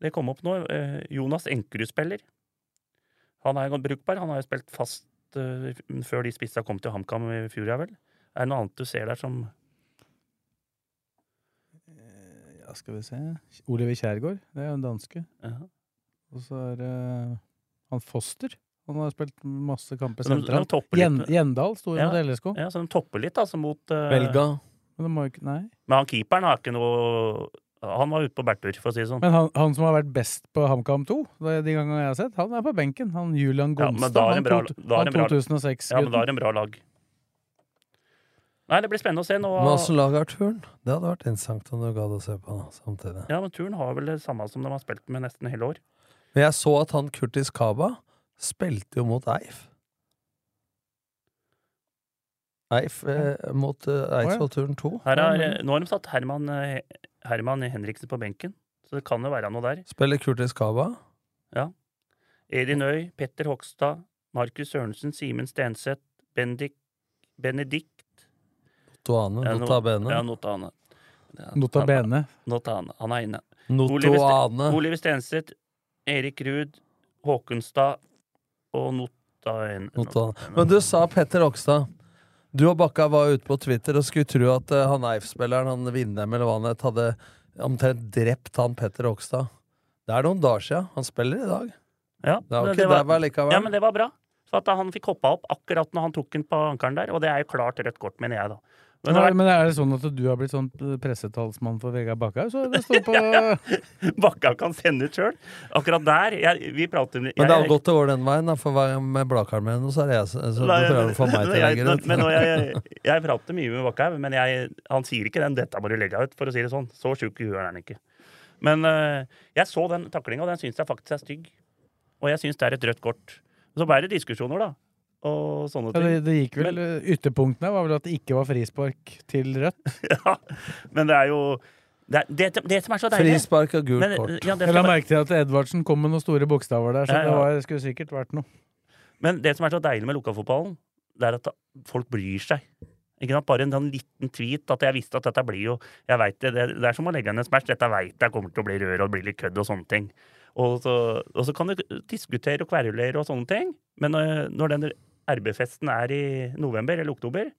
Det kom opp nå. eh, Jonas Enkerud spiller. Han er godt brukbar. Han har jo spilt fast eh, før de spissa kom til HamKam i fjor, ja vel. Er det noe annet du ser der som Ja, skal vi se Oliver Kjærgaard, det er jo en danske. ja. Og så er det han Foster. Han har spilt masse kamper sentralt. Gjendal sto jo Ja. mot LSK. ja, så de topper litt, altså, mot uh, Belga. Men, må ikke, nei. Men han keeperen har ikke noe Han var ute på bærtur, for å si det sånn. Men han, han som har vært best på HamKam 2, de gangene jeg har sett, han er på benken. Han Julian Ja, Gonstad. er han, bra- han 2006-gutten. Ja, men da er det en bra lag. Nei, det blir spennende å se nå. Men åssen lag har turn? Det hadde vært interessant om du gadd å se på samtidig. Ja, men Turn har vel det samme som de har spilt med nesten hele år. Men jeg så at han Kurtis Kaba spilte jo mot Eif. Eif eh, mot eh, Eidsvoll-turen 2. Her er, nå har de satt Herman, eh, Herman Henriksen på benken, så det kan jo være noe der. Spiller Kurtis Kaba? Edin Øy, Petter Hogstad, Markus Sørensen, Simen Stenseth, Bendik, Benedikt Notoane. ja, no- Nota bene? Ja, Notane. Ja, Nota bene. Notane. Han er inne. Oliver, Notoane. Oliver Stenseth, Erik Ruud, Håkenstad og Nota... Notoane. Men du sa Petter Okstad. Du og Bakka var ute på Twitter og skulle tro at uh, han Eif-spilleren, han Vindem eller hva han het, hadde omtrent drept han Petter Okstad. Det er noen dager siden. Han spiller i dag. Ja, Det var ikke det var- der likevel. Ja, men det var bra. For at han fikk hoppa opp akkurat når han tok den på ankelen der, og det er jo klart rødt kort, mener jeg, da. Men det Men, er det sånn at du har blitt sånn pressetalsmann for Vegard Bakkhaug? Så det står på [laughs] Bakka kan sende ut sjøl. Akkurat der jeg, Vi prater Men det har gått det går den veien, da, for med Bladkarmen så er det jeg så, Nei, du prøver å få meg til å legge det ut. Jeg, [laughs] jeg prater mye med Bakkhaug, men jeg, han sier ikke den 'dette må du legge ut', for å si det sånn. Så sjuk i huet er han ikke. Men øh, jeg så den taklinga, og den syns jeg faktisk er stygg. Og jeg syns det er et rødt kort. Så ble det diskusjoner, da. Og sånne ja, ting. det, det gikk vel Ytterpunktene var vel at det ikke var frispark til rødt. [laughs] Ja, men det er jo det, det, det som er så deilig Frispark og gult Men, kort. Ja, Jeg la merke til at Edvardsen kom med noen store bokstaver der, så Ja, ja. det var, skulle sikkert vært noe. men det som er så deilig med lokalfotballen, det er at folk bryr seg. Ikke sant? Bare en sånn liten tweet at jeg visste at dette blir jo jeg vet det, det, det er som å legge ned en smash. Dette veit jeg kommer til å bli rør og bli litt kødd og sånne ting. Og så, og så kan du diskutere og kverulere og sånne ting, men når, når den RB-festen er i november eller oktober,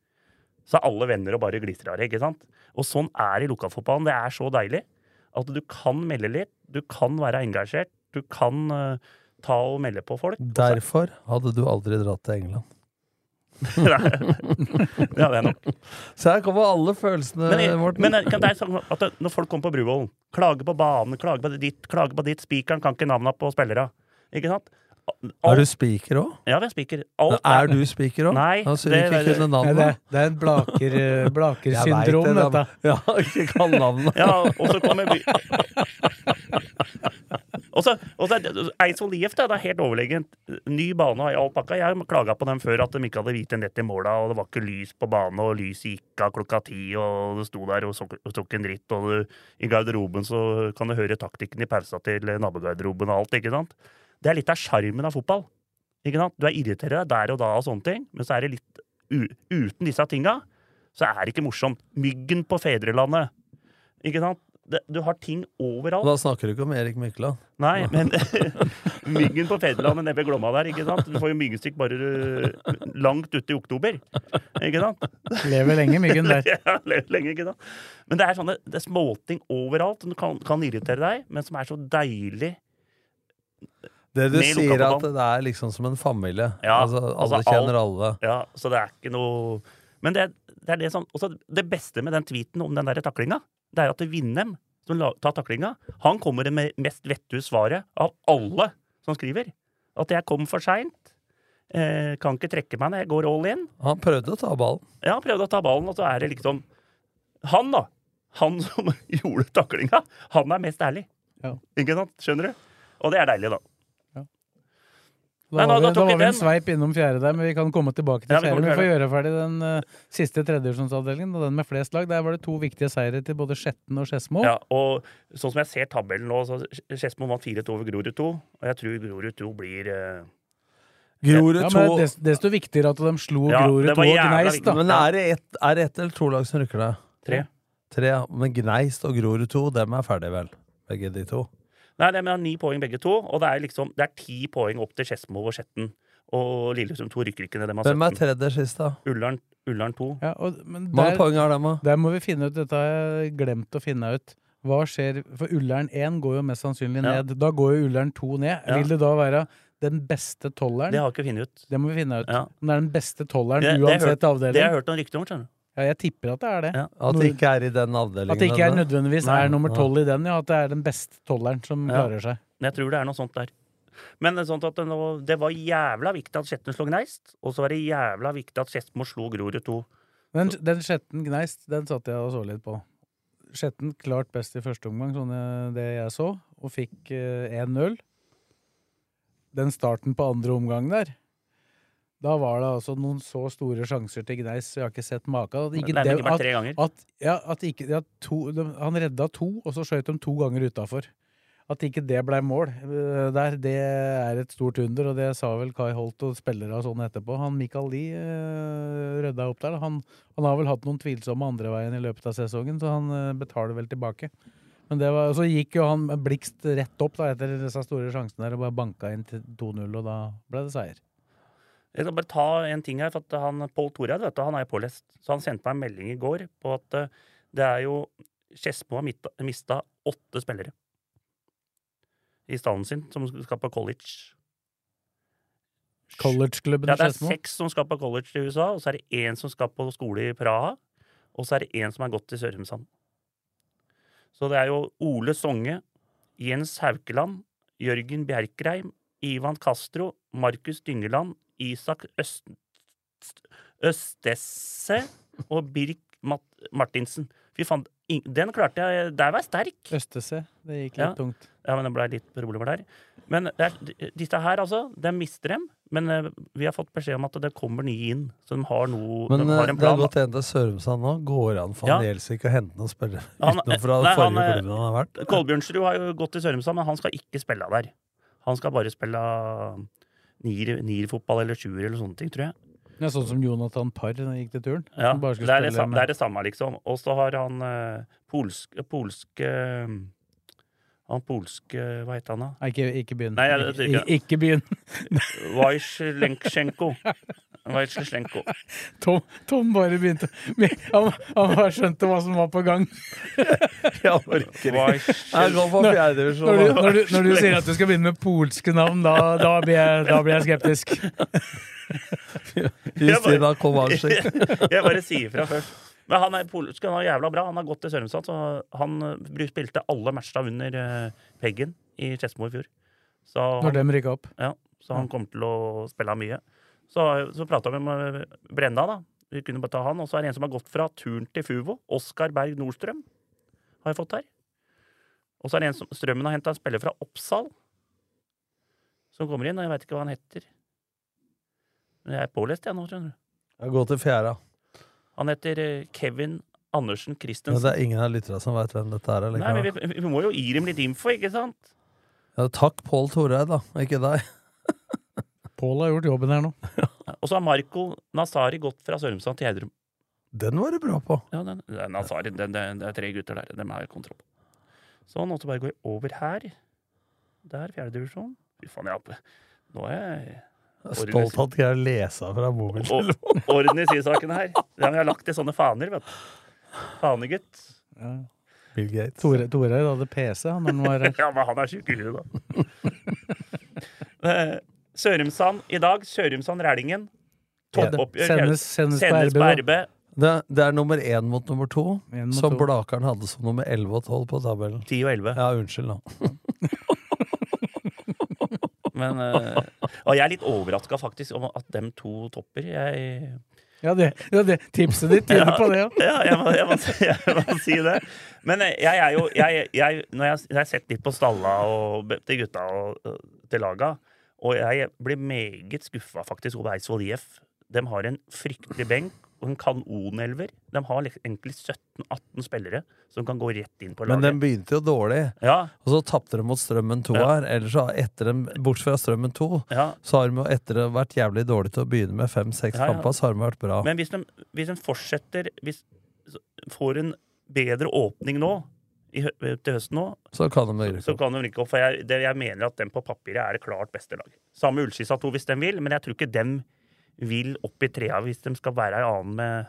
så er alle venner og bare glitrer av det, ikke sant? Og sånn er det i lokalfotballen. Det er så deilig at du kan melde litt, du kan være engasjert, du kan uh, ta og melde på folk. Derfor hadde du aldri dratt til England. [laughs] ja, det er nok. Så her kommer alle følelsene, Men, Morten. men jeg- kan det er sånn at når folk kommer på Bruvollen, klager på banen, klager på ditt, klager på ditt, spikeren kan ikke navnene på spillere. Ikke sant? Er du spiker òg? Ja, vi er spiker. Er du spiker òg? Nei, Altså, det- det, det er en blaker, eh, [laughs] blakersyndrom, det, dette. Ja, ikke kan navnet. Ja, og så kommer by... [laughs] Og så, og så er- Eidsvoll IF da, det er helt overlegent. Ny bane og all pakka. Jeg klaga på dem før at de ikke hadde hvite nett i måla, og det var ikke lys på bane, og lyset gikk av klokka ti, og det sto der og så, ikke en dritt, og du, i garderoben så kan du høre taktikken i pausa til nabogarderoben og alt, ikke sant? Det er litt av sjarmen av fotball. Ikke sant? Du er irriterer deg der og da og sånne ting, men så er det litt u uten disse tinga, så er det ikke morsomt. Myggen på fedrelandet. Ikke sant? Det, du har ting overalt. Da snakker du ikke om Erik Mykland. Nei, men [laughs] myggen på fedrelandet nede ved Glomma der, ikke sant? Du får jo myggstikk bare langt ute i oktober. Ikke sant? Lever lenge, myggen der. [laughs] ja, lever lenge, ikke sant? Men det er sånne det er småting overalt som kan, kan irritere deg, men som er så deilig. Det du sier, at det er liksom som en familie. Ja, altså, alle altså, kjenner alt- alle. Ja, så det er ikke noe Men det, det er det som også Det beste med den tweeten om den der taklinga, det er at Vindem, som la- tar taklinga, han kommer med mest vettue svaret av alle som skriver. At jeg kom for seint. Eh, kan ikke trekke meg når jeg går all in. Han prøvde å ta ballen. Ja, han prøvde å ta ballen, og så er det liksom Han, da. Han som [laughs] gjorde taklinga, han er mest ærlig. Ja. Ikke sant? Skjønner du? Og det er deilig, da. Da Nei, da- da da var vi en sveip innom fjerde der, men vi kan komme tilbake til Ja, vi fjerde. Vi får gjøre ferdig den uh, siste tredjedivisjonsavdelingen, og den med flest lag. Der var det to viktige seire til både Skjetten og Skedsmo. Ja, og sånn som jeg ser tabellen nå, så Skedsmo vant 4-2 over Grorud 2. Og jeg tror Grorud 2 blir uh, Grorud Ja, 2 men des, Desto viktigere at de slo Ja, Grorud 2 og Gneist, da. Men er det ett et eller to lag som rykker det? tre. Tre, ja. Men Gneist og Grorud 2, dem er ferdige, vel? Begge de to. Nei, det er med ni poeng begge to, og det er liksom Det er ti poeng opp til Skedsmo og Skjetten. Og Lillestrøm 2 rykker ikke ned. Hvem er tredje sist, da? Ullern, Ullern 2. Ja, og, men Hvor mange poeng har de, da? der må vi finne ut Dette har jeg glemt å finne ut. Hva skjer For Ullern 1 går jo mest sannsynlig Ja. ned. Da går jo Ullern 2 ned. Ja. Vil det da være den beste tolleren? Det har jeg ikke funnet ut. Det må vi finne ut. Ja. Det er den beste tolleren Det- det har jeg uansett hørt- Det har jeg hørt noen rykter om. skjønner du. Ja, jeg tipper at det er det. Ja. At det ikke er i den avdelingen? At det ikke er nødvendigvis Nei. er nummer tolv i den, ja. At det er den beste tolleren som Ja. klarer seg. Jeg tror det er noe sånt der. Men det, er sånt at det, nå, det var jævla viktig at Skjetten slo Gneist, og så var det jævla viktig at Skedsmo slo Grorud 2. Men den Skjetten Gneist, den satt jeg og så litt på. Skjetten klart best i første omgang, sånn jeg- det jeg så, og fikk eh, 1-0. Den starten på andre omgang der, da var det altså noen så store sjanser til Gneis, jeg har ikke sett maken. At ikke Det at-. At, ja, at ikke, ja, to, de, han redda to, og så skjøt de to ganger utafor. At ikke det blei mål eh, der, det er et stort under, og det sa vel Kai Holt og spillere og sånn etterpå. Han Mikael Lie uh, rydda opp der. Han, han har vel hatt noen tvilsomme andreveien i løpet av sesongen, så han eh, betaler vel tilbake. Men det var, så gikk jo han Blikst rett opp da, etter disse store sjansene der og bare banka inn til 2-0, og da ble det seier. Jeg skal bare ta en ting her, for at han, Pål Toreid han er pålest. Så han sendte meg en melding i går på at eh, det er jo Skedsmo har mista- åtte spillere i stallen sin, som skal på college. Collegeklubben Ja, i det er seks som skal på college i USA, og så er det én som skal på skole i Praha, og så er det én som har gått til Sørumsand. Så det er jo Ole Songe, Jens Haukeland, Jørgen Bjerkreim, Ivan Castro, Markus Dyngeland, Isak Øst, Østesse og Birk Mat Martinsen. Fy faen, den klarte jeg Der var jeg sterk! Østese. Det gikk litt Ja. tungt. Ja, men det ble litt problemer der. Men der, er, disse her, altså, de mister dem. Men eh, vi har fått beskjed om at det kommer nye inn. Så de har noe Men De eh, har en det har plan. gått en til Sørumsand nå. Går han an for han Ja. Gjelsvik å hente noen spillere Han- [laughs] utenom fra nei, den forrige eh, klubben han har vært? Kolbjørnsrud har jo gått til Sørumsand, men han skal ikke spille der. Han skal bare spille nier- nierfotball eller sjuer eller sånne ting, tror jeg. Det er sånn som Jonathan Parr gikk til turen. Ja, det er det, samme, det er det samme, liksom. Og så har han øh, polsk, polske Han polske Hva heter han, da? Ikke, ikke begynn. Nei, jeg- jeg- ikke, ikke begynn. [laughs] Vajsjlenksjenko. Wajslenko. Tom, Tom bare begynte Han, han bare skjønte hva som var på gang. [laughs] Jeg orker ikke. Jeg Når, når, du, når, du, når du sier at du skal begynne med polske navn, da, da, blir, jeg, da blir jeg skeptisk. Justina Kovacic. [laughs] Jeg bare sier fra først. Men han er polsk, han er jævla bra. Han har gått til Sørumsand, så han eh, spilte alle matcha under eh, Peggen i Skedsmo i fjor. Så Når dem rykka opp. ja, så han kommer til å spille mye. Så, så prata vi med Brenna, da. Vi kunne bare ta han. Og så er det en som har gått fra turn til Fuvo. Oskar Berg Nordstrøm har jeg fått her. Og så er det en som Strømmen har henta en spiller fra Oppsal. Som kommer inn, og jeg veit ikke hva han heter. Men jeg er pålest, jeg nå, skjønner du. Jeg går til fjerde. Han heter eh, Kevin Andersen Men Christensen. det er ingen av lytterne som veit hvem dette er. Nei, men vi, vi må jo gi dem litt info, ikke sant? Ja, takk, Pål Toreid, da. Ikke deg. [laughs] Pål har gjort jobben her nå. Og så har Marco Nazari gått fra Sørumsand til Gjerdrum. Den var du bra på. Ja, den, den Nazari, den, den, det er tre gutter der. Dem har jeg kontroll på. Sånn, og så bare går jeg over her. Der, fjerdedivisjon. Fy faen, jeg. Nå er jeg Stolt av at jeg lesa fra mobiltelefonen. orden i sysakene her. Ja, men har lagt i sånne faner, vet du. Fanegutt. Ja. Bill Gates. Tore, Tore hadde PC han når han var [laughs] Ja, men han er tjukk i huet, da. Eh, Sørumsand i dag. Sørumsand-Rælingen. Toppoppgjør. Sendes- sendes Sendes på RB, RB. Det, det er nummer én mot nummer to, mot som. Blakeren hadde som nummer 11 og 12 på tabellen. 10 og 11. Ja, unnskyld, da. [laughs] Men, eh, [laughs] og jeg er litt overraska faktisk om at dem to topper. Jeg, Ja, det, ja, det tipset ditt tyder på det, ja. [laughs] ja jeg, må, jeg, må, jeg må si det. Men eh, jeg er jo jeg, jeg, Når jeg, har sett litt på stalla og til gutta og til laga, og jeg blir meget skuffa faktisk over Eidsvoll IF. De har en fryktelig benk og en kanonelver. De har liksom egentlig 17-18 spillere som kan gå rett inn på laget. Men den begynte jo dårlig, Ja, og så tapte de mot Strømmen 2 Ja. her. Ellers så etter dem, Bortsett fra Strømmen 2, ja. så har de jo etter det vært jævlig dårlige til å begynne med fem-seks kamper, så har de vært bra. Men hvis de, hvis de fortsetter Hvis får en bedre åpning nå, i, til høsten nå, Så kan de rykke så opp. kan de rykke opp. For jeg, det, jeg mener at dem på papiret er det klart beste lag. Samme Ullskissa 2 hvis de vil, men jeg tror ikke dem vil opp i trea hvis de skal være ei annen med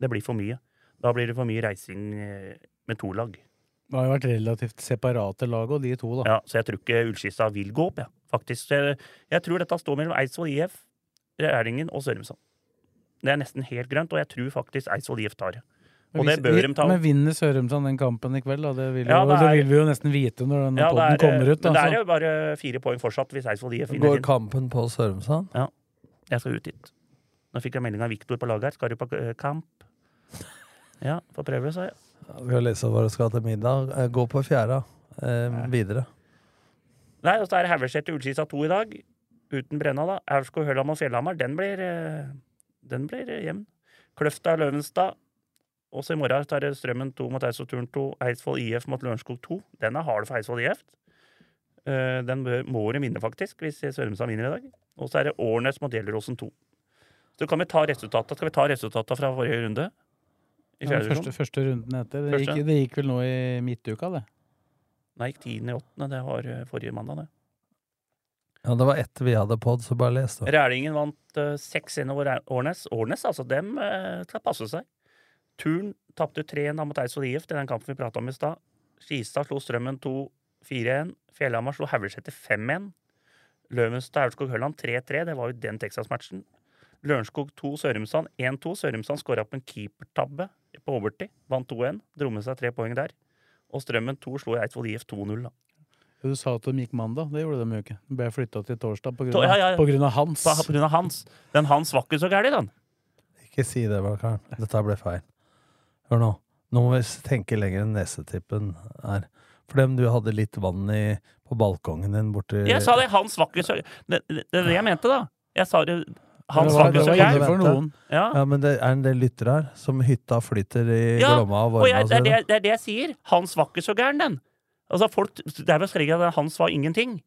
Det blir for mye. Da blir det for mye reising eh, med to lag. Det har jo vært relativt separate lag, og de to, da. Ja, så jeg tror ikke Ullskissa vil gå opp, ja. faktisk. Jeg, jeg tror dette står mellom Eidsvoll IF, Rælingen og Sørumsand. Det er nesten helt grønt, og jeg tror faktisk Eidsvoll IF tar det. Og det bør de ta. Men vinner Sørumsand den kampen i kveld, da? Det vil, Ja, jo, det det er- vil vi jo nesten vite når den Ja, er, kommer ut. men det er jo bare fire poeng fortsatt hvis Eidsvoll IF vinner Går kampen på Sørumsand? Jeg skal ut dit. Nå fikk jeg melding av Viktor på laget her. Skal du på eh, kamp? Ja, får prøve, sa jeg. Ja, Skal lese hva du skal til middag. Eh, Gå på fjæra. Eh, videre. Nei, og så er det Haugeseter Ullskisa 2 i dag. Uten Brenna, da. Aurskog Høland og Fjellhamar. Den blir, eh, den blir jevn. Kløfta Løvenstad. Også i morgen er det Strømmen 2 mot Eidsvoll Turn 2. Eidsvoll IF mot Lørenskog 2. Den er hard for Eidsvoll IF. Eh, Den må de vinne, faktisk, hvis Sørumsand vinner i dag. Og så er det Årnes mot Gjelleråsen 2. Så kan vi ta resultatet. Skal vi ta resultatene fra forrige runde? I Ja, første, første runden etter. Det gikk, det gikk vel nå i midtuka, det. Nei, gikk 10. i åttende. Det var eh, forrige mandag, det. Ja, det var etter vi hadde pod, så bare les, da. Rælingen vant uh, 6-1 over Årnes. Årnes, altså, dem uh, skal passe seg. Turn tapte 3-1 mot Eidsvoll IF i den kampen vi prata om i stad. Skistad slo Strømmen 2-4-1. Fjellhamar slo Haugeseter 5-1. Løvenstad Aurskog Høland 3-3. Det var jo den Texas-matchen. Lørenskog 2 Sørumsand 1-2. Sørumsand skåra på en keepertabbe på overtid. Vant 2-1. Dro med seg tre poeng der. Og Strømmen 2 slo Eidsvoll IF 2-0. da. Du sa at de gikk mandag. Det gjorde de jo ikke. De ble flytta til torsdag på grunn To- av, ja, ja, ja. På grunn av Hans. På på grunn av Hans. Den Hans var ikke så gæren, den. Ikke si det, Valkaren. Dette ble feil. Hør nå. Nå må vi tenke lenger enn nesetippen her. For dem du hadde litt vann i på balkongen din borti Jeg sa det, Hans så Det, det, det er det jeg mente, da. Jeg sa det Hans var for noen. Ja. Ja, men det er en del lyttere her som hytta flyter i Ja, Glomma og Og Vorma. og det, er det, det er det jeg sier. Hans ikke så gæren, den. Altså, folk Der skrevet at Hans var ingenting.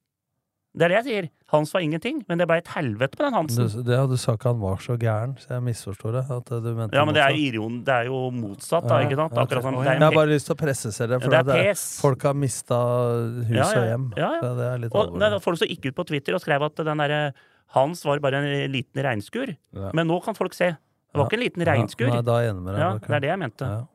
Det er det jeg sier. Hans var ingenting, men det ble et helvete med den Hansen. Du, det, du sa ikke han var så gæren, så jeg misforstår det. At du mente Ja, men det er, motsatt. det er jo motsatt, da, ikke sant? Akkurat som sånn, Jeg har bare lyst til å presisere, for Ja, det er det pes. folk har mista hus Ja, ja, og hjem. ja, ja. Det er litt Og det alvorlig. er folk som gikk ut på Twitter og skrev at den derre Hans var bare en liten regnskur. Men nå kan folk se. Det var ikke en liten regnskur. Ja, nei, da er jeg enig med deg. Ja, det er det jeg mente. Ja.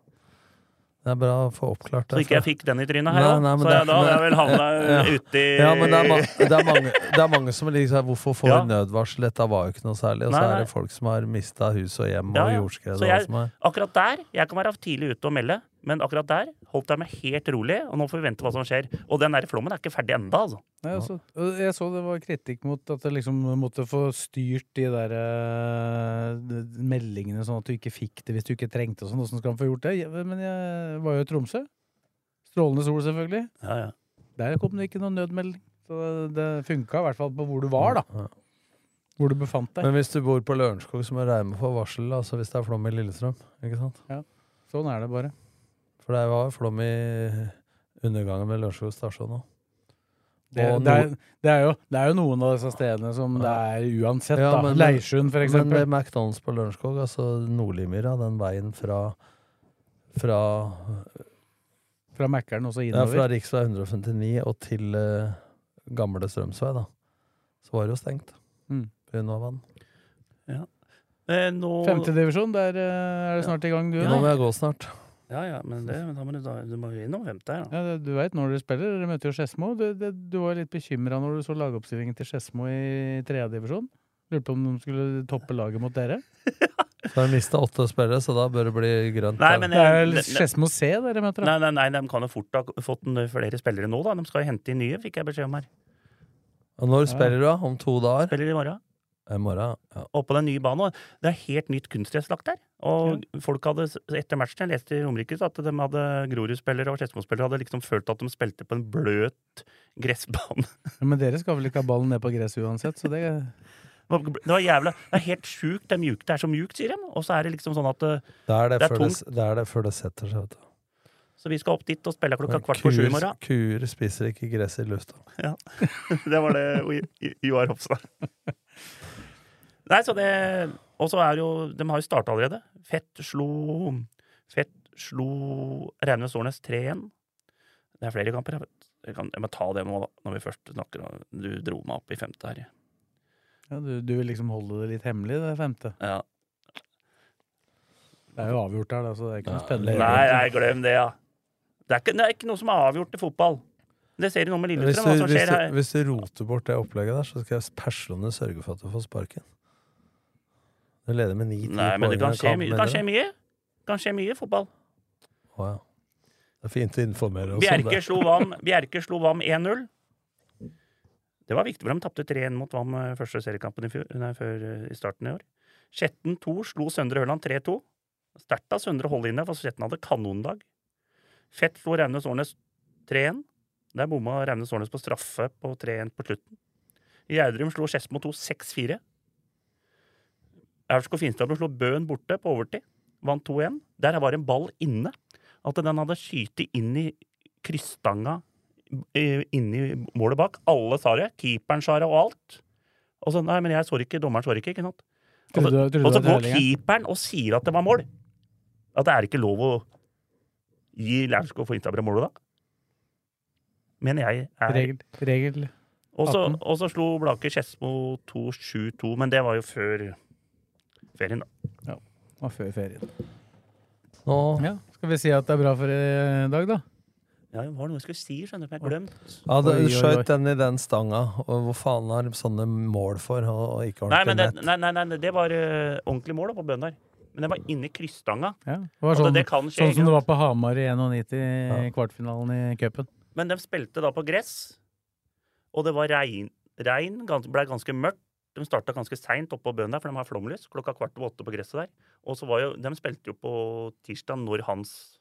Det er bra å få oppklart Så ikke jeg fikk den i trynet her, nei, Så det- da hadde jeg vel havna [laughs] Ja. ute i Ja, men det er, ma det, er mange, det er mange som liksom Hvorfor får Ja. nødvarsel? Dette var jo ikke noe særlig. Og så er det folk som har mista hus og hjem Ja, og ja. jordskred Så og jeg- er. Akkurat der Jeg kan være tidlig ute og melde, men akkurat der holdt jeg meg helt rolig. Og nå får vi vente hva som skjer. Og den der flommen er ikke ferdig enda, altså. Nei, altså, jeg så det var kritikk mot at du liksom måtte få styrt de der uh, meldingene sånn at du ikke fikk det hvis du ikke trengte og sånn. Åssen skal han få gjort det? Men jeg var jo i Tromsø. Strålende sol, selvfølgelig. Ja, ja. Der kom det ikke noen nødmelding. Så det funka i hvert fall på hvor du var, da. Ja. Hvor du befant deg. Men hvis du bor på Lørenskog, så må du regne med å få varsel altså hvis det er flom i Lillestrøm. Ikke sant? Ja, Sånn er det bare. For det var jo flom i undergangen med Lørenskog stasjon òg. Det, det, er, det, er jo, det er jo noen av disse stedene som det er uansett, Ja, da. men- Leirsund, f.eks. Men det er McDonald's på Lørenskog, altså Nordlimyra, den veien fra fra, Fra Mækkern og så ja, fra rv. 159 og til uh, gamle Strømsvei, da. Så var det jo stengt. Mm. Av vann. Eh, nå Femtedivisjon, der uh, er det snart i gang, du. Nå må jeg gå snart. Ja, ja, men det, da må du, da, du må jo innom femte her, da. Ja, det- du veit når dere spiller. Dere møter jo Skedsmo. Du, det, du var litt bekymra når du så lagoppstillingen til Skedsmo i tredjedivisjon. Lurte på om de skulle toppe laget mot dere. [laughs] Så har jeg mista åtte spillere, så da bør det bli grønt. Nei, men Det er eh, vel Skedsmo C dere møter, da. Nei, nei, nei, de kan jo fort ha fått flere spillere nå, da. De skal jo hente inn nye, fikk jeg beskjed om her. Og når spiller du, da? Om to dager? Spiller i morgen. Morgen? Ja. Oppå den nye banen. Det er helt nytt kunstgress lagt der. Og folk hadde, etter matchen, jeg leste i Romerike, at de hadde Grorud-spillere og Skedsmo-spillere hadde liksom følt at de spilte på en bløt gressbane. [laughs] Ja, men dere skal vel ikke ha ballen ned på gresset uansett, så det Det var jævla Det er helt sjukt. Det er mjukt. Det er så mjukt, sier de. Og så er det liksom sånn at eh, Det er det, Det er det, tungt. det er det før det setter seg. Vet du. Så vi skal opp dit og spille klokka kvart på sju i morgen. kuer spiser ikke gress i lufta. Ja. [laughs] det var det Joar Hofstad. [laughs] Nei, så det Og så er jo De har jo starta allerede. Fett slo Fett slo Raunes Stornes 3-1. Det er flere kamper. Jeg. Jeg, kan, jeg må ta det nå, da, når vi først snakker om Du dro meg opp i femte her. ja, du, du vil liksom holde det litt hemmelig, det femte. Ja. Det er jo avgjort her, da, så det er ikke noe spennende. Nei, nei, glem det, ja. Det er, ikke, det er ikke noe som er avgjort i fotball. Det ser du nå med Hvis Lillestrøm, du, hva som hvis, du, hvis du roter bort det opplegget der, så skal jeg personlig sørge for at du får sparken. Du leder med ni-ti Nei, men det kan skje mye. Det kan skje mye. Kan skje mye i fotball. Ja. Det er fint å informere oss om Bjerke det. slo Vam, Bjerke slo Vam 1-0. Det var viktig for de Tapte 3-1 mot Vam eh, første seriekampen i, fjor, nei, før, eh, i starten i år. Skjetten 2 slo Søndre Ørland 3-2. Sterkt av Søndre inn for Skjetten hadde kanondag. Fett slo Raunes Årnes 3-1. Der bomma Raunes Årnes på straffe på 3-1 på slutten. Gjerdrum slo Skedsmo 2 6-4. Aurskog Finstadbro slo Bøen borte på overtid. Vant 2-1. Der var en ball inne. At den hadde skytet inn i krysstanga eh, inni målet bak. Alle sa det. Keeperen sa det og alt. Og så, nei, men jeg så ikke. Dommeren så ikke. ikke sant? Og så, og så går er keeperen og sier at det var mål. At det er ikke lov å gi Laurskog Finstadbro målet da. Mener jeg er Regel. regel. 18. og så slo Blaker Skedsmo 2-7-2, men det var jo før ferien, da. Og før ferien. Nå, Ja, Skal vi si at det er bra for i dag, da? Ja, det var noe jeg skulle si, skjønner du, men jeg glemt. ja, det, oi. skjøt den i den stanga. Og hvor faen har de sånne mål for, og, og ikke Nei, ordentlig men det, nett? nei, nei, nei, det var uh, ordentlig mål da, på bønder. der. Men det var inni krysstanga. Ja, det var Altså, sånn, det det skje, sånn som det var på Hamar i 91 i Ja. kvartfinalen i cupen. Men de spilte da på gress, og det var regn. Regn ble ganske mørkt. De starta ganske seint oppå bøen der, for de har flomlys. Klokka kvart over åtte på gresset der. Og så var jo, De spilte jo på tirsdag når hans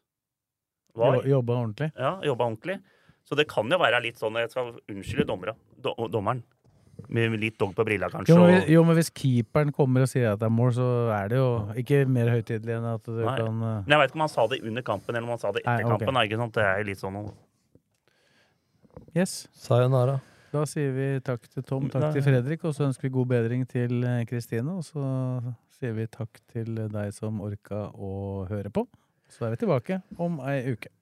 var. Jo- Jobba ordentlig. Ja, jobba ordentlig. Så det kan jo være litt sånn Jeg skal unnskylde dommera, do, dommeren. Med litt dog på brilla, kanskje. Jo men, hvis- jo, men hvis keeperen kommer og sier at det er mål, så er det jo ikke mer høytidelig enn at du Nei. kan uh... Men jeg vet ikke om han sa det under kampen eller om han sa det etter Nei, okay. kampen. er Ikke sant? Det er jo litt sånn noe. Yes. Sayonara. Da sier vi takk til Tom, takk til Fredrik, og så ønsker vi god bedring til eh, Kristine. Og så sier vi takk til deg som orka å høre på. Så er vi tilbake om ei uke.